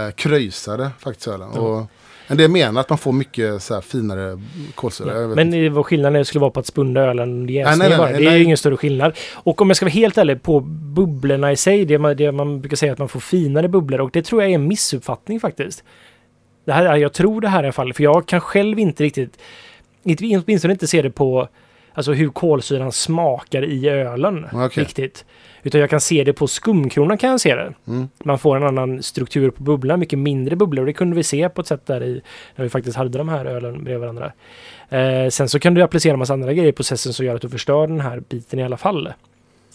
Eh, kröjsade faktiskt ölen. Ja. Och en del menar att man får mycket så här finare kolsyra. Vet men inte. det- vad skillnaden skulle vara på att spunda ölen nej, jäsning bara. Det är nej. ju ingen större skillnad. Och om jag ska vara helt ärlig på bubblorna i sig, det man, det man brukar säga att man får finare bubblor och det tror jag är en missuppfattning faktiskt. Det här, jag tror det här i alla fall, för jag kan själv inte riktigt, åtminstone inte se det på alltså hur kolsyran smakar i ölen Okej. riktigt. Utan jag kan se det på skumkronan kan jag se det. Mm. Man får en annan struktur på bubblan, mycket mindre bubblor. Och det kunde vi se på ett sätt där i, när vi faktiskt hade de här ölen bredvid varandra. Eh, sen så kan du applicera en massa andra grejer i processen som gör att du förstör den här biten i alla fall.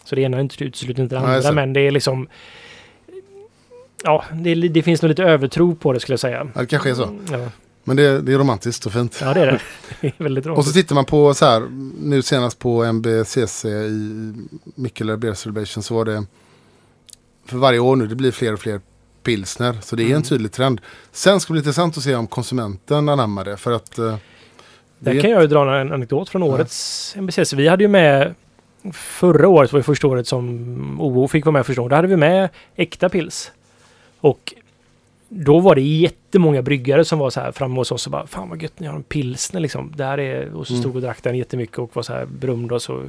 Så det ena inte- utesluter inte det Nej, andra, så. men det är liksom... Ja, det, det finns nog lite övertro på det skulle jag säga. Ja, det kanske är så. Ja, Men det, det är romantiskt och fint. ja det är det. Det är väldigt Och så tittar man på så här, nu senast på MBCC i Mikkeler Beer Celebration så var det för varje år nu, det blir fler och fler pilsner. Så det är en Mm. tydlig trend. Sen ska det bli intressant att se om konsumenten anammar det. För att eh, det Där är- kan jag ju dra en anekdot från Ja. årets MBCC. Vi hade ju med förra året var ju första året som OO fick vara med första året. Då hade vi med äkta pils. Och då var det jättemånga bryggare som var så här framme hos oss och bara Fan vad gött ni har en pilsner liksom. Där är, och så Mm. stod och drack den jättemycket och var så här berömd och så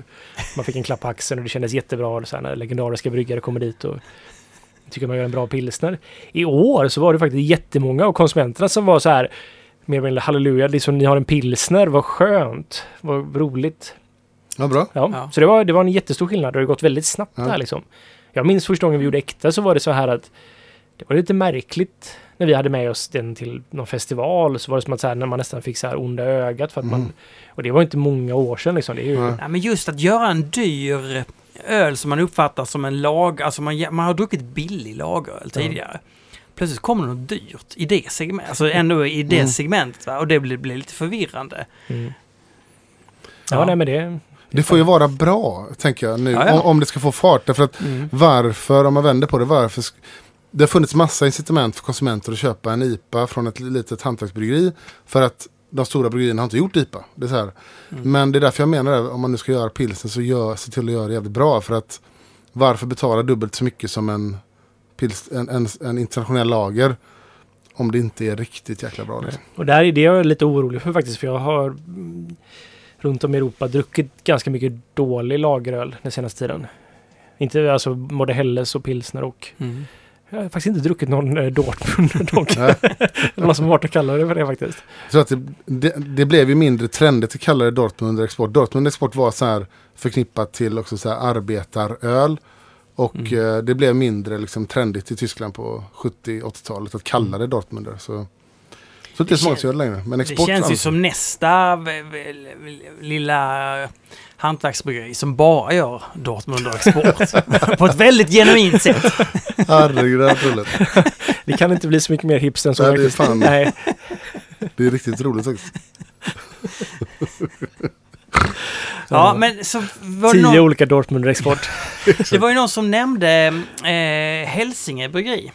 man fick en klapp på axeln och det kändes jättebra och så här, när legendariska bryggare kommer dit och tycker man gör en bra pilsner. I år så var det faktiskt jättemånga av konsumenterna som var så här mer eller mindre halleluja, liksom ni har en pilsner, vad skönt, vad roligt. ja, bra. Ja, Ja. Så det var, det var en jättestor skillnad och det har gått väldigt snabbt Ja. där liksom. Jag minns första gången vi gjorde äkta så var det så här att det var lite märkligt när vi hade med oss den till någon festival så var det som att så här, när man nästan fick så här onda ögat för att Mm. man och det var inte många år sedan liksom. Det är ju, Nej. Nej, men just att göra en dyr öl som man uppfattar som en lag, alltså man, man har druckit billig lageröl Ja. tidigare. Plötsligt kommer det något dyrt i det segmentet, alltså ändå i det Mm. segmentet va? och det blir, blir lite förvirrande. mm. Ja, nej men det... Det får ju vara bra, tänker jag nu, Ja, ja. Om, om det ska få fart. Därför att Mm. varför, om man vänder på det, varför... Det har funnits massa incitament för konsumenter att köpa en IPA från ett litet hantverksbryggeri. För att de stora bryggerierna har inte gjort IPA. Det är så här. Mm. Men det är därför jag menar det, om man nu ska göra pilsen så gör, se till att göra det jävligt bra. För att varför betala dubbelt så mycket som en, pils, en, en, en internationell lager om det inte är riktigt jäkla bra. Liksom. Och där är det jag är lite orolig för faktiskt. För jag har mm, runt om i Europa druckit ganska mycket dålig lageröl den senaste tiden. Inte alltså både Helles och pilsner och Mm. Jag har faktiskt inte druckit någon eh, Dortmund dock. Det någon som varit och kallade det för det faktiskt. Så att det, det, det blev ju mindre trendigt att kalla det Dortmund under export. Dortmund export var så här förknippat till också så här arbetaröl. Och Mm. eh, det blev mindre liksom trendigt i Tyskland på 70-80-talet att kalla det Dortmunder. Så, så det är Det så många som gör det längre. Men Det export känns ju anses- som nästa lilla hantverksbryggeri som bara gör Dortmunder export. På ett väldigt genuint sätt. Herregud, det här är roligt. Det kan inte bli så mycket mer hipster än så Nej, det är fan- Nej. Det är riktigt roligt faktiskt. Ja, men så var det, Tio någon, olika Dortmunder export. det var ju någon som nämnde eh, Hälsinge bryggeri.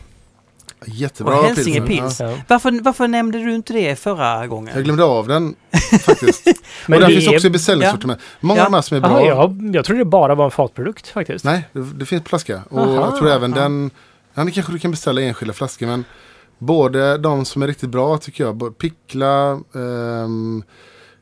Jättebra Och Hälsinge. Pils. Ja. Ja. Varför, varför nämnde du inte det förra gången? Jag glömde av den faktiskt. Men och den det finns är- också i beställningssortiment. Många Ja. av de här som är bra. Jaha, jag, jag trodde det bara var en fatprodukt faktiskt. Nej, det, det finns flaska. Och Aha. jag tror även Ja. den, ja, det kanske du kan beställa enskilda flaskor. Men både de som är riktigt bra tycker jag. Pickla, ehm,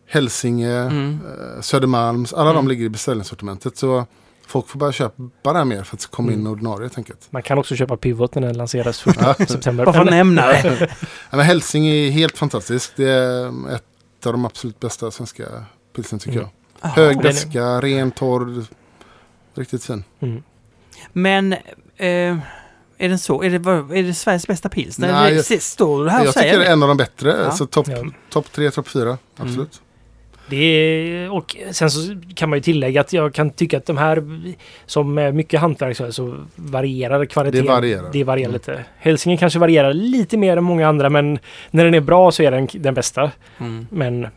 Hälsinge, Mm. eh, Södermalms. Alla de Mm. ligger i beställningssortimentet. Så folk får bara köpa det här mer för att komma in Mm. ordinarie helt enkelt. Man kan också köpa Pivot när den lanseras första september. Varför nämna det? Men Hälsinge är helt fantastiskt. Det är ett av de absolut bästa svenska pilsen tycker Mm. jag. Hög Den är- väska, ren, torr. Riktigt fin. Mm. Men eh, är den så? Är det, är det Sveriges bästa pils? Nej, Nej, jag- det, står du här och Jag tycker säger det är en av de bättre. Ja. Så topp Ja. top tre, topp fyra. Absolut. Det är, och sen så kan man ju tillägga att jag kan tycka att de här som är mycket hantverk så, så varierar kvaliteten. Det varierar. Det varierar Mm. lite. Hälsingen kanske varierar lite mer än många andra men när den är bra så är den den bästa. Mm. Men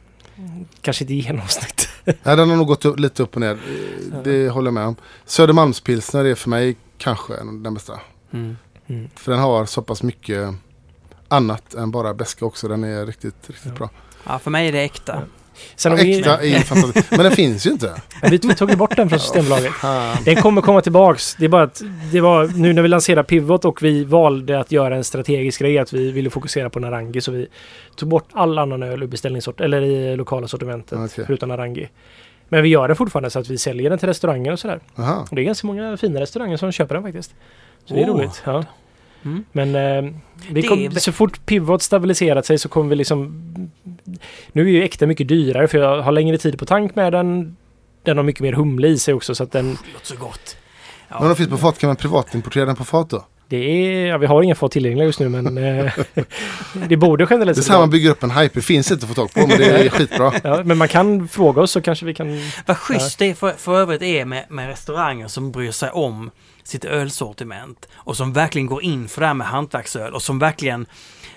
kanske inte i genomsnitt. Nej, den har nog gått upp, lite upp och ner. Det håller jag med om. Södermalmspilsner är för mig kanske en- den bästa. Mm. Mm. För den har så pass mycket annat än bara beska också. Den är riktigt, riktigt Ja. bra. Ja, för mig är det äkta. Sen vi, Äkta är fantastiskt. Men den finns ju inte. vi, vi tog ju bort den från Systembolaget. Den kommer komma tillbaks. Det är bara att det var nu när vi lanserade Pivot och vi valde att göra en strategisk grej att vi ville fokusera på Narangi så vi tog bort all annan öl ur beställningssort eller i lokala sortimentet Okej. förutom Narangi. Men vi gör den fortfarande så att vi säljer den till restauranger och sådär. Aha. Och det är ganska många fina restauranger som köper den faktiskt. Så det är roligt. Ja. Mm. Men eh, vi kom, är- så fort Pivot stabiliserat sig så kommer vi liksom... Nu är ju äkta mycket dyrare för jag har längre tid på tank med den. Den har mycket mer humle i sig också så att den... Låter så gott. Ja. Men de finns på fat. Kan man privatimportera den på fat då? Det är... Ja, vi har inga fat tillgängliga just nu men... Eh, det borde generellt Det är sett så här man bygger upp en hype. Det finns inte att få tag på men det är skitbra. ja, Men man kan fråga oss så kanske vi kan... Vad schysst det för, för övrigt är med, med restauranger som bryr sig om sitt ölsortiment och som verkligen går in för det här med hantverksöl och som verkligen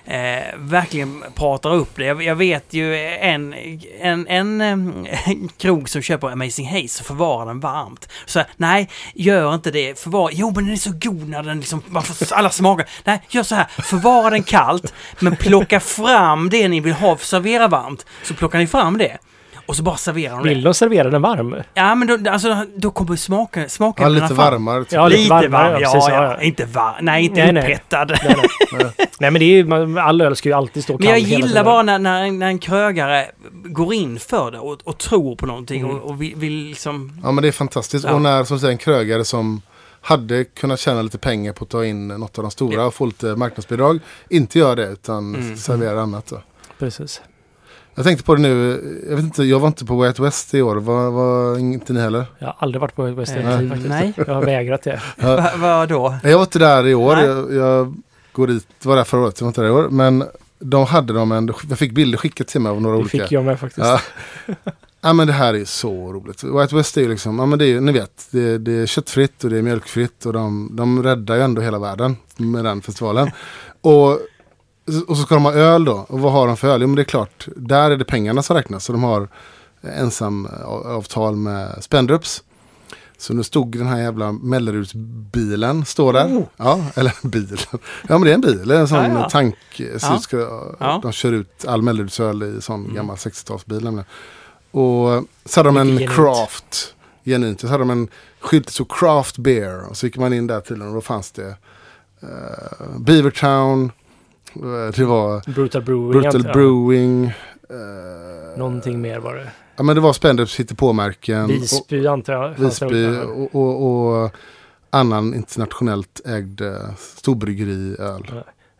eh, verkligen pratar upp det. Jag, jag vet ju en, en, en, en eh, krog som köper Amazing Haze och förvarar den varmt. Så nej, gör inte det. Förvara, jo men den är så god när den liksom, man får alla smaker. Nej, gör så här, förvara den kallt men plocka fram det ni vill ha, servera varmt. Så plockar ni fram det. Och så bara serverar de det. Vill de servera den varm? Ja, men då, alltså, då kommer smaken, smaken Ja, lite varmare. typ. Ja, lite Lite varmare, varm, ja, ja, precis, ja, ja, ja. Inte varm, nej inte Nej, upphettad. Nej, nej. Nej men det är ju, all öl ska ju alltid stå kall Men jag gillar bara när, när, en- när en krögare går in för det och, och tror på någonting Mm. och, och vill, vill liksom... Ja men det är fantastiskt. Ja. Och när som säger en krögare som hade kunnat tjäna lite pengar på att ta in något av de stora och få lite marknadsbidrag. Inte gör det utan Mm. serverar annat. Då. Precis. Jag tänkte på det nu. Jag vet inte, jag var inte på Way Out West i år. Var, var inte ni heller? Jag har aldrig varit på West Eh, End faktiskt. nej. Jag har vägrat det. Va, vad då? Jag var inte där i år. Nej. Jag, jag går dit, var där förra året. Jag var inte där i år. Men de hade de en, jag fick bilder skickat till mig av några Det olika. fick jag med faktiskt. Ja. ja men det här är så roligt. White West är ju liksom, ja men det är ju, ni vet, det, det är köttfritt och det är mjölkfritt och de, de räddar ju ändå hela världen med den festivalen. Och, och så ska de ha öl då. Och vad har de för öl? Jo men det är klart, där är det pengarna som räknas. Så de har ensamavtal med Spendrups. Så nu stod den här jävla Mellerudsbilen, står där. Oh. Ja, eller bilen. Ja men det är en bil, en sån Ja, ja. tank. Så Ja. De kör ut all Mellerudsöl i sån Mm. gammal 60-talsbil. nämligen. Och så hade de en genuint. craft, genuint. Så hade de en skylt så craft beer. Och så gick man in där tydligen och då fanns det uh, Beavertown. Eh, det var Brutal Brewing. Brutal antar jag. Brewing. eh, Någonting mer var det. Ja men det var Spendrups hittepåmärken. och- Visby antar jag. Visby och, och, och annan internationellt ägd eh, storbryggeriöl.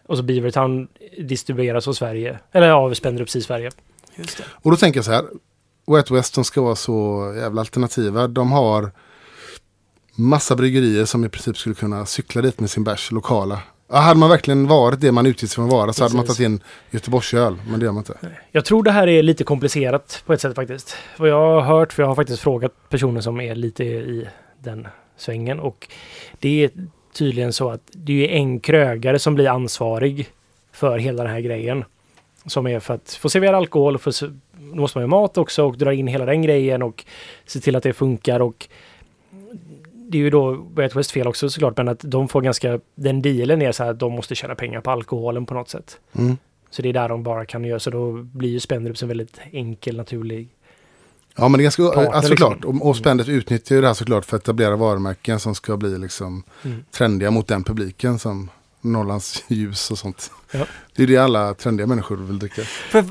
Och så Beavertown distribueras av Sverige. Eller av Spendrups i Sverige. Just det. Och då tänker jag så här. Wet West som ska vara så jävla alternativa. De har massa bryggerier som i princip skulle kunna cykla dit med sin bärs, lokala. Ja, hade man verkligen varit det man utgick från att vara så hade man Precis. tagit in Göteborgsöl. Men det gör man inte. Jag tror det här är lite komplicerat på ett sätt faktiskt. Vad jag har hört, för jag har faktiskt frågat personer som är lite i den svängen och det är tydligen så att det är en krögare som blir ansvarig för hela den här grejen. Som är för att få servera alkohol, för då måste man ju mat också och dra in hela den grejen och se till att det funkar och det är ju då Wet West fel också såklart, men att de får ganska, den dealen är så här att de måste tjäna pengar på alkoholen på något sätt. Mm. Så det är där de bara kan göra, så då blir ju Spendrups en väldigt enkel, naturlig. Ja men det är ganska, Partner, alltså, liksom. såklart. Och, och Spendrups utnyttjar ju det här såklart för att etablera varumärken som ska bli liksom Mm. trendiga mot den publiken som Norrlands ljus och sånt. Ja. Det är det alla trendiga människor vill dricka. För,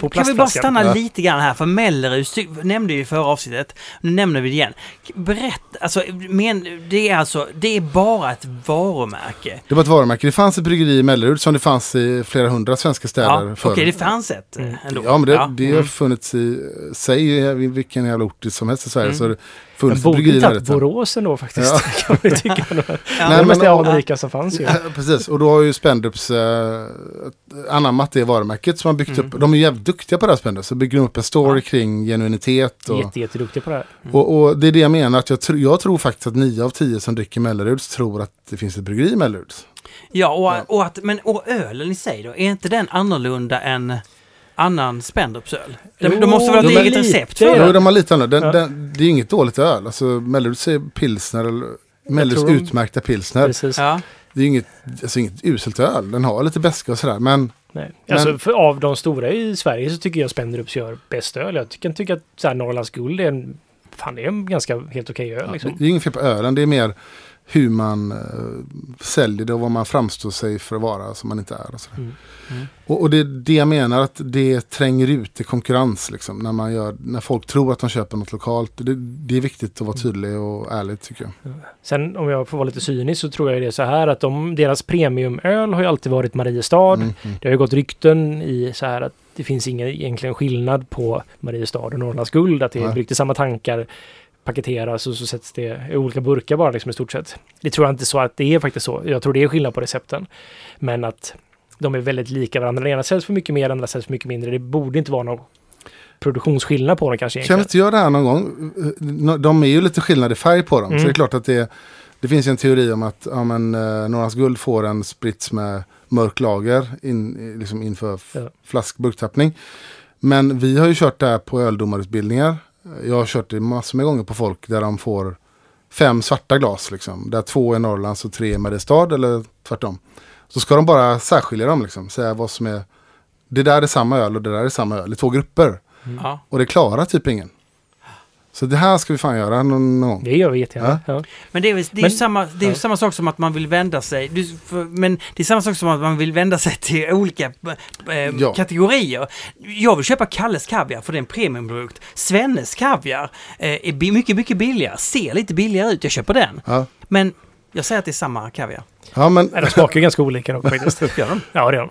Ja. kan vi bara stanna Ja. lite grann här, för Mellerus ty- nämnde ju i förra avsnittet. Nu nämner vi det igen. Berätta, alltså, men, det är alltså, det är bara ett varumärke. Det var ett varumärke. Det fanns ett bryggeri i Mellerud som det fanns i flera hundra svenska städer Ja, Okej, förr. det fanns ett Mm. eh, ändå. Ja, men det, det har Mm. funnits i, säg vilken jävla ort som helst i Sverige Mm. så det funnits ett bryggeri där. Borås ändå faktiskt. Ja. kan man ju tycka. Ja, det Nej, är mest anrika som fanns ju. Ja, precis, och då har ju Spendrups eh, anammat det varumärket som har byggt Mm. upp. De är ju jävligt duktiga på det här Spendrups. Så bygger de upp en story kring genuinitet. Och, Jätte, jätteduktig på det här. och, och det är det jag menar. Att jag, tr- jag tror faktiskt att nio av tio som dricker Melleruds tror att det finns ett bryggeri i Melleruds. Ja, och, Ja. och, att, men, och ölen i sig då, är inte den annorlunda än annan Spendrupsöl? De, de måste väl ha ett eget lite- recept för Ja. Jo, det? de har lite annorlunda. Den, Ja. den, det är inget dåligt öl. Alltså Melleruds är pilsner. eller Melleruds utmärkta pilsner. Precis. Ja. Det är inget, alltså inget uselt öl. Den har lite beska och sådär. Men Nej. Men- Alltså, för av de stora i Sverige så tycker jag Spendrups gör bäst öl. Jag kan tycka att så här, Norrlands guld är en, fan, det är en ganska helt okej öl. ja, Liksom. det är inget fel på ölen. Det är mer hur man eh, säljer det och vad man framstår sig för att vara som man inte är. Och. Mm. Mm. och, och det är det jag menar att det tränger ut i konkurrens. Liksom, när, man gör, när folk tror att de köper något lokalt. Det, det är viktigt att vara tydlig och ärlig tycker jag. Sen om jag får vara lite cynisk så tror jag det är så här att de, deras premiumöl har ju alltid varit Mariestad. Mm, mm. Det har ju gått rykten i så här att det finns ingen egentligen skillnad på Mariestad och Norrlands guld. Att det är bryggt i samma tankar, paketeras och så sätts det i olika burkar bara liksom i stort sett. Det tror jag inte så att det är faktiskt så. Jag tror det är skillnad på recepten. Men att de är väldigt lika varandra. Den ena säljs för mycket mer, den andra säljs för mycket mindre. Det borde inte vara någon produktionsskillnad på dem kanske egentligen. inte göra det här någon gång? De är ju lite skillnad i färg på dem. Så Mm. det är klart att det, det finns en teori om att ja, men, eh, Norrlands guld får en sprits med mörk lager in, liksom inför Ja. flaskburktappning. Men vi har ju kört det här på öldomarutbildningar. Jag har kört det massor med gånger på folk där de får fem svarta glas. Liksom, där två är Norrlands och tre är Mariestad eller tvärtom. Så ska de bara särskilja dem. Liksom, säga vad som är det där är samma öl och det där är samma öl i två grupper. Ja. Och det klarar typ ingen. Så det här ska vi fan göra någon, gång. Det gör vi jättegärna. Ja. Men det är, det är Men- ju samma, det är ja. samma sak som att man vill vända sig, du, för, men det är samma sak som att man vill vända sig till olika eh, Ja. kategorier. Jag vill köpa Kalles Kaviar för det är en premiumprodukt. Svennes Kaviar eh, är mycket, mycket billigare, ser lite billigare ut, jag köper den. Ja, Men jag säger att det är samma kaviar. ja men, Nej, De smakar ju ganska olika dock faktiskt. Gör de? Ja, det gör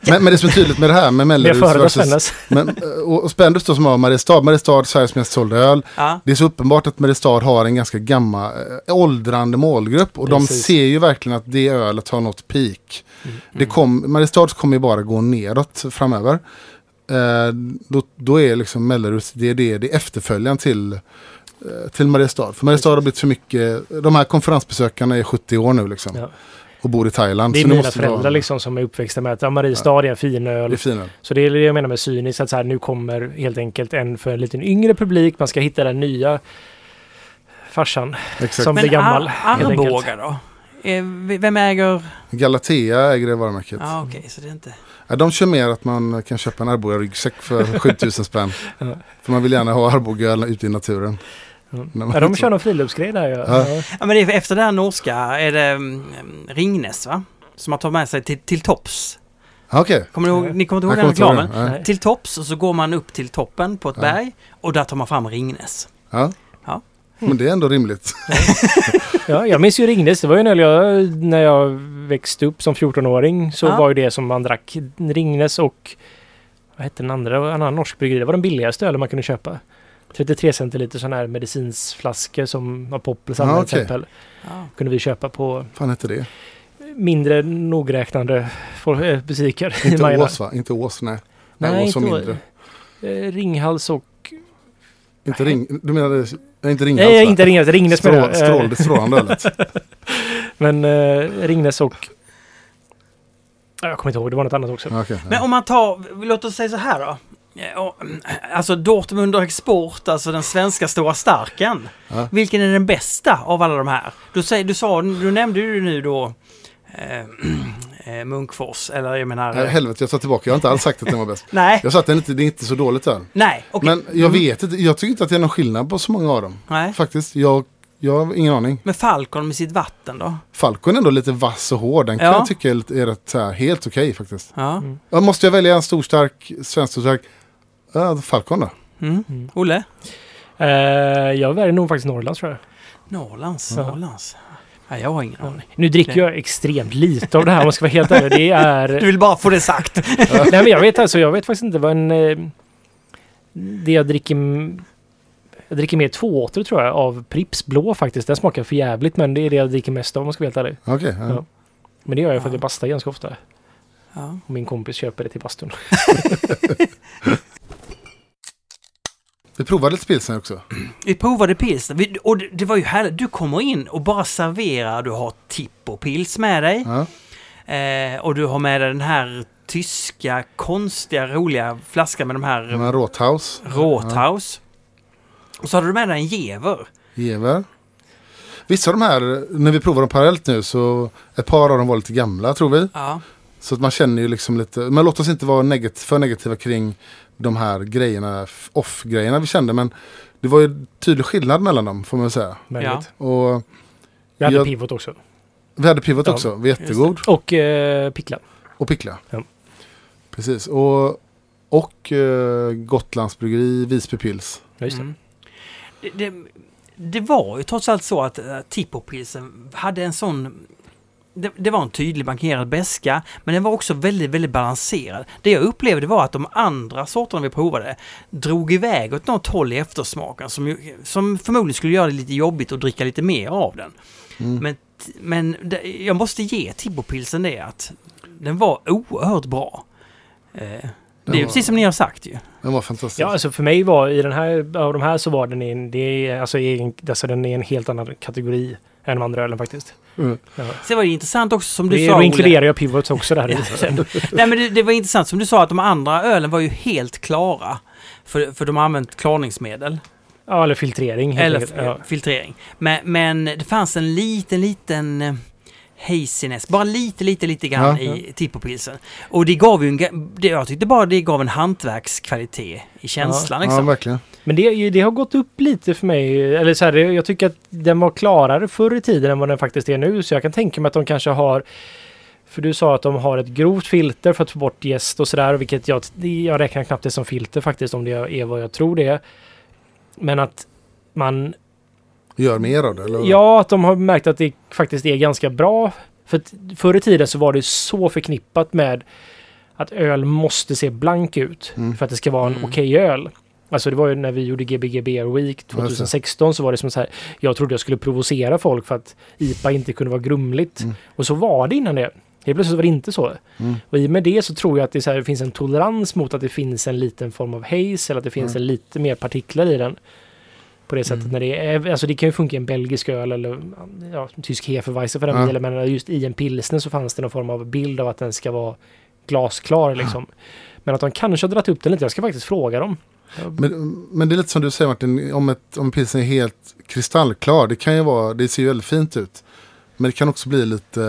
de. men, men det som är tydligt med det här med Melleruds versus... Men, eh, och, och Spendrups då som har Mariestad. Mariestad, Sveriges mest sålda öl. Ja. Det är så uppenbart att Mariestad har en ganska gammal, eh, åldrande målgrupp. Och de Precis. ser ju verkligen att det ölet har nått peak. Mm. Det kom, Mariestads kommer ju bara gå neråt framöver. Eh, då, då är liksom Melleruds, det är, det, det är efterföljaren till, till Mariestad. För Mariestad har blivit för mycket, de här konferensbesökarna är 70 år nu liksom. Ja. och bor i Thailand. Det är så mina föräldrar vara- liksom som är uppväxta med att ja, Mariestad är en fin Det öl. är fina. Så det är det jag menar med cyniskt, att så här, nu kommer helt enkelt en för en lite yngre publik. Man ska hitta den nya farsan Exakt. som blir gammal. Enkelt. Arboga då? Eh, Vem äger... Galatea äger det varumärket. Ja, okej, så det är inte... Ja, de kör mer att man kan köpa en Arboga-ryggsäck för 7000 spänn. Ja. För man vill gärna ha Arboga ute i naturen. När man- Ja, de kör någon friluftsgrej där. Ja. Ja. Ja. Men det är efter det här norska är det mm, Ringnes, va? Som man tar med sig till, till tops. Ja, Okej. Kommer ni ihåg, ni kommer inte ihåg den reklamen? Nej. Till tops och så går man upp till toppen på ett Ja. berg och där tar man fram Ringnes. Ja. Ja. Men det är ändå rimligt. Ja, jag minns ju Ringnes. Det var ju en öl jag, när jag växte upp som 14-åring så Ja. var ju det som man drack. Ringnes och vad hette den andra? En annan norsk bryggeri. Det var den billigaste ölen man kunde köpa. 33 centiliter sån här medicinsflaskor som var Poppels använde till exempel. Kunde vi köpa på fan heter det? mindre nogräknande eh, butiker i Inte Majorna. Ås va? Inte Ås, nej. Nej, Nej, Ås var inte mindre. eh, Ringhals och... Inte ring, du menar nej, inte Ringhals Nej, va? inte Ringhals. Ringnes menar Strål, jag. Eh, strål, det strålande ölet. Men eh, Ringnes och... Ja, Jag kommer inte ihåg, det var något annat också. Ja, okej, Men om man tar, låt oss säga så här då. Ja, och, Alltså Dortmunder Export, alltså den svenska stora starken. Ja. Vilken är den bästa av alla de här? Du, säger, du, sa, du nämnde ju nu då eh, eh, Munkfors, eller jag menar... Nej, helvete, jag tar tillbaka. Jag har inte alls sagt att den var bäst. nej, Jag sa att den inte, det är inte så dåligt öl. nej, okej. Men jag vet inte, jag tycker inte att det är någon skillnad på så många av dem. Nej. Faktiskt, jag, jag har ingen aning. Men Falcon med sitt vatten då? Falcon är ändå lite vass och hård. Den kan Ja. jag tycka är, lite- är rätt, här, helt okej faktiskt. Ja. Mm. Ja, måste jag välja en stor stark, svensk stor stark? Ja, Falcon då. Mm. Mm. Olle? Eh, jag väljer nog faktiskt Norrlands tror jag. Norrlands, Ja. Norrlands. Nej, jag har ingen aning. Nu dricker jag extremt lite av det här om man ska vara helt ärlig. Det är... Du vill bara få det sagt. Nej men jag vet alltså, jag vet faktiskt inte vad en... Eh, det jag dricker... Jag dricker mer tvååter tror jag av Pripps blå faktiskt. Den smakar för jävligt men det är det jag dricker mest av om man ska vara helt ärlig. Okej. ja. Ja. Men det gör jag för att Ja. jag bastar ganska ofta. Ja. Och min kompis köper det till bastun. Vi provade lite pilsner också. Vi provade pilsner och det, var ju härligt. Du kommer in och bara serverar. Du har Tippo pils med dig. Ja. Eh, och du har med dig den här tyska, konstiga, roliga flaskan med de här De här Rothaus. Rothaus. Och så hade du med dig en Jever. Gever. Vissa av de här, när vi provar dem parallellt nu så ett par av dem var lite gamla tror vi. Ja. Så att man känner ju liksom lite, men låt oss inte vara negat, för negativa kring de här grejerna, off-grejerna vi kände. Men det var ju tydlig skillnad mellan dem får man väl säga. Väldigt. Och Vi hade Jag- pivot också. vi hade Pivot Ja, också, jättegod. Och eh, pickla. Och Pickla. Ja. Precis. Och, och eh, Gotlands bryggeri, Visby Pils. Ja, just det. Mm. Det, det, det var ju trots allt så att uh, Tippopilsen hade en sån... Det, det var en tydlig markerad beska men den var också väldigt, väldigt balanserad. Det jag upplevde var att de andra sorterna vi provade drog iväg åt något håll i eftersmaken som, som förmodligen skulle göra det lite jobbigt att dricka lite mer av den. Mm. Men, men det, jag måste ge Tippopilsen det att den var oerhört bra. Eh, det är ju var- precis som ni har sagt ju. Den var fantastisk. Ja, alltså för mig var i den här, av de här så var den en, det är, alltså, egen, alltså den är en helt annan kategori än de andra ölen faktiskt. Mm. Ja. Sen var det intressant också som du Det, sa då inkluderar jag pivots också där. Nej men det, det var intressant som du sa att de andra ölen var ju helt klara. För, för de har använt klarningsmedel. ja, eller filtrering. helt Eller ja. filtrering. Men, men det fanns en liten, liten eh, haziness. Bara lite, lite, lite grann Ja. i Tippopilsen. Och det gav ju en... Det, jag tyckte bara det gav en hantverkskvalitet i känslan Ja, liksom. verkligen. Men det, det har gått upp lite för mig. Eller så här, jag tycker att den var klarare förr i tiden än vad den faktiskt är nu. Så jag kan tänka mig att de kanske har för du sa att de har ett grovt filter för att få bort jäst och sådär. Vilket jag, jag räknar knappt det som filter faktiskt om det är vad jag tror det är. Men att man Gör mer av det? Eller? Ja, att de har märkt att det faktiskt är ganska bra. För förr i tiden så var det så förknippat med att öl måste se blank ut Mm. för att det ska vara en Mm. okej öl. Alltså det var ju när vi gjorde Gbg Beer Week det. 2016 så var det som så här. Jag trodde jag skulle provocera folk för att IPA inte kunde vara grumligt. Mm. Och så var det innan det. Helt plötsligt var det inte så. Mm. Och i och med det så tror jag att det, så här, det finns en tolerans mot att det finns en liten form av haze eller att det finns Mm. en lite mer partiklar i den. På det sättet Mm. när det är, alltså det kan ju funka i en belgisk öl eller ja, tysk Hefeweizen för den Ja. delen, men just i en pilsner så fanns det någon form av bild av att den ska vara glasklar liksom. Men att de kanske har dragit upp den lite, jag ska faktiskt fråga dem. Men, men det är lite som du säger Martin, om, ett, om en pilsner är helt kristallklar, det kan ju vara, det ser ju väldigt fint ut. Men det kan också bli lite,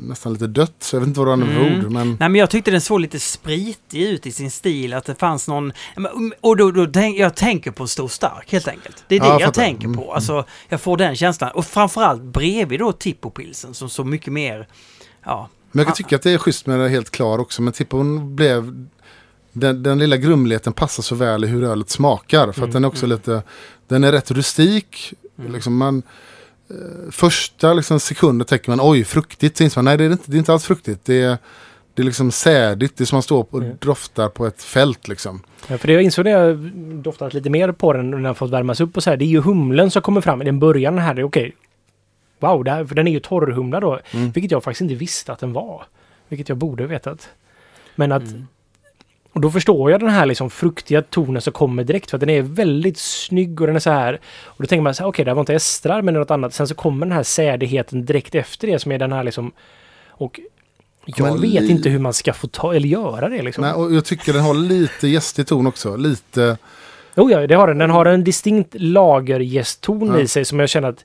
nästan lite dött, så jag vet inte vad du använder för Mm. ord. Men Nej men jag tyckte den såg lite spritig ut i sin stil, att det fanns någon... Och då, då tänk, jag tänker på stor stark helt enkelt. Det är det Ja, jag jag tänker Mm, på. Alltså, jag får den känslan. Och framförallt bredvid då Tippopilsen som så mycket mer... Ja, Men jag kan tycka att det är schysst med det helt klar också. Men Tippon blev... Den, den lilla grumligheten passar så väl i hur ölet smakar. För att den är också lite... Den är rätt rustik. Liksom man, första liksom, sekunden tänker man oj, fruktigt. Inser man nej, det är inte, det är inte alls fruktigt. Det är, det är liksom sädigt. Det är som man står och Mm. doftar på ett fält liksom. Ja, för det jag insåg när jag doftat lite mer på den och den har fått värmas upp och så här, det är ju humlen som kommer fram i den början här. Okej, wow, det här, för den är ju torrhumla då. Mm. Vilket jag faktiskt inte visste att den var. Vilket jag borde vetat. Men att, Mm. Och då förstår jag den här liksom fruktiga tonen som kommer direkt för att den är väldigt snygg och den är så här. Och då tänker man så här, okej det här var inte estrar men något annat. Sen så kommer den här sädigheten direkt efter det som är den här liksom. Och jag Men vet inte hur man ska få ta eller göra det liksom. Nej, och jag tycker den har lite gästig ton också. Lite... Jo, ja, det har den. Den har en distinkt lagergästton Ja. i sig som jag känner att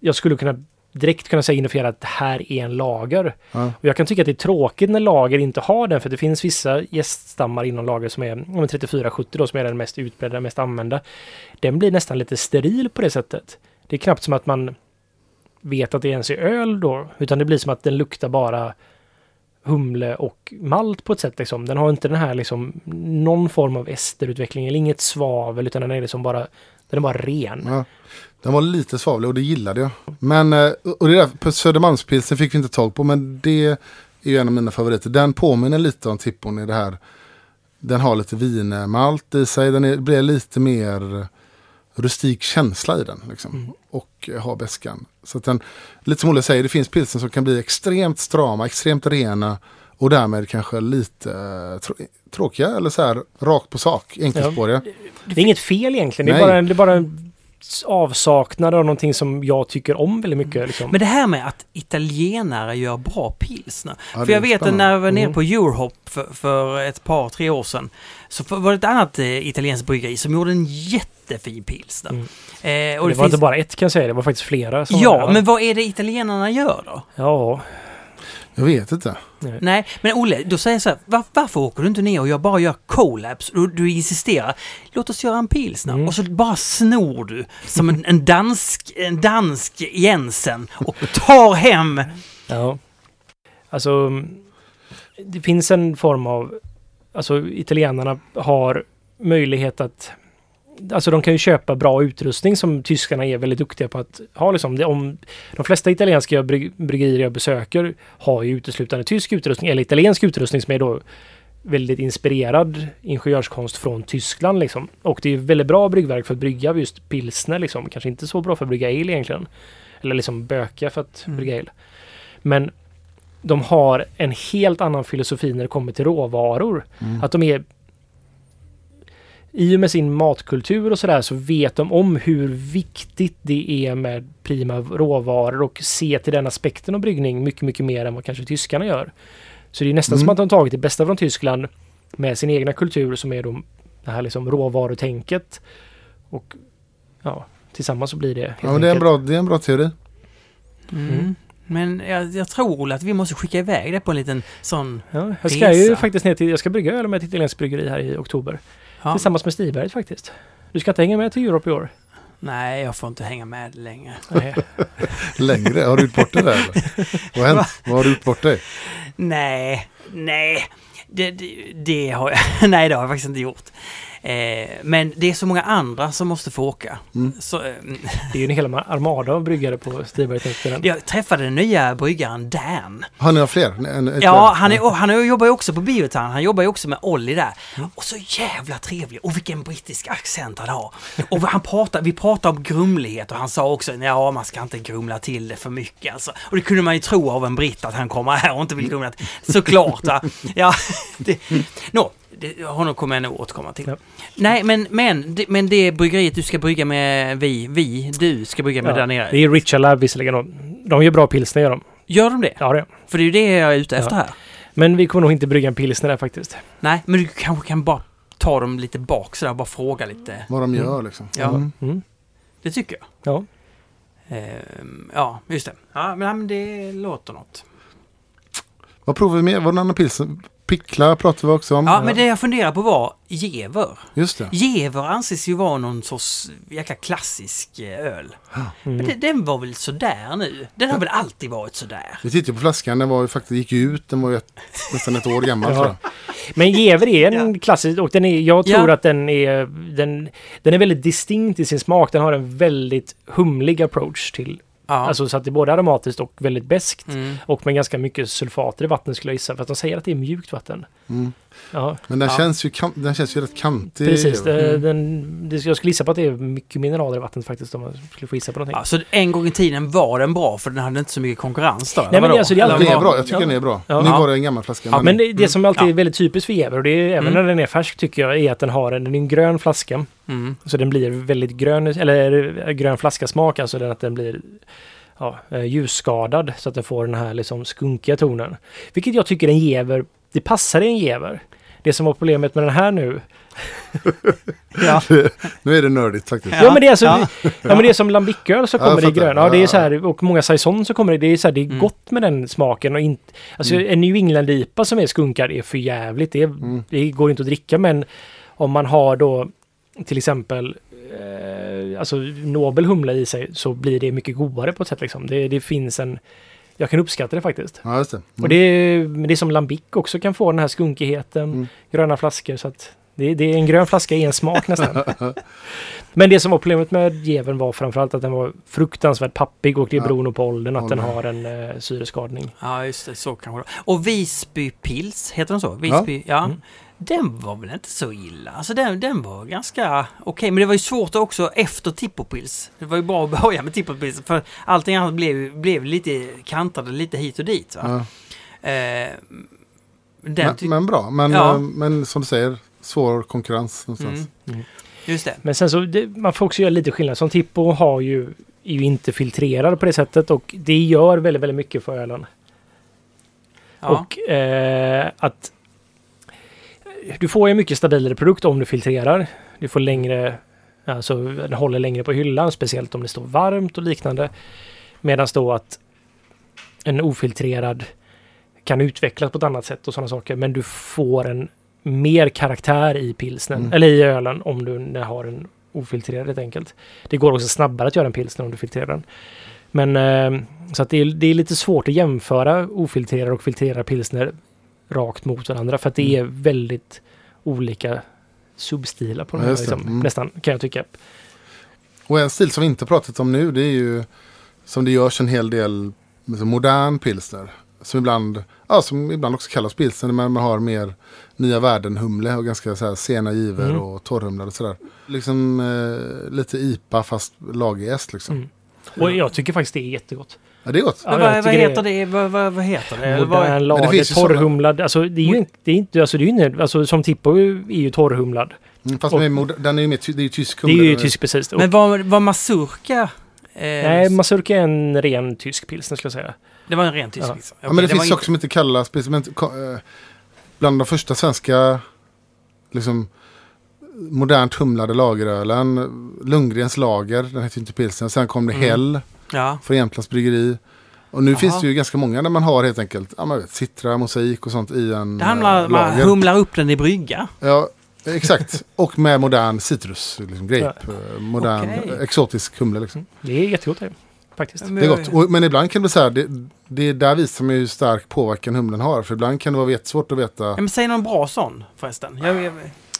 jag skulle kunna direkt kunna säga identifiera att det här är en lager. Ja. Och jag kan tycka att det är tråkigt när lager inte har den för det finns vissa gäststammar inom lager som är ja, men 3470 då som är den mest utbredda, mest använda. Den blir nästan lite steril på det sättet. Det är knappt som att man vet att det ens är öl då, utan det blir som att den luktar bara humle och malt på ett sätt liksom. Den har inte den här liksom någon form av esterutveckling eller inget svavel utan den är liksom bara den är bara ren. Ja, den var lite svavlig och det gillade jag. Men, eh, och det där på Södermalmspilsen fick vi inte tag på men det är ju en av mina favoriter. Den påminner lite om Tippon i det här. Den har lite vinmalt i sig. Den är, blir lite mer rustik känsla i den. Liksom. Mm. Och har beskan. Så den, lite som Olle säger, det finns pilsen som kan bli extremt strama, extremt rena. Och därmed kanske lite eh, trå tråkiga eller så här rakt på sak, enkelspåriga. Det är inget fel egentligen. Det är Nej. bara, det är bara en avsaknad av någonting som jag tycker om väldigt mycket. Liksom. Men det här med att italienare gör bra pilsner. Ja, för jag vet att spännande. när jag var nere Mm. på Eurohop för, för ett par, tre år sedan. Så var det ett annat eh, italienskt bryggeri som gjorde en jättefin pilsner. Mm. Eh, och det, det var finns, inte bara ett kan jag säga, det var faktiskt flera. Ja, men vad är det italienarna gör då? Ja, Jag vet inte. Nej, men Olle, då säger jag så här, var, varför åker du inte ner och jag bara gör collabs? Du, du insisterar, låt oss göra en pilsner. Mm. Och så bara snor du som en, en dansk, en dansk Jensen och tar hem ja. Alltså, det finns en form av... Alltså, italienarna har möjlighet att... Alltså de kan ju köpa bra utrustning som tyskarna är väldigt duktiga på att ha. Liksom. Det, om, de flesta italienska bryg, bryggerier jag besöker har ju uteslutande tysk utrustning eller italiensk utrustning som är då väldigt inspirerad ingenjörskonst från Tyskland. Liksom. Och det är väldigt bra bryggverk för att brygga just pilsner. Liksom. Kanske inte så bra för att brygga ale egentligen. Eller liksom böka för att Mm. brygga ale. Men de har en helt annan filosofi när det kommer till råvaror. Mm. Att de är i och med sin matkultur och sådär så vet de om hur viktigt det är med prima råvaror och se till den aspekten av bryggning mycket, mycket mer än vad kanske tyskarna gör. Så det är nästan Mm. som att de tagit det bästa från Tyskland med sin egna kultur som är då det här liksom råvarutänket. Och ja, tillsammans så blir det helt Ja, men det, är en bra, det är en bra teori. Mm. Mm. Men jag, jag tror att vi måste skicka iväg det på en liten sån... Ja, jag ska ju Resa. faktiskt ner till, jag ska brygga öl med ett italienskt bryggeri här i oktober. Ja. Tillsammans med Stiberget faktiskt. Du ska inte hänga med till Europe i år? Nej, jag får inte hänga med längre. Längre. Har du gjort bort det där eller? Vad har hänt? Vad har du gjort bort dig? Nej, nej. Det, det, det har jag... Nej, det har jag faktiskt inte gjort. Eh, men det är så många andra som måste få åka. Mm. Så, eh, Det är ju en hel armada av bryggare på den. jag träffade den nya bryggaren Dan. Har ni har fler? En, Ja, han, är, han är, jobbar ju också på Biotan. Han jobbar ju också med Olli där. Och så jävla trevlig. Och vilken brittisk accent han har. Och han pratar, vi pratar om grumlighet och han sa också ja man ska inte grumla till det för mycket alltså. Och det kunde man ju tro av en britt att han kommer här och inte vill grumla till. Såklart va. Ja, det, nå, det, honom kommer jag nog återkomma till. Ja. Nej, men, men, det, men det bryggeriet du ska brygga med, vi, vi, du ska brygga med Ja, där nere. Det är Richa Lab visserligen. De gör bra pilsner gör de. Gör de det? Ja, det. För det är ju det jag är ute efter Ja. här. Men vi kommer nog inte brygga en pilsner där faktiskt. Nej, men du kanske kan bara ta dem lite bak sådär och bara fråga lite. Vad de Mm. gör liksom. Ja. Mm. Mm. Det tycker jag. Ja. Ehm, ja, just det. Ja, men, men det låter något. Vad provar vi mer? Vad är den andra pilsen? Pickla pratar vi också om. Ja, men det jag funderar på var Gever. Just det. Gever anses ju vara någon sorts jäkla klassisk eh, öl. Men Mm. det, den var väl sådär nu? Den har väl alltid varit sådär? Vi tittar på flaskan. Den var ju faktiskt, gick ut. Den var ju ett, nästan ett år gammal Ja. tror jag. Men Gever är en klassisk och den är, jag tror Ja. att den är, den, den är väldigt distinkt i sin smak. Den har en väldigt humlig approach till, Ja. alltså så att det är både aromatiskt och väldigt beskt. mm. Och med ganska mycket sulfater i vattnet skulle jag gissa. För att de säger att det är mjukt vatten. Mm. Ja, Men den, Ja. känns ju kan, den känns ju rätt kantig. precis. Det, Mm. den, det, jag skulle gissa på att det är mycket mineraler i vattnet faktiskt om man skulle få gissa på någonting. Ja, så en gång i tiden var den bra för den hade inte så mycket konkurrens då? eller men det- alltså, det är alltid- Den är bra. Jag tycker Ja. den är bra. Ja. Nu var det en gammal flaska. Ja, men det, det Mm. som alltid är väldigt typiskt för Gever, och det är även Mm. när den är färsk tycker jag, är att den har en, den är en grön flaska. Mm. Så den blir väldigt grön, eller eh, grön flaskasmak, alltså den att den blir ja, eh, ljusskadad så att den får den här liksom skunkiga tonen. Vilket jag tycker en Gever, det passar i en Gever. Det som var problemet med den här nu. Ja. Nu är det nördigt faktiskt. Ja, men det är alltså, Ja. ja. men det är som lambiköl så Ja, kommer jag det i fattar. grön. Ja, det är Ja, så här, och många saison så kommer det, det är så här, det är Mm. gott med den smaken och inte, alltså Mm. en New England-IPA som är skunkad är för jävligt. Det, är, Mm. det går inte att dricka men om man har då till exempel eh, alltså Nobel humla i sig så blir det mycket godare på ett sätt liksom. Det, det finns en, jag kan uppskatta det faktiskt. Ja, just det. Mm. Och det, är- men det är som lambic också kan få den här skunkigheten, Mm. gröna flaskor så att det, det är en grön flaska i en smak nästan. Men det som var problemet med Geven var framförallt att den var fruktansvärt pappig och det Ja. beror nog på åldern att den har en eh, syreskadning. ja, just det. Så kanske det Och Visby Pils, heter den så? Visby, ja. Mm. Den var väl inte så illa? Alltså den, den var ganska okej. Men det var ju svårt också efter Tippopils. Det var ju bra att börja med Tippopils. För allting annat blev, blev lite kantade lite hit och dit. Va? Ja. Eh, den Men, men bra. Men, Ja. eh, men som du säger, svår konkurrens någonstans. mm. Mm. Just det. Men sen så, det, man får också göra lite skillnad. Som Tippo har ju, är ju inte filtrerad på det sättet och det gör väldigt, väldigt mycket för ölen. Ja. Och eh, att du får ju mycket stabilare produkt om du filtrerar. Du får längre, alltså den håller längre på hyllan, speciellt om det står varmt och liknande. Medan då att en ofiltrerad kan utvecklas på ett annat sätt och sådana saker. Men du får en mer karaktär i pilsnen, Mm. eller i ölen, om du har en ofiltrerad helt enkelt. Det går också snabbare att göra en pilsner om du filtrerar den. Men eh, så att det är, det är lite svårt att jämföra ofiltrerad och filtrerad pilsner rakt mot varandra för att det är Mm. väldigt olika substilar på de Ja, här, liksom, Mm. nästan kan jag tycka. Och en stil som vi inte pratat om nu det är ju som det görs en hel del liksom, modern pilsner. Som ibland, ja, som ibland också kallas pilsner men man har mer nya värden humle och ganska så här, sena giver Mm. och torrhumlade och sådär. Liksom eh, lite IPA fast lagerjäst liksom. Mm. Och jag tycker faktiskt det är jättegott. Ja det är gott. Ja, vad, vad heter det? Vad, vad, vad heter det? Modern det lager, sådana- torrhumlad. Alltså det är ju inte, det är inte, alltså det är ju inte, alltså som Tippo är ju torrhumlad. Mm, fast Och- med, den är ju mer, det är ju tysk Det är humle. ju tysk precis. Och, Men var, var Mazurka... Eh, nej, Mazurka är en ren tysk pilsner skulle jag säga. Det var en ren tysk Ja. liksom. Ja, men det, Okej, finns saker som inte kallas pilsner. Men, eh, bland de första svenska liksom, modernt humlade lagerölen. Lundgrens lager, den heter ju inte pilsner. Sen kom det Mm. Hell Ja. från Jämtlands bryggeri. Och nu Jaha. finns det ju ganska många där man har helt enkelt ja, man vet, citra, mosaik och sånt i en Det handlar eh, man humlar upp den i brygga. Ja, exakt. och med modern citrus, liksom grape. eh, Modern, eh, exotisk humle liksom. Det är jättegott det, faktiskt. Det är gott. Och, men ibland kan det bli så här, det, det där visar man hur stark påverkan humlen har. För ibland kan det vara jättesvårt att veta. Ja, men säg någon bra sån förresten. Jag, jag,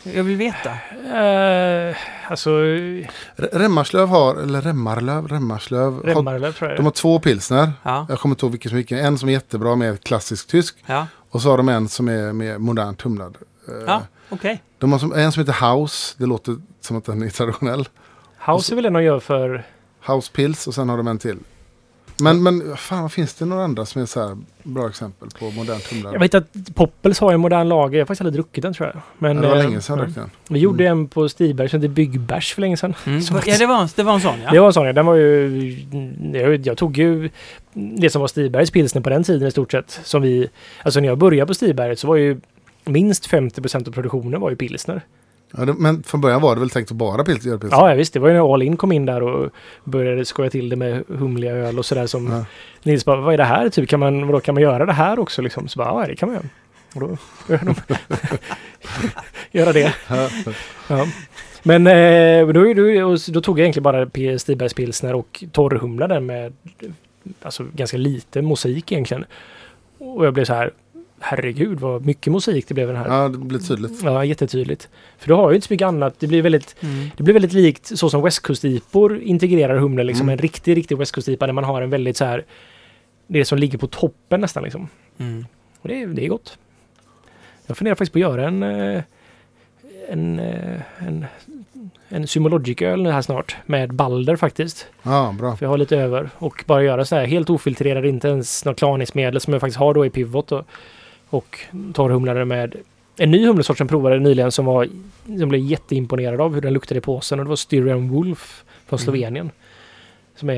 jag vill veta. Uh, alltså, Remmarslöv har, eller Remmarlöv, Remmarslöv. Har, Remmarlöv tror jag de har två pilsner. Ja. Jag kommer inte ihåg vilken som vilken. En som är jättebra med klassisk tysk. Ja. Och så har de en som är med modernt humlad. Eh, Ja. Okej. De har som, en som heter House. Det låter som att den är traditionell. House är väl den de gör för... House Pills och sen har de en till. Men, men fan, finns det några andra som är så här bra exempel på modernt humlare? Jag vet att Poppels har en modern lager. Jag har faktiskt aldrig druckit den tror jag. Men, det var eh, länge sedan ja. jag drack den. Vi gjorde en på Stigberg som hette Byggbärs för länge sedan. Mm. Ja, det var, en- det var en sån ja. Det var en sån ja. Den var ju... Jag, jag tog ju det som var Stigbergs pilsner på den tiden i stort sett. Som vi... Alltså när jag började på Stigberget så var ju minst 50% av produktionen var ju pilsner. Ja, det, men från början var det väl tänkt att bara pils, göra pilsner? Ja, ja, visst. Det var ju när All In kom in där och började skoja till det med humliga öl och sådär som Ja. Nils bara, vad är det här? Typ, kan man, vadå, kan man göra det här också liksom? Så bara, ja det kan man göra. Och då började de göra det. Ja. Men eh, då, då, tog jag egentligen bara Stibergs pilsner och torrhumlade med alltså, ganska lite mosaik egentligen. Och jag blev så här, herregud vad mycket mosaik det blev den här. ja, det blir tydligt. Ja, jättetydligt. För du har ju inte så mycket annat. Det blir väldigt, Mm. det blir väldigt likt så som västkustipor integrerar humle. Liksom Mm. en riktig, riktig västkustipa där man har en väldigt så här, det som ligger på toppen nästan liksom. Mm. Och det, är- det är gott. Jag funderar faktiskt på att göra en eh, en, eh, en, en Symologic-öl här snart med Balder faktiskt. Ja, bra. För jag har lite över. Och bara göra så här helt ofiltrerad, inte ens något klaningsmedel som jag faktiskt har då i Pivot. Och, och torrhumlade med en ny humlesort som provade nyligen som var som blev jätteimponerad av hur den luktade i påsen. Och det var Styrian Wolf från Mm. Slovenien. Som är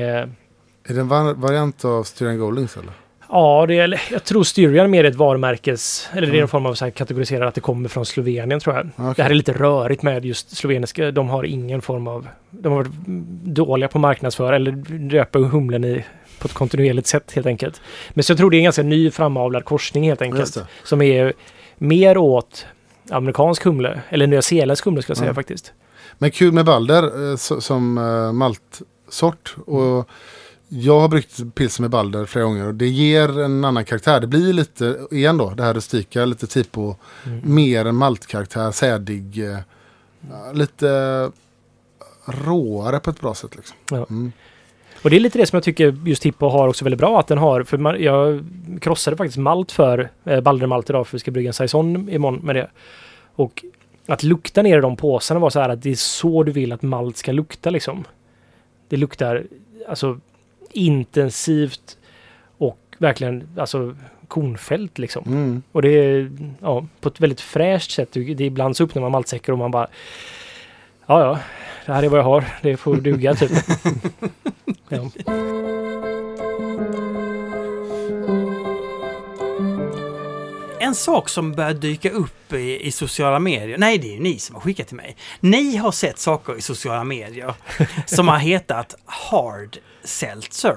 Är det en var- variant av Styrian Goldings eller? Ja, det är, jag tror Styrian mer är ett varumärkes... Eller det är Mm. en form av så här kategoriserar att det kommer från Slovenien tror jag. Ja, okej. Det här är lite rörigt med just sloveniska. De har ingen form av... De har varit dåliga på marknadsföra eller döpa humlen i på ett kontinuerligt sätt helt enkelt. Men så jag tror det är en ganska ny framavlad korsning helt enkelt. Som är mer åt amerikansk humle. Eller nyzeeländsk humle ska jag säga Ja. faktiskt. Men kul med Balder eh, so- som eh, maltsort. Och jag har bryggt pilsner med Balder flera gånger och det ger en annan karaktär. Det blir lite, igen då, det här rustika, lite typo, Mm. mer en maltkaraktär, sädig, eh, lite råare på ett bra sätt. Liksom. Ja. Mm. Och det är lite det som jag tycker just Hippo har också väldigt bra att den har. För man, jag krossade faktiskt malt för eh, Baldermalt idag för vi ska brygga en saison imorgon med det. Och att lukta ner i de påsarna var så här att det är så du vill att malt ska lukta liksom. Det luktar alltså intensivt och verkligen alltså kornfält liksom. Mm. Och det är ja, på ett väldigt fräscht sätt. Det ibland så öppnar man maltsäckar och man bara Ja, ja, det här är vad jag har. Det får duga typ. ja. En sak som börjar dyka upp i, i sociala medier. Nej, det är ju ni som har skickat till mig. Ni har sett saker i sociala medier som har hetat hard seltzer.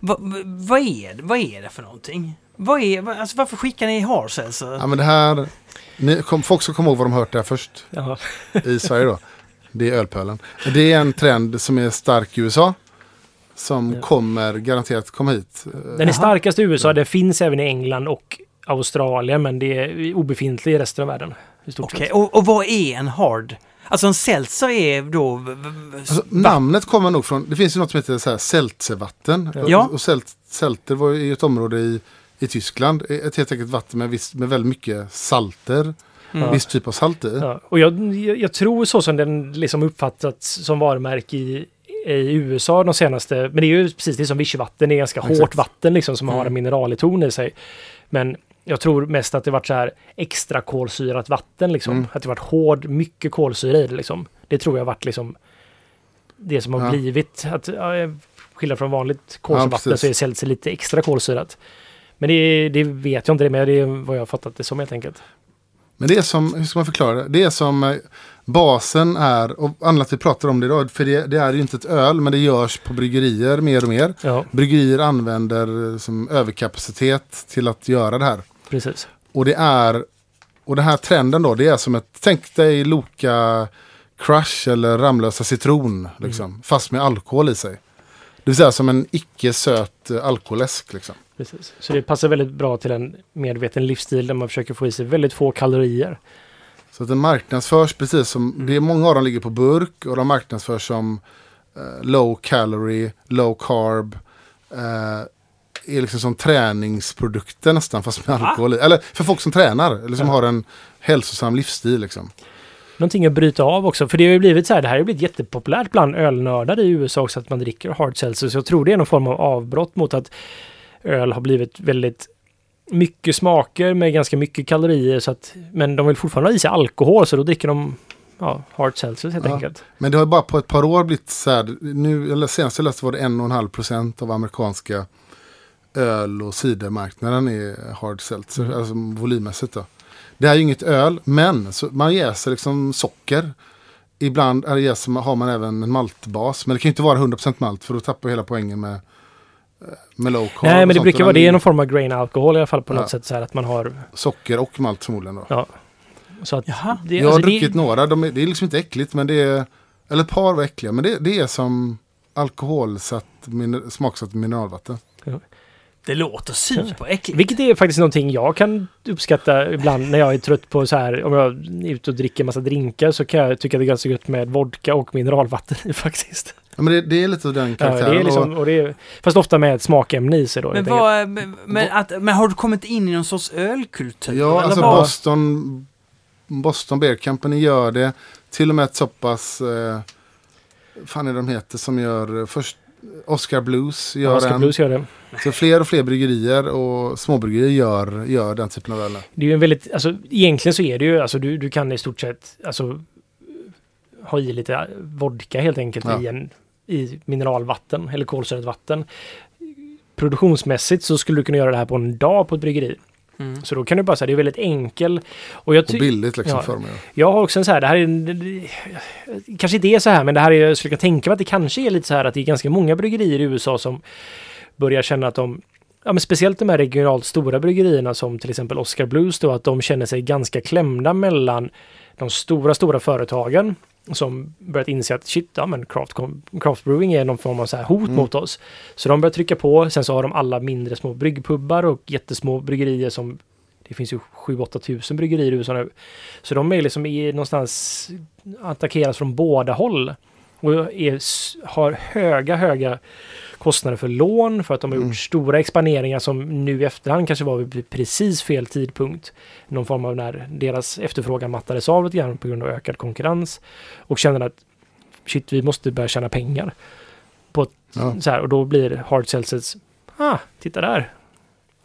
Va, va, vad, är, det- vad är det för någonting? Vad är, va, alltså varför skickar ni hard seltzer? Ja, men det här, ni, kom, folk ska komma ihåg vad de hört det här först Ja. i Sverige då. Det är ölpölen. Det är en trend som är stark i USA. Som Ja. kommer garanterat komma hit. Den är starkast i USA. Den finns även i England och Australien men det är obefintlig i resten av världen. Okej, sett. och, och vad är en hard? Alltså en seltzer är då... Alltså, namnet kommer nog från, det finns ju något som heter så här Seltzevatten. Ja. Och, och Selt, Selter var ju ett område i, i Tyskland. Ett helt enkelt vatten med, viss, med väldigt mycket salter. Mm. Viss typ av salt i. Ja. Och jag, jag, tror så som den liksom uppfattats som varumärke i, i USA de senaste, men det är ju precis det som vichyvatten, det är ganska Exakt. hårt vatten liksom som har Mm. en minerallig ton i sig. Men jag tror mest att det varit så här extra kolsyrat vatten liksom. Mm. Att det varit hård, mycket kolsyra i det liksom. Det tror jag varit liksom det som har Ja. blivit att ja, skillnad från vanligt kolsyravatten precis. så är seltzer lite extra kolsyrat. Men det, det vet jag inte det med, det är vad jag har fattat det som helt enkelt. Men det är som, hur ska man förklara det? Det är som eh, basen är, och att vi pratar om det idag, för det, det är ju inte ett öl, men det görs på bryggerier mer och mer. Ja, Bryggerier använder eh, som överkapacitet till att göra det här. precis. Och det är, och den här trenden då, det är som ett, tänk dig Loka Crush eller Ramlösa citron, liksom, fast med alkohol i sig. Det vill säga som en icke söt eh, alkoläsk liksom. Precis. Så det passar väldigt bra till en medveten livsstil där man försöker få i sig väldigt få kalorier. Så att den marknadsförs precis som, det är många av dem ligger på burk och de marknadsförs som eh, low calorie, low carb. Eh, är liksom som träningsprodukter nästan fast med Va? alkohol i. Eller för folk som tränar eller som Ja. har en hälsosam livsstil liksom. någonting att bryta av också. För det har ju blivit så här, det här har blivit jättepopulärt bland ölnördar i USA också att man dricker hard seltzer. Så jag tror det är någon form av avbrott mot att öl har blivit väldigt mycket smaker med ganska mycket kalorier. Så att, men de vill fortfarande ha i sig alkohol så då dricker de ja, hard seltzer helt Ja. enkelt. Men det har ju bara på ett par år blivit så här. Nu, eller senast jag läste var det 1,5 procent av amerikanska öl och cidermarknaden är hard seltzer. Mm. Alltså volymmässigt då. Det här är ju inget öl, men man jäser liksom socker. Ibland är det jäser, har man även en maltbas. Men det kan ju inte vara 100% malt för då tappar hela poängen med, eh, med low carb. Nej, men det brukar vara det är någon form av grain alkohol i alla fall på Ja. något sätt så här att man har Socker och malt förmodligen då. Ja. Så att Jaha. det, jag har alltså, druckit det, några, de är, det är liksom inte äckligt men det är, eller ett par var äckliga, men det, det är som alkoholsatt, min, smaksatt mineralvatten. Det låter superäckligt. Vilket är faktiskt någonting jag kan uppskatta ibland när jag är trött på så här, om jag är ute och dricker massa drinkar så kan jag tycka att det är ganska gött med vodka och mineralvatten faktiskt. Ja, men det, det är lite den Ja, karaktären. det är liksom, och det är, fast ofta med ett smakämne i sig då. Men, vad, men, men, att, men har du kommit in i någon sorts ölkultur? ja, eller alltså vad? Boston, Boston Beer Company gör det. Till och med ett så pass, eh, fan är de heter som gör, eh, först Oscar Blues gör Oscar en. Blues gör det. Så fler och fler bryggerier och småbryggerier gör, gör den typen av öl. Det är ju en väldigt, alltså egentligen så är det ju, alltså du, du kan i stort sett, alltså ha i lite vodka helt enkelt Ja. i, en, i mineralvatten eller kolsyrat vatten. Produktionsmässigt så skulle du kunna göra det här på en dag på ett bryggeri. Mm. Så då kan du bara säga det är väldigt enkel. Och jag Och billigt liksom ja. för mig. Jag har också en så här, det här är, det- kanske inte är så här, men det här är, jag skulle kunna tänka mig att det kanske är lite så här att det är ganska många bryggerier i USA som börjar känna att de, ja men speciellt de här regionalt stora bryggerierna som till exempel Oscar Blues då, att de känner sig ganska klämda mellan de stora, stora företagen som börjat inse att shit, ja men craft, craft brewing är någon form av så här hot Mm. mot oss. Så de börjar trycka på, sen så har de alla mindre små bryggpubbar och jättesmå bryggerier som det finns ju 7-8 tusen bryggerier i USA nu. Så de är liksom i, någonstans attackeras från båda håll. Och är, har höga, höga kostnader för lån för att de har gjort Mm. stora expaneringar som nu i efterhand kanske var vid precis fel tidpunkt. Någon form av när deras efterfrågan mattades av lite grann på grund av ökad konkurrens. Och kände att shit, vi måste börja tjäna pengar. På ett, Ja. så här, och då blir hard sellsets, ah, titta där.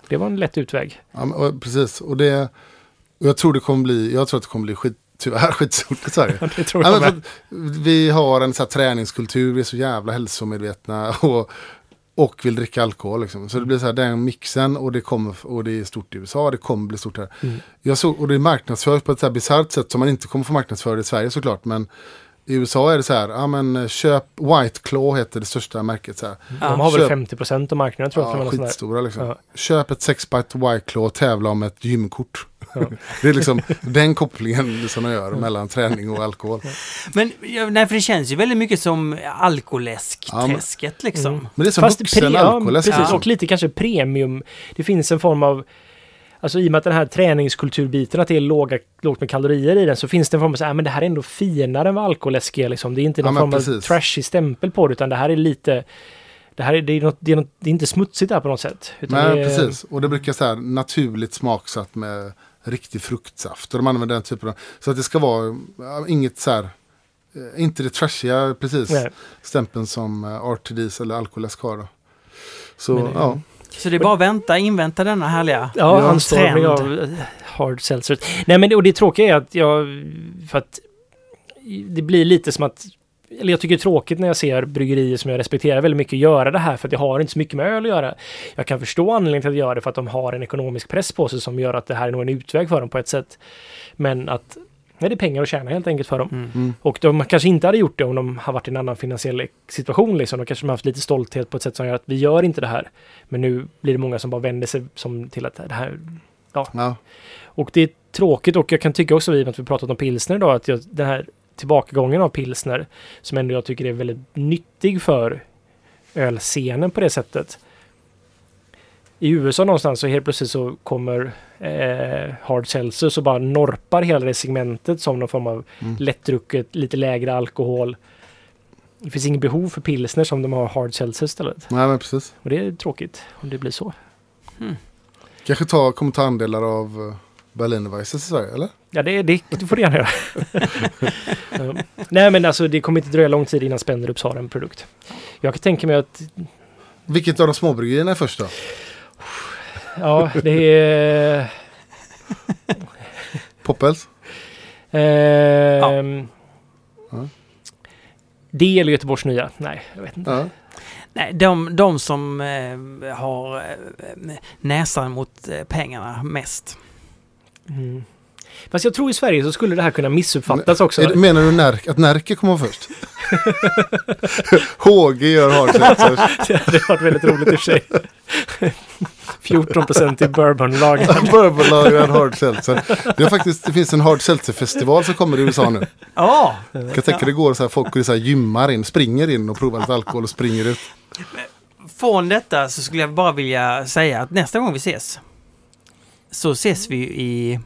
Det var en lätt utväg. Ja, men, och, precis, och det, och jag tror det kommer bli, jag tror att det kommer bli skit, tyvärr skitstort i Sverige. Ja, Ja, för vi har en så här träningskultur, vi är så jävla hälsomedvetna och, och vill dricka alkohol. Liksom. Så det blir så här, den mixen och det, kommer, och det är stort i USA, det kommer bli stort här. Mm. Jag såg, och det marknadsförs på ett så här bisarrt sätt som man inte kommer få marknadsföra i Sverige såklart. Men i USA är det så här, ja men köp White Claw heter det största märket. Så här. De har väl köp- 50 procent av marknaden tror jag. Ja, skitstora liksom. Ja. Köp ett sexpack White Claw och tävla om ett gymkort. Ja. det är liksom den kopplingen som jag gör mellan träning och alkohol. Men ja, nej, för det känns ju väldigt mycket som alkoläsk-träsket liksom. Mm. Men det är som Fast vuxen alkoläsk. Ja, precis, liksom. och lite kanske premium. Det finns en form av Alltså i och med att den här träningskulturbiten, att det är låga, lågt med kalorier i den, så finns det en form av så här, men det här är ändå finare än vad alkoläsk är liksom. Det är inte Ja, någon men form av precis. trashig stämpel på det, utan det här är lite... Det här är, det är, något, det är, något, det är inte smutsigt här på något sätt. Utan Nej, det är, precis. Och det brukar så här naturligt smaksatt med riktig fruktsaft. Och de använder den typen av... Så att det ska vara inget så här... eh, Inte det trashiga, precis. Nej. Stämpeln som eh, RTDs eller alkoläsk har. Då. Så, Men, eh, ja. Så det är bara att vänta, invänta denna härliga Ja, anstormning trend. av hard seltzers. Nej, men det, och det tråkiga är att jag... För att det blir lite som att... Eller jag tycker det är tråkigt när jag ser bryggerier som jag respekterar väldigt mycket göra det här för att jag har inte så mycket med öl att göra. Jag kan förstå anledningen till att göra det för att de har en ekonomisk press på sig som gör att det här är nog en utväg för dem på ett sätt. Men att nej, det är pengar att tjäna helt enkelt för dem. Mm. Mm. Och de kanske inte hade gjort det om de har varit i en annan finansiell situation. Liksom. Då kanske de har haft lite stolthet på ett sätt som gör att vi gör inte det här. Men nu blir det många som bara vänder sig som till att det här... ja. Och det är tråkigt och jag kan tycka också, i och med att vi pratat om pilsner idag, att jag, den här tillbakagången av pilsner, som ändå jag tycker är väldigt nyttig för ölscenen på det sättet. I USA någonstans så helt plötsligt så kommer eh, Hard Seltzer så bara norpar hela det segmentet som någon form av Mm. lättdrucket, lite lägre alkohol. Det finns inget behov för pilsner som de har Hard Seltzer istället. Nej, men precis. Och det är tråkigt om det blir så. Kanske ta, kommer ta andelar av, Berlinerweisse i Sverige, eller? Ja, det, det, det får du gärna göra. Nej, men alltså det kommer inte dröja lång tid innan Spenderups har en produkt. Jag kan tänka mig att, Vilket av de småbryggerierna är först då? ja, det är... Poppels? Ehm, Ja. Det eller Göteborgs nya? Nej, jag vet inte. Ja. Nej, de, de som eh, har eh, näsan mot eh, pengarna mest. Mm. Fast jag tror i Sverige så skulle det här kunna missuppfattas också. Är det- Menar du Närke, att Närke kommer först? HG gör hardseltzers. det hade varit väldigt roligt i och för sig. 14 procent i bourbonlagen. Bourbonlagrad hard seltzer. Det, är faktiskt, det finns en hard seltzer festival som kommer i USA nu. Ja! Jag kan tänka det går så här, folk går så här, gymmar in, springer in och provar lite alkohol och springer ut. Från detta så skulle jag bara vilja säga att nästa gång vi ses så ses vi i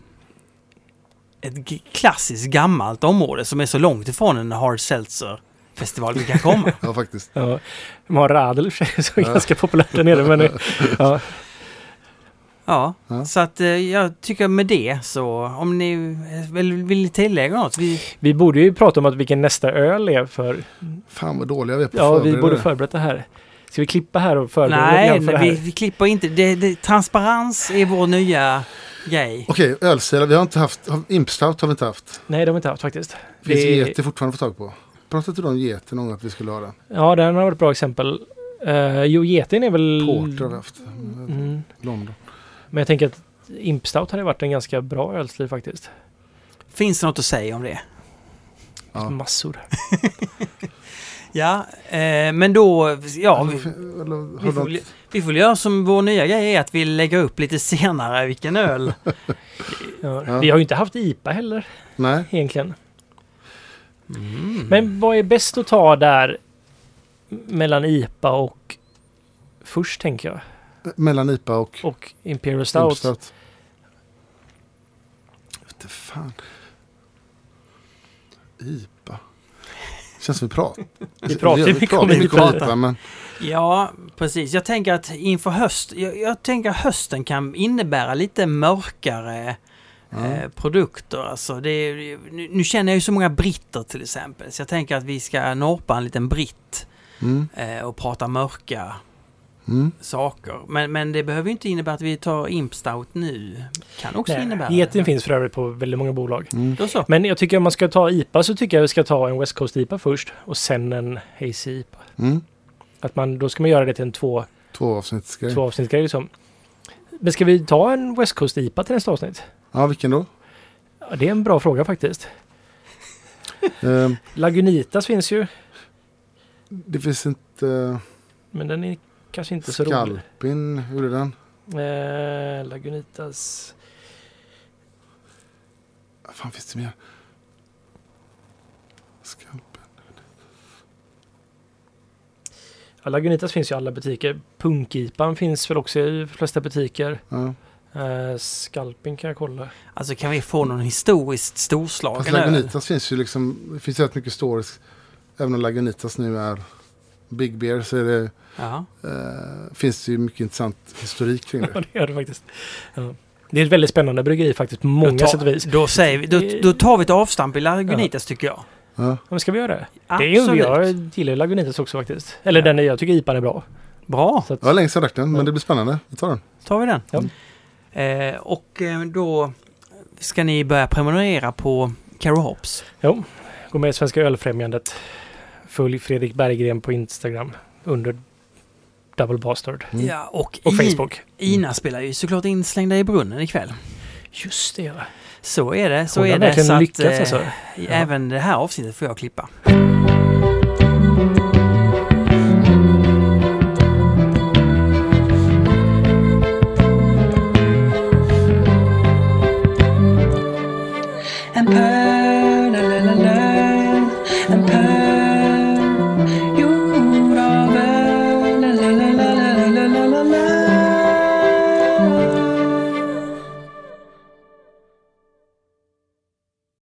ett klassiskt gammalt område som är så långt ifrån en hard seltzer festival vi kan komma. Ja, faktiskt. Ja, de har Radel i och för sig, som är Ja. ganska populärt där nere. Men, ja. Ja, Ja. så att eh, jag tycker med det så om ni eh, vill, vill tillägga något. Vi, Vi borde ju prata om att vilken nästa öl är för... Fan vad dåliga vi är på att Ja, vi förbereda borde förberett det här. Ska vi klippa här och förbereda nej, för det vi, vi klipper inte. Det, det, transparens är vår nya grej. Okej, ölstilar. Vi har inte haft, Impstout har vi inte haft. Nej, det har vi inte haft faktiskt. Finns Det- get fortfarande att få tag på. Pratade du om get någon gång att vi skulle ha den? Ja, den har varit ett bra exempel. Uh, jo, getin är väl... Porter har vi haft. Mm. London. Men jag tänker att Impstout hade varit en ganska bra ölstil faktiskt. Finns det något att säga om det? Ja. Massor. Ja, eh, men då, ja, vi, vi, får, vi får göra som vår nya grej är att vi lägger upp lite senare vilken öl. Ja. Ja. Vi har ju inte haft IPA heller Nej, egentligen. Mm. Men vad är bäst att ta där mellan IPA och först tänker jag. mellan IPA och Och Imperial Stout. Impstout. Jag vet inte fan. IPA. Känns vi pratar. Vi pratar ju vi mycket pratar om mycket. IPA. Men Ja, precis. Jag tänker att inför höst, jag, jag tänker att hösten kan innebära lite mörkare eh, produkter. Alltså det är, nu, nu känner jag ju så många britter till exempel, så jag tänker att vi ska norpa en liten britt Mm, eh, och prata mörka mm. saker. Men, men det behöver ju inte innebära att vi tar Impstout nu. Kan också innebära. Nej, getin finns för övrigt på väldigt många bolag. Mm. Då så. Men jag tycker om man ska ta IPA så tycker jag vi ska ta en West Coast IPA först och sen en Hazy IPA. Mm. Att man, då ska man göra det till en två, Två avsnittsgrej. två avsnittsgrej liksom. Men ska vi ta en West Coast IPA till nästa avsnitt? Ja, vilken då? Ja, det är en bra fråga faktiskt. Ehm, Lagunitas finns ju, det finns inte... men den är kanske inte så rolig. Skalpin, hur är den? Eh, Lagunitas... Vad fan finns det mer? Skalpin. Ja, Lagunitas finns ju i alla butiker. Punkipan finns väl också i de flesta butiker. Ja. Eh, Skalping kan jag kolla. Alltså kan vi få någon historiskt Fast storslagen öl? Lagunitas finns ju liksom, det finns rätt mycket stories. Även om Lagunitas nu är Big Beer så är det, Ja. eh, finns det ju mycket intressant historik kring Ja, det. det gör det faktiskt. Ja. Det är ett väldigt spännande bryggeri faktiskt på många tar- sätt och vis. Då, säger vi, då, då tar vi ett avstamp i Lagunitas tycker jag. Ja. Men ska vi göra det? Det är ju, Absolut. jag gillar Lagunitas också faktiskt. Eller Ja. den är, jag tycker IPAn är bra. Bra, Så att, Jag har länge sedan drack den, Ja. men det blir spännande. Vi tar den. tar vi den. Ja. Eh, och eh, då ska ni börja prenumerera på Caro Hops. jo, gå med i Svenska Ölfrämjandet. Följ Fredrik Berggren på Instagram under Double Bastard. Mm. Ja, och, Och I- Facebook. Ina spelar ju såklart in Slängda i brunnen ikväll. Just det ja. Så är det, så Hon är det. Så att, lyckats eh, alltså. Även det här avsnittet får jag klippa.